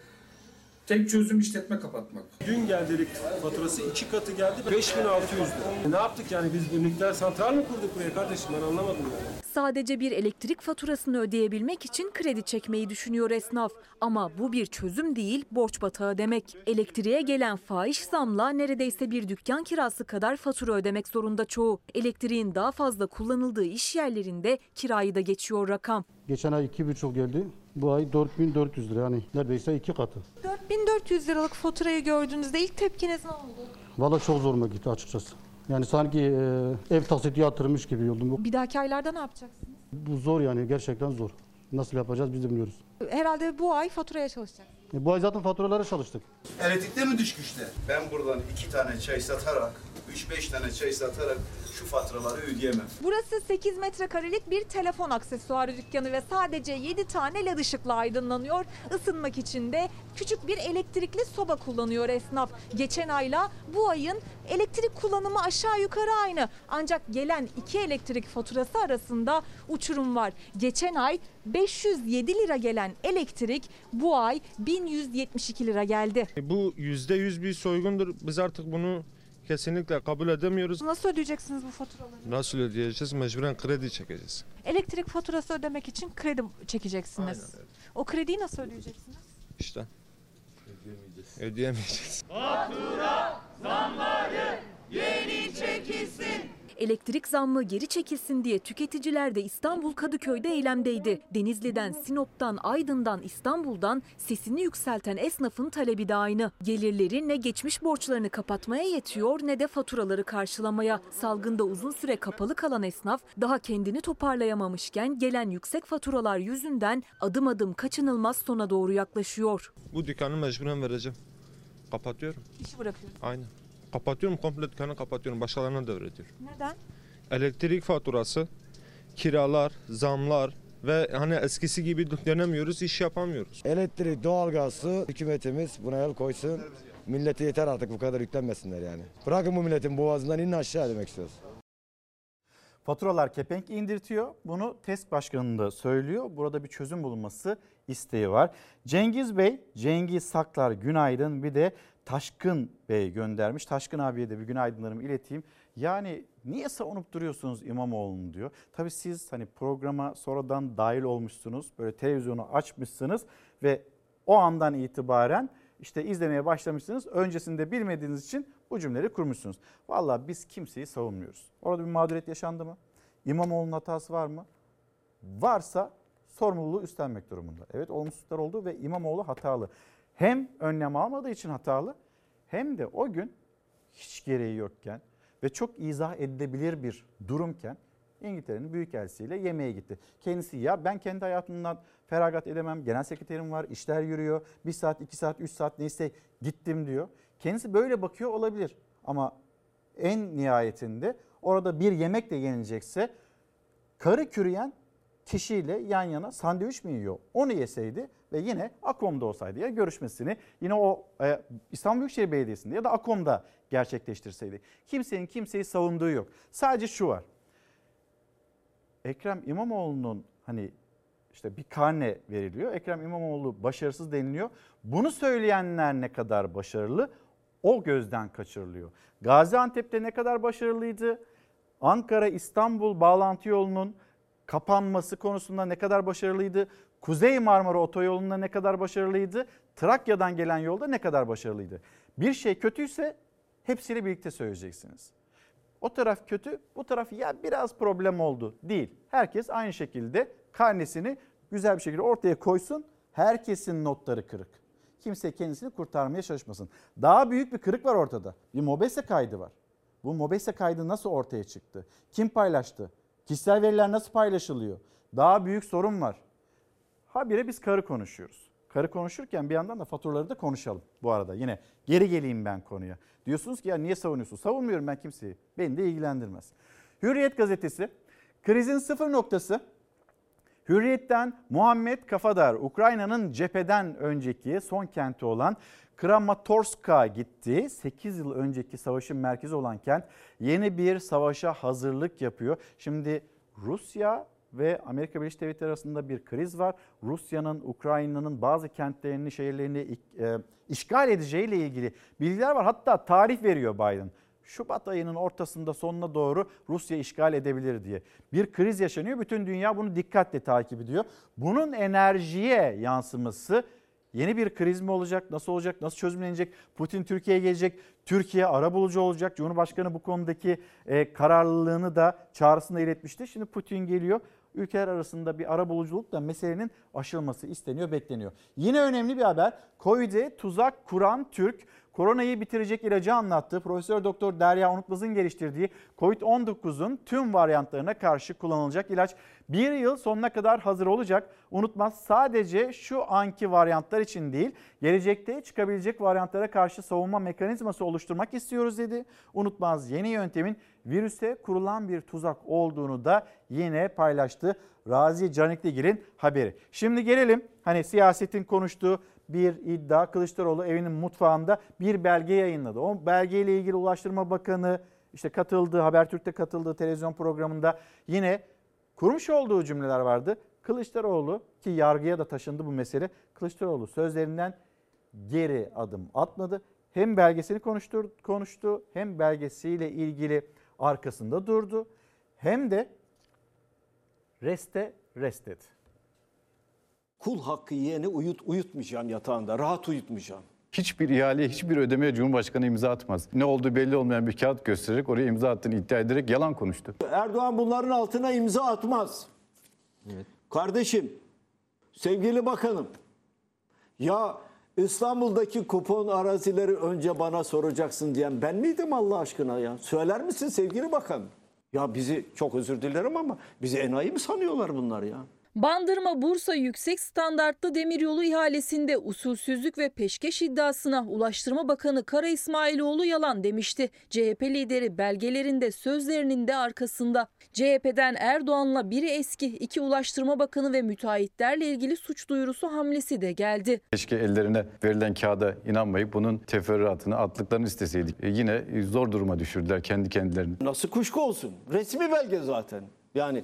S69: Tek çözüm işletme kapatmak.
S71: Dün geldi elektrik faturası iki katı geldi 5600 lira. E ne yaptık yani biz bir nükleer santral mı kurduk buraya kardeşim ben anlamadım yani.
S70: Sadece bir elektrik faturasını ödeyebilmek için kredi çekmeyi düşünüyor esnaf. Ama bu bir çözüm değil borç batağı demek. Elektriğe gelen fahiş zamla neredeyse bir dükkan kirası kadar fatura ödemek zorunda çoğu. Elektriğin daha fazla kullanıldığı iş yerlerinde kirayı da geçiyor rakam.
S72: Geçen ay 2,5 geldi. Bu ay 4400 lira yani neredeyse iki katı.
S70: 4400 liralık faturayı gördüğünüzde ilk tepkiniz ne oldu?
S72: Valla çok zoruma gitti açıkçası. Yani sanki e, ev taksiti yatırmış gibi oldum.
S70: Bir dahaki aylarda ne yapacaksınız?
S72: Bu zor yani gerçekten zor. Nasıl yapacağız biz de bilmiyoruz.
S70: Herhalde bu ay faturaya çalışacaksınız.
S72: E, bu ay zaten faturalara çalıştık.
S73: Elektrikte mi düşmüşler? Ben buradan iki tane çay satarak, 3-5 tane çay satarak şu faturaları ödeyemem.
S70: Burası 8 metrekarelik bir telefon aksesuarı dükkanı ve sadece 7 tane led ışıkla aydınlanıyor. Isınmak için de küçük bir elektrikli soba kullanıyor esnaf. Geçen ayla bu ayın elektrik kullanımı aşağı yukarı aynı. Ancak gelen iki elektrik faturası arasında uçurum var. Geçen ay 507 lira gelen elektrik bu ay 1172 lira geldi.
S74: Bu %100 bir soygundur. Biz artık bunu kesinlikle kabul edemiyoruz.
S70: Nasıl ödeyeceksiniz bu faturaları?
S74: Nasıl ödeyeceğiz? Mecburen kredi çekeceğiz.
S70: Elektrik faturası ödemek için kredi çekeceksiniz.
S74: Aynen öyle.
S70: O krediyi nasıl ödeyeceksiniz?
S74: İşte. Ödeyemeyeceğiz. Ödeyemeyeceğiz.
S70: Fatura zamları geri çekilsin. Elektrik zammı geri çekilsin diye tüketiciler de İstanbul Kadıköy'de eylemdeydi. Denizli'den, Sinop'tan, Aydın'dan, İstanbul'dan sesini yükselten esnafın talebi de aynı. Gelirleri ne geçmiş borçlarını kapatmaya yetiyor ne de faturaları karşılamaya. Salgında uzun süre kapalı kalan esnaf daha kendini toparlayamamışken gelen yüksek faturalar yüzünden adım adım kaçınılmaz sona doğru yaklaşıyor.
S74: Bu dükkanı mecburen vereceğim. Kapatıyorum.
S70: İşi bırakıyorum.
S74: Aynen. Kapatıyorum komple dükkanı kapatıyorum. Başkalarına devrediyorum.
S70: Neden?
S74: Elektrik faturası, kiralar, zamlar ve hani eskisi gibi dönemiyoruz, iş yapamıyoruz.
S75: Elektrik, doğalgazı hükümetimiz buna el koysun. Millete yeter artık bu kadar yüklenmesinler yani. Bırakın bu milletin boğazından inin aşağı demek istiyoruz.
S1: Faturalar kepenk indirtiyor. Bunu TESK Başkanı da söylüyor. Burada bir çözüm bulunması isteği var. Cengiz Bey, Cengiz Saklar günaydın. Bir de Taşkın Bey göndermiş. Taşkın abiye de bir günaydınlarımı ileteyim. Yani niye savunup duruyorsunuz İmamoğlu'nu diyor. Tabii siz hani programa sonradan dahil olmuşsunuz. Böyle televizyonu açmışsınız ve o andan itibaren işte izlemeye başlamışsınız. Öncesinde bilmediğiniz için bu cümleleri kurmuşsunuz. Vallahi biz kimseyi savunmuyoruz. Orada bir mağduriyet yaşandı mı? İmamoğlu'nun hatası var mı? Varsa sorumluluğu üstlenmek durumunda. Evet olumsuzluklar oldu ve İmamoğlu hatalı. Hem önlem almadığı için hatalı hem de o gün hiç gereği yokken ve çok izah edilebilir bir durumken İngiltere'nin büyükelçisiyle yemeğe gitti. Kendisi ya ben kendi hayatımdan feragat edemem. Genel sekreterim var, işler yürüyor. Bir saat, iki saat, üç saat neyse gittim diyor. Kendisi böyle bakıyor olabilir. Ama en nihayetinde orada bir yemek de yenilecekse karı kürüyen kişiyle yan yana sandviç mi yiyor? Onu yeseydi ve yine Akom'da olsaydı ya görüşmesini yine o e, İstanbul Büyükşehir Belediyesi'nde ya da Akom'da gerçekleştirseydi. Kimsenin kimseyi savunduğu yok. Sadece şu var. Ekrem İmamoğlu'nun hani işte bir karne veriliyor. Ekrem İmamoğlu başarısız deniliyor. Bunu söyleyenler ne kadar başarılı o gözden kaçırılıyor. Gaziantep'te ne kadar başarılıydı? Ankara İstanbul bağlantı yolunun kapanması konusunda ne kadar başarılıydı? Kuzey Marmara Otoyolu'nda ne kadar başarılıydı? Trakya'dan gelen yolda ne kadar başarılıydı? Bir şey kötüyse hepsiyle birlikte söyleyeceksiniz. O taraf kötü, bu taraf ya biraz problem oldu değil. Herkes aynı şekilde karnesini güzel bir şekilde ortaya koysun. Herkesin notları kırık. Kimse kendisini kurtarmaya çalışmasın. Daha büyük bir kırık var ortada. Bir mobese kaydı var. Bu mobese kaydı nasıl ortaya çıktı? Kim paylaştı? Kişisel veriler nasıl paylaşılıyor? Daha büyük sorun var. Habire biz karı konuşuyoruz. Karı konuşurken bir yandan da faturaları da konuşalım bu arada. Yine geri geleyim ben konuya. Diyorsunuz ki ya niye savunuyorsun? Savunmuyorum ben kimseyi. Beni de ilgilendirmez. Hürriyet gazetesi krizin sıfır noktası Hürriyet'ten Muhammed Kafadar Ukrayna'nın cepheden önceki son kenti olan Kramatorsk'a gitti. 8 yıl önceki savaşın merkezi olan kent yeni bir savaşa hazırlık yapıyor. Şimdi Rusya ve Amerika Birleşik Devletleri arasında bir kriz var. Rusya'nın Ukrayna'nın bazı kentlerini, şehirlerini e, işgal edeceğiyle ilgili bilgiler var. Hatta tarih veriyor Biden. Şubat ayının ortasında sonuna doğru Rusya işgal edebilir diye. Bir kriz yaşanıyor. Bütün dünya bunu dikkatle takip ediyor. Bunun enerjiye yansıması yeni bir kriz mi olacak? Nasıl olacak? Nasıl çözümlenecek? Putin Türkiye'ye gelecek. Türkiye arabulucu olacak. Cumhurbaşkanı bu konudaki e, kararlılığını da çağrısında iletmişti. Şimdi Putin geliyor. Ülkeler arasında bir arabuluculukla meselenin aşılması isteniyor, bekleniyor. Yine önemli bir haber. Covid'e tuzak kuran Türk koronayı bitirecek ilacı anlattı. Profesör Doktor Derya Unutmaz'ın geliştirdiği Covid-19'un tüm varyantlarına karşı kullanılacak ilaç bir yıl sonuna kadar hazır olacak. Unutmaz sadece şu anki varyantlar için değil, gelecekte çıkabilecek varyantlara karşı savunma mekanizması oluşturmak istiyoruz dedi. Unutmaz yeni yöntemin virüse kurulan bir tuzak olduğunu da yine paylaştı. Razi Canikligil'in haberi. Şimdi gelelim hani siyasetin konuştuğu bir iddia. Kılıçdaroğlu evinin mutfağında bir belge yayınladı. O belgeyle ilgili Ulaştırma Bakanı işte katıldığı, Habertürk'te katıldığı televizyon programında yine kurmuş olduğu cümleler vardı. Kılıçdaroğlu ki yargıya da taşındı bu mesele. Kılıçdaroğlu sözlerinden geri adım atmadı. Hem belgesini konuştu, konuştu hem belgesiyle ilgili arkasında durdu. Hem de reste rest dedi.
S76: Kul hakkı yiyeni uyut, uyutmayacağım yatağında, rahat uyutmayacağım.
S77: Hiçbir ihaleye, hiçbir ödemeye Cumhurbaşkanı imza atmaz. Ne olduğu belli olmayan bir kağıt göstererek oraya imza attığını iddia ederek yalan konuştu.
S76: Erdoğan bunların altına imza atmaz. Kardeşim, sevgili bakanım, ya İstanbul'daki kupon arazileri önce bana soracaksın diyen ben miydim Allah aşkına ya? Söyler misin sevgili bakanım? Ya bizi çok özür dilerim ama bizi enayi mi sanıyorlar bunlar ya?
S10: Bandırma Bursa Yüksek Standartlı Demiryolu ihalesinde usulsüzlük ve peşkeş iddiasına Ulaştırma Bakanı Kara İsmailoğlu yalan demişti. CHP lideri belgelerinde sözlerinin de arkasında. CHP'den Erdoğan'la biri eski iki Ulaştırma Bakanı ve müteahhitlerle ilgili suç duyurusu hamlesi de geldi.
S77: Keşke ellerine verilen kağıda inanmayıp bunun teferruatını attıklarını isteseydik. E yine zor duruma düşürdüler kendi kendilerini.
S76: Nasıl kuşku olsun? Resmi belge zaten. Yani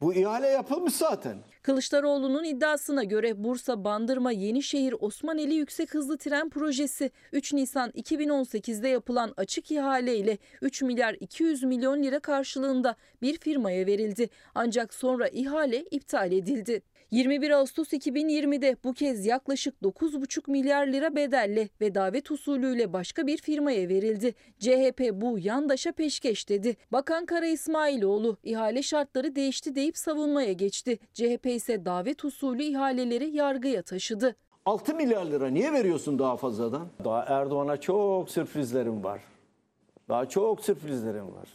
S76: bu ihale yapılmış zaten.
S10: Kılıçdaroğlu'nun iddiasına göre Bursa Bandırma Yenişehir Osmaneli Yüksek Hızlı Tren Projesi 3 Nisan 2018'de yapılan açık ihale ile 3 milyar 200 milyon lira karşılığında bir firmaya verildi. Ancak sonra ihale iptal edildi. 21 Ağustos 2020'de bu kez yaklaşık 9,5 milyar lira bedelle ve davet usulüyle başka bir firmaya verildi. CHP bu yandaşa peşkeş dedi. Bakan Kara İsmailoğlu ihale şartları değişti deyip savunmaya geçti. CHP ise davet usulü ihaleleri yargıya taşıdı.
S24: 6 milyar lira niye veriyorsun daha fazladan? Daha Erdoğan'a çok sürprizlerim var. Daha çok sürprizlerim var.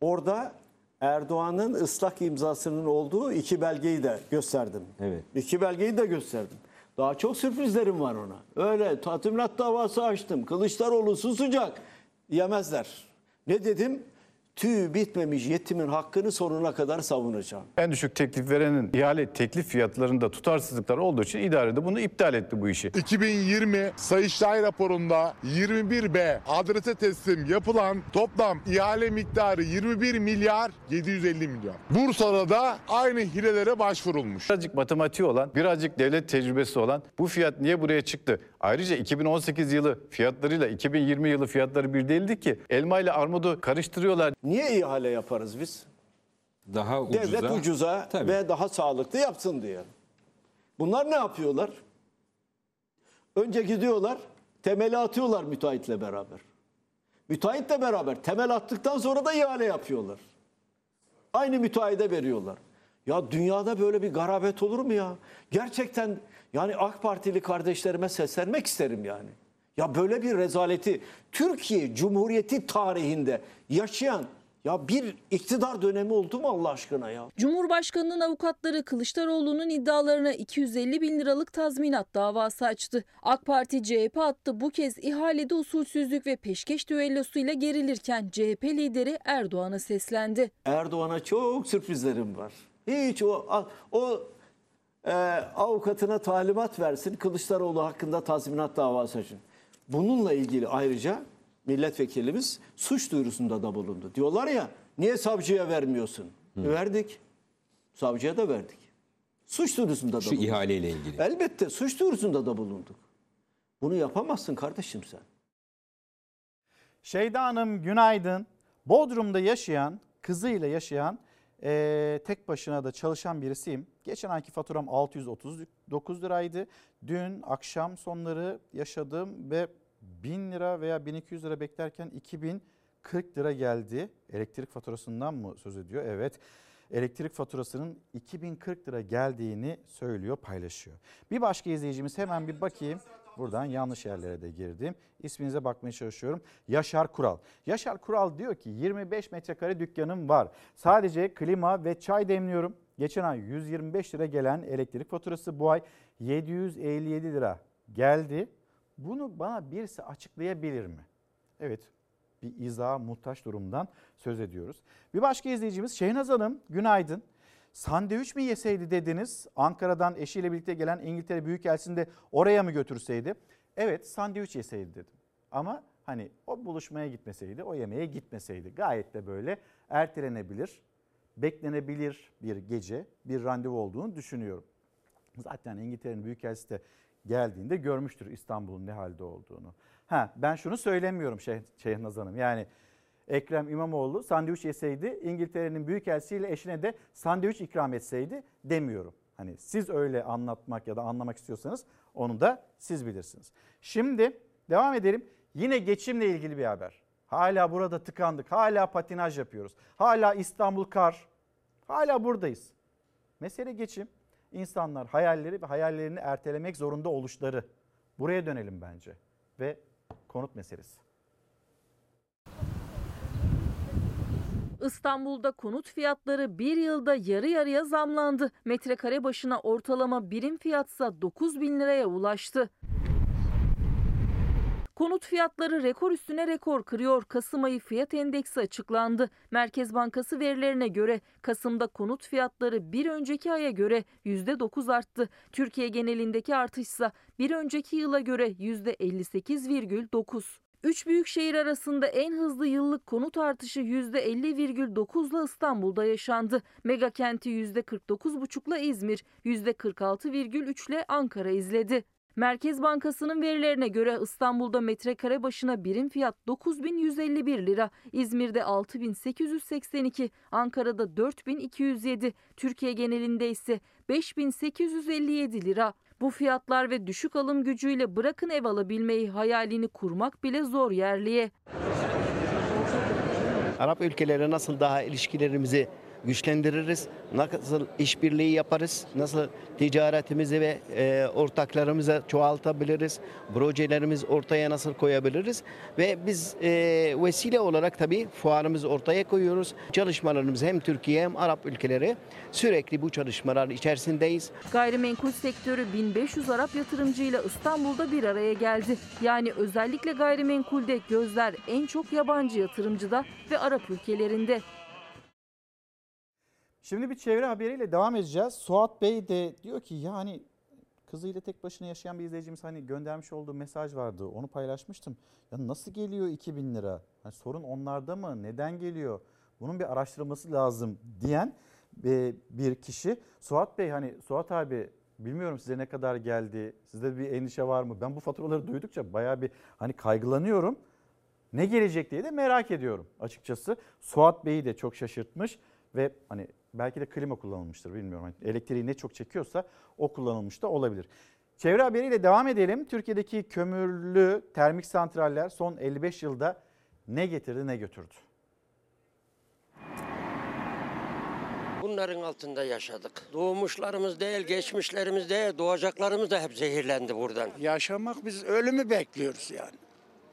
S24: Orada Erdoğan'ın ıslak imzasının olduğu iki belgeyi de gösterdim.
S78: Evet.
S24: İki belgeyi de gösterdim. Daha çok sürprizlerim var ona. Öyle tazminat davası açtım. Kılıçdaroğlu susacak. Yemezler. Ne dedim? Tüy bitmemiş yetimin hakkını sonuna kadar savunacağım.
S20: En düşük teklif verenin ihale teklif fiyatlarında tutarsızlıklar olduğu için idare de bunu iptal etti bu işi.
S56: 2020 Sayıştay raporunda 21B adrese teslim yapılan toplam ihale miktarı 21 milyar 750 milyon. Bursa'da da aynı hilelere başvurulmuş.
S20: Birazcık matematiği olan, birazcık devlet tecrübesi olan bu fiyat niye buraya çıktı? Ayrıca 2018 yılı fiyatlarıyla 2020 yılı fiyatları bir değildi ki. Elma ile armudu karıştırıyorlar.
S24: Niye ihale yaparız biz?
S78: Daha ucuza.
S24: Devlet ucuza
S78: Tabii.
S24: ve daha sağlıklı yapsın diye. Bunlar ne yapıyorlar? Önce gidiyorlar, temeli atıyorlar müteahhitle beraber. Müteahhitle beraber temel attıktan sonra da ihale yapıyorlar. Aynı müteahhide veriyorlar. Ya dünyada böyle bir garabet olur mu ya? Gerçekten yani AK Partili kardeşlerime seslenmek isterim yani. Ya böyle bir rezaleti Türkiye Cumhuriyeti tarihinde yaşayan ya bir iktidar dönemi oldu mu Allah aşkına ya?
S10: Cumhurbaşkanının avukatları Kılıçdaroğlu'nun iddialarına 250 bin liralık tazminat davası açtı. AK Parti CHP attı bu kez ihalede usulsüzlük ve peşkeş düellosuyla gerilirken CHP lideri Erdoğan'a seslendi.
S24: Erdoğan'a çok sürprizlerim var. Hiç o o e, avukatına talimat versin Kılıçdaroğlu hakkında tazminat davası açın. Bununla ilgili ayrıca milletvekilimiz suç duyurusunda da bulundu. Diyorlar ya niye savcıya vermiyorsun? E, verdik. Savcıya da verdik. Suç duyurusunda da
S78: Şu
S24: bulunduk.
S78: ihaleyle ilgili.
S24: Elbette suç duyurusunda da bulunduk. Bunu yapamazsın kardeşim sen.
S1: Şeyda Hanım günaydın. Bodrum'da yaşayan, kızıyla yaşayan, eee, tek başına da çalışan birisiyim. Geçen ayki faturam 639 liraydı. Dün akşam sonları yaşadım ve 1000 lira veya 1200 lira beklerken 2040 lira geldi. Elektrik faturasından mı söz ediyor? Evet. Elektrik faturasının 2040 lira geldiğini söylüyor, paylaşıyor. Bir başka izleyicimiz hemen bir bakayım. Buradan yanlış yerlere de girdim. İsminize bakmaya çalışıyorum. Yaşar Kural. Yaşar Kural diyor ki 25 metrekare dükkanım var. Sadece klima ve çay demliyorum. Geçen ay 125 lira gelen elektrik faturası bu ay 757 lira geldi. Bunu bana birisi açıklayabilir mi? Evet bir izaha muhtaç durumdan söz ediyoruz. Bir başka izleyicimiz Şehnaz Hanım günaydın. Sandviç mi yeseydi dediniz Ankara'dan eşiyle birlikte gelen İngiltere Büyükelçisi'ni de oraya mı götürseydi? Evet sandviç yeseydi dedim. Ama hani o buluşmaya gitmeseydi, o yemeğe gitmeseydi gayet de böyle ertelenebilir, beklenebilir bir gece, bir randevu olduğunu düşünüyorum. Zaten İngiltere'nin Büyükelçisi de geldiğinde görmüştür İstanbul'un ne halde olduğunu. Ha ben şunu söylemiyorum Şeyh, Şeyhnaz Hanım. Yani Ekrem İmamoğlu sandviç yeseydi İngiltere'nin büyükelçisiyle eşine de sandviç ikram etseydi demiyorum. Hani siz öyle anlatmak ya da anlamak istiyorsanız onu da siz bilirsiniz. Şimdi devam edelim. Yine geçimle ilgili bir haber. Hala burada tıkandık. Hala patinaj yapıyoruz. Hala İstanbul kar. Hala buradayız. Mesele geçim. İnsanlar hayalleri ve hayallerini ertelemek zorunda oluşları. Buraya dönelim bence. Ve konut meselesi.
S10: İstanbul'da konut fiyatları bir yılda yarı yarıya zamlandı. Metrekare başına ortalama birim fiyatsa 9 bin liraya ulaştı. Konut fiyatları rekor üstüne rekor kırıyor. Kasım ayı fiyat endeksi açıklandı. Merkez Bankası verilerine göre Kasım'da konut fiyatları bir önceki aya göre %9 arttı. Türkiye genelindeki artışsa bir önceki yıla göre %58,9. Üç büyük şehir arasında en hızlı yıllık konut artışı %50,9 ile İstanbul'da yaşandı. Mega kenti %49,5 ile İzmir, %46,3 ile Ankara izledi. Merkez Bankası'nın verilerine göre İstanbul'da metrekare başına birim fiyat 9151 lira, İzmir'de 6882, Ankara'da 4207, Türkiye genelinde ise 5857 lira. Bu fiyatlar ve düşük alım gücüyle bırakın ev alabilmeyi hayalini kurmak bile zor yerliye.
S79: Arap ülkeleri nasıl daha ilişkilerimizi güçlendiririz, nasıl işbirliği yaparız, nasıl ticaretimizi ve e, ortaklarımızı çoğaltabiliriz, projelerimiz ortaya nasıl koyabiliriz ve biz e, vesile olarak tabii fuarımızı ortaya koyuyoruz. Çalışmalarımız hem Türkiye hem Arap ülkeleri sürekli bu çalışmalar içerisindeyiz.
S10: Gayrimenkul sektörü 1500 Arap yatırımcıyla İstanbul'da bir araya geldi. Yani özellikle gayrimenkulde gözler en çok yabancı yatırımcıda ve Arap ülkelerinde.
S1: Şimdi bir çevre haberiyle devam edeceğiz. Suat Bey de diyor ki yani kızıyla tek başına yaşayan bir izleyicimiz hani göndermiş olduğu mesaj vardı. Onu paylaşmıştım. Ya nasıl geliyor 2000 lira? Hani sorun onlarda mı? Neden geliyor? Bunun bir araştırılması lazım diyen e, bir kişi. Suat Bey hani Suat abi bilmiyorum size ne kadar geldi? Sizde bir endişe var mı? Ben bu faturaları duydukça bayağı bir hani kaygılanıyorum. Ne gelecek diye de merak ediyorum açıkçası. Suat Bey'i de çok şaşırtmış ve hani belki de klima kullanılmıştır bilmiyorum. Hani elektriği ne çok çekiyorsa o kullanılmış da olabilir. Çevre haberiyle devam edelim. Türkiye'deki kömürlü termik santraller son 55 yılda ne getirdi ne götürdü?
S80: Bunların altında yaşadık. Doğmuşlarımız değil, geçmişlerimiz değil, doğacaklarımız da hep zehirlendi buradan.
S81: Yaşamak biz ölümü bekliyoruz yani.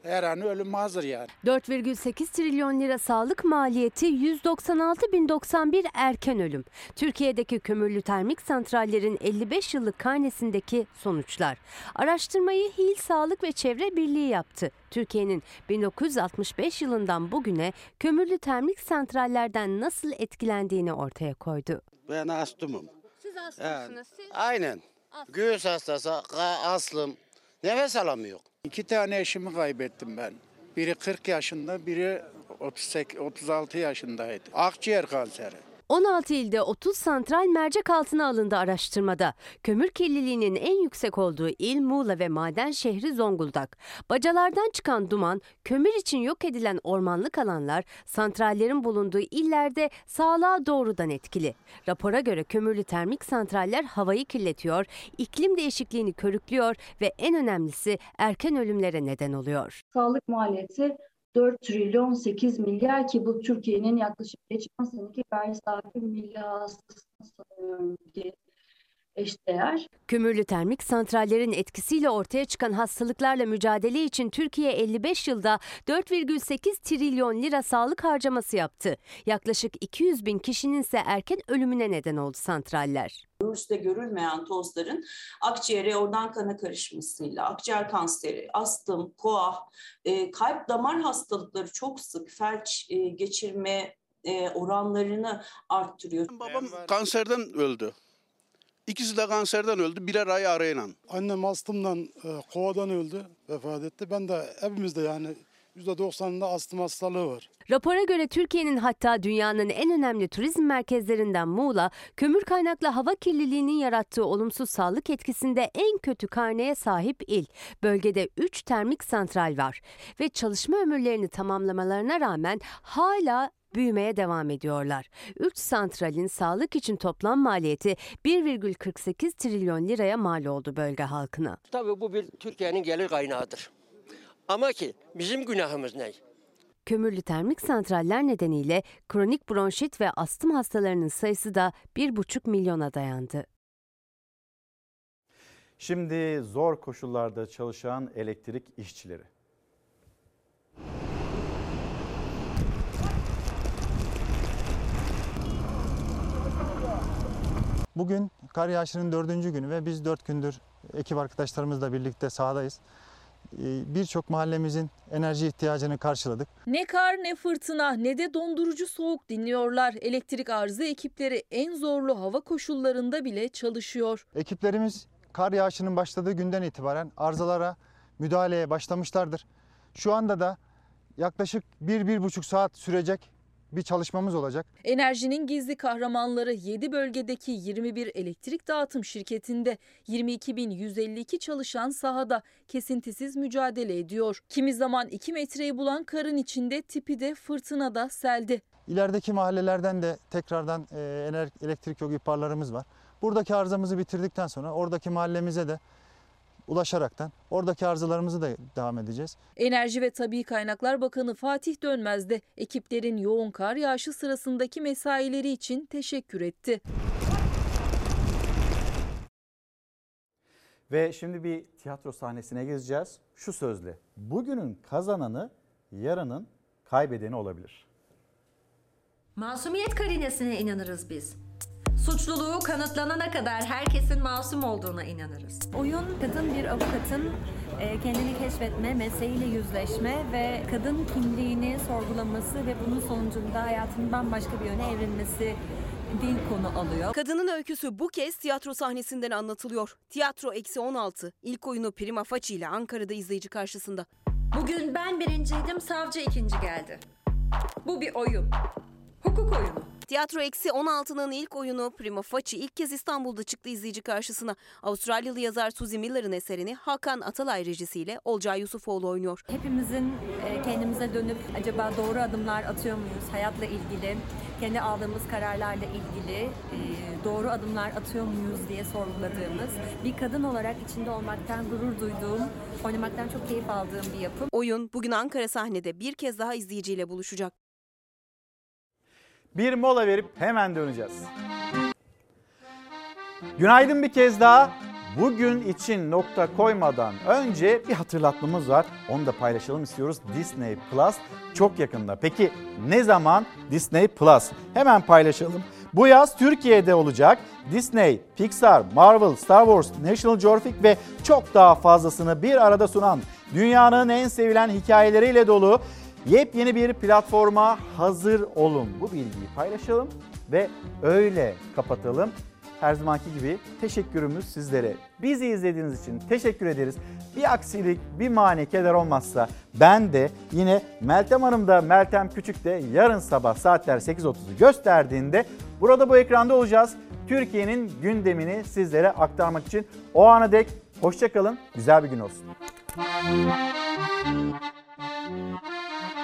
S81: Her an ölüm hazır yani.
S45: 4,8 trilyon lira sağlık maliyeti 196.091 erken ölüm. Türkiye'deki kömürlü termik santrallerin 55 yıllık karnesindeki sonuçlar. Araştırmayı Hil Sağlık ve Çevre Birliği yaptı. Türkiye'nin 1965 yılından bugüne kömürlü termik santrallerden nasıl etkilendiğini ortaya koydu.
S81: Ben astımım.
S45: Siz
S81: hastasınız, Aynen. Göğüs hastası, aslım. Nefes alamıyor. İki tane eşimi kaybettim ben. Biri 40 yaşında, biri 38, 36 yaşındaydı. Akciğer kanseri.
S45: 16 ilde 30 santral mercek altına alındı araştırmada. Kömür kirliliğinin en yüksek olduğu il Muğla ve maden şehri Zonguldak. Bacalardan çıkan duman, kömür için yok edilen ormanlık alanlar, santrallerin bulunduğu illerde sağlığa doğrudan etkili. Rapora göre kömürlü termik santraller havayı kirletiyor, iklim değişikliğini körüklüyor ve en önemlisi erken ölümlere neden oluyor.
S82: Sağlık maliyeti 4 trilyon 8 milyar ki bu Türkiye'nin yaklaşık geçen seneki gayri safi milli hasılasına sanıyorum ki eşdeğer.
S45: Kömürlü termik santrallerin etkisiyle ortaya çıkan hastalıklarla mücadele için Türkiye 55 yılda 4,8 trilyon lira sağlık harcaması yaptı. Yaklaşık 200 bin kişinin ise erken ölümüne neden oldu santraller.
S83: Virüste görülmeyen tozların akciğere organ kanı karışmasıyla akciğer kanseri, astım, koah, e, kalp damar hastalıkları çok sık felç e, geçirme e, oranlarını arttırıyor.
S81: Babam kanserden öldü. İkisi de kanserden öldü birer ay arayla.
S84: Annem astımdan, e, kovadan öldü, vefat etti. Ben de hepimizde yani %90'ında astım hastalığı var.
S45: Rapora göre Türkiye'nin hatta dünyanın en önemli turizm merkezlerinden Muğla, kömür kaynaklı hava kirliliğinin yarattığı olumsuz sağlık etkisinde en kötü karneye sahip il. Bölgede 3 termik santral var ve çalışma ömürlerini tamamlamalarına rağmen hala büyümeye devam ediyorlar. 3 santralin sağlık için toplam maliyeti 1,48 trilyon liraya mal oldu bölge halkına.
S80: Tabii bu bir Türkiye'nin gelir kaynağıdır. Ama ki bizim günahımız ne?
S45: Kömürlü termik santraller nedeniyle kronik bronşit ve astım hastalarının sayısı da 1,5 milyona dayandı.
S1: Şimdi zor koşullarda çalışan elektrik işçileri.
S85: Bugün kar yağışının dördüncü günü ve biz dört gündür ekip arkadaşlarımızla birlikte sahadayız. Ee, Birçok mahallemizin enerji ihtiyacını karşıladık.
S10: Ne kar ne fırtına ne de dondurucu soğuk dinliyorlar. Elektrik arıza ekipleri en zorlu hava koşullarında bile çalışıyor.
S85: Ekiplerimiz kar yağışının başladığı günden itibaren arızalara müdahaleye başlamışlardır. Şu anda da yaklaşık 1-1,5 saat sürecek bir çalışmamız olacak.
S10: Enerjinin gizli kahramanları 7 bölgedeki 21 elektrik dağıtım şirketinde 22.152 çalışan sahada kesintisiz mücadele ediyor. Kimi zaman 2 metreyi bulan karın içinde tipi de fırtınada seldi.
S85: İlerideki mahallelerden de tekrardan e, elektrik yok ihbarlarımız var. Buradaki arızamızı bitirdikten sonra oradaki mahallemize de
S81: ulaşaraktan oradaki arızalarımızı da devam edeceğiz.
S10: Enerji ve Tabi Kaynaklar Bakanı Fatih Dönmez de ekiplerin yoğun kar yağışı sırasındaki mesaileri için teşekkür etti.
S1: Ve şimdi bir tiyatro sahnesine gezeceğiz. Şu sözle. Bugünün kazananı yarının kaybedeni olabilir.
S86: Masumiyet karinesine inanırız biz. Suçluluğu kanıtlanana kadar herkesin masum olduğuna inanırız.
S62: Oyun kadın bir avukatın e, kendini keşfetme, mesleğiyle yüzleşme ve kadın kimliğini sorgulaması ve bunun sonucunda hayatının bambaşka bir yöne evrilmesi dil konu alıyor.
S2: Kadının öyküsü bu kez tiyatro sahnesinden anlatılıyor. Tiyatro Eksi 16 ilk oyunu Prima Facie ile Ankara'da izleyici karşısında.
S86: Bugün ben birinciydim, savcı ikinci geldi. Bu bir oyun. Hukuk oyunu.
S2: Tiyatro Eksi 16'nın ilk oyunu Prima Facie ilk kez İstanbul'da çıktı izleyici karşısına. Avustralyalı yazar Suzy Miller'ın eserini Hakan Atalay rejisiyle Olcay Yusufoğlu oynuyor.
S62: Hepimizin e, kendimize dönüp acaba doğru adımlar atıyor muyuz hayatla ilgili, kendi aldığımız kararlarla ilgili e, doğru adımlar atıyor muyuz diye sorguladığımız, bir kadın olarak içinde olmaktan gurur duyduğum, oynamaktan çok keyif aldığım bir yapım.
S2: Oyun bugün Ankara sahnede bir kez daha izleyiciyle buluşacak.
S1: Bir mola verip hemen döneceğiz. Günaydın bir kez daha. Bugün için nokta koymadan önce bir hatırlatmamız var. Onu da paylaşalım istiyoruz. Disney Plus çok yakında. Peki ne zaman Disney Plus? Hemen paylaşalım. Bu yaz Türkiye'de olacak. Disney, Pixar, Marvel, Star Wars, National Geographic ve çok daha fazlasını bir arada sunan dünyanın en sevilen hikayeleriyle dolu yepyeni bir platforma hazır olun. Bu bilgiyi paylaşalım ve öyle kapatalım. Her zamanki gibi teşekkürümüz sizlere. Bizi izlediğiniz için teşekkür ederiz. Bir aksilik, bir mani, keder olmazsa ben de yine Meltem Hanım da Meltem Küçük de yarın sabah saatler 8.30'u gösterdiğinde burada bu ekranda olacağız. Türkiye'nin gündemini sizlere aktarmak için o ana dek hoşçakalın, güzel bir gün olsun.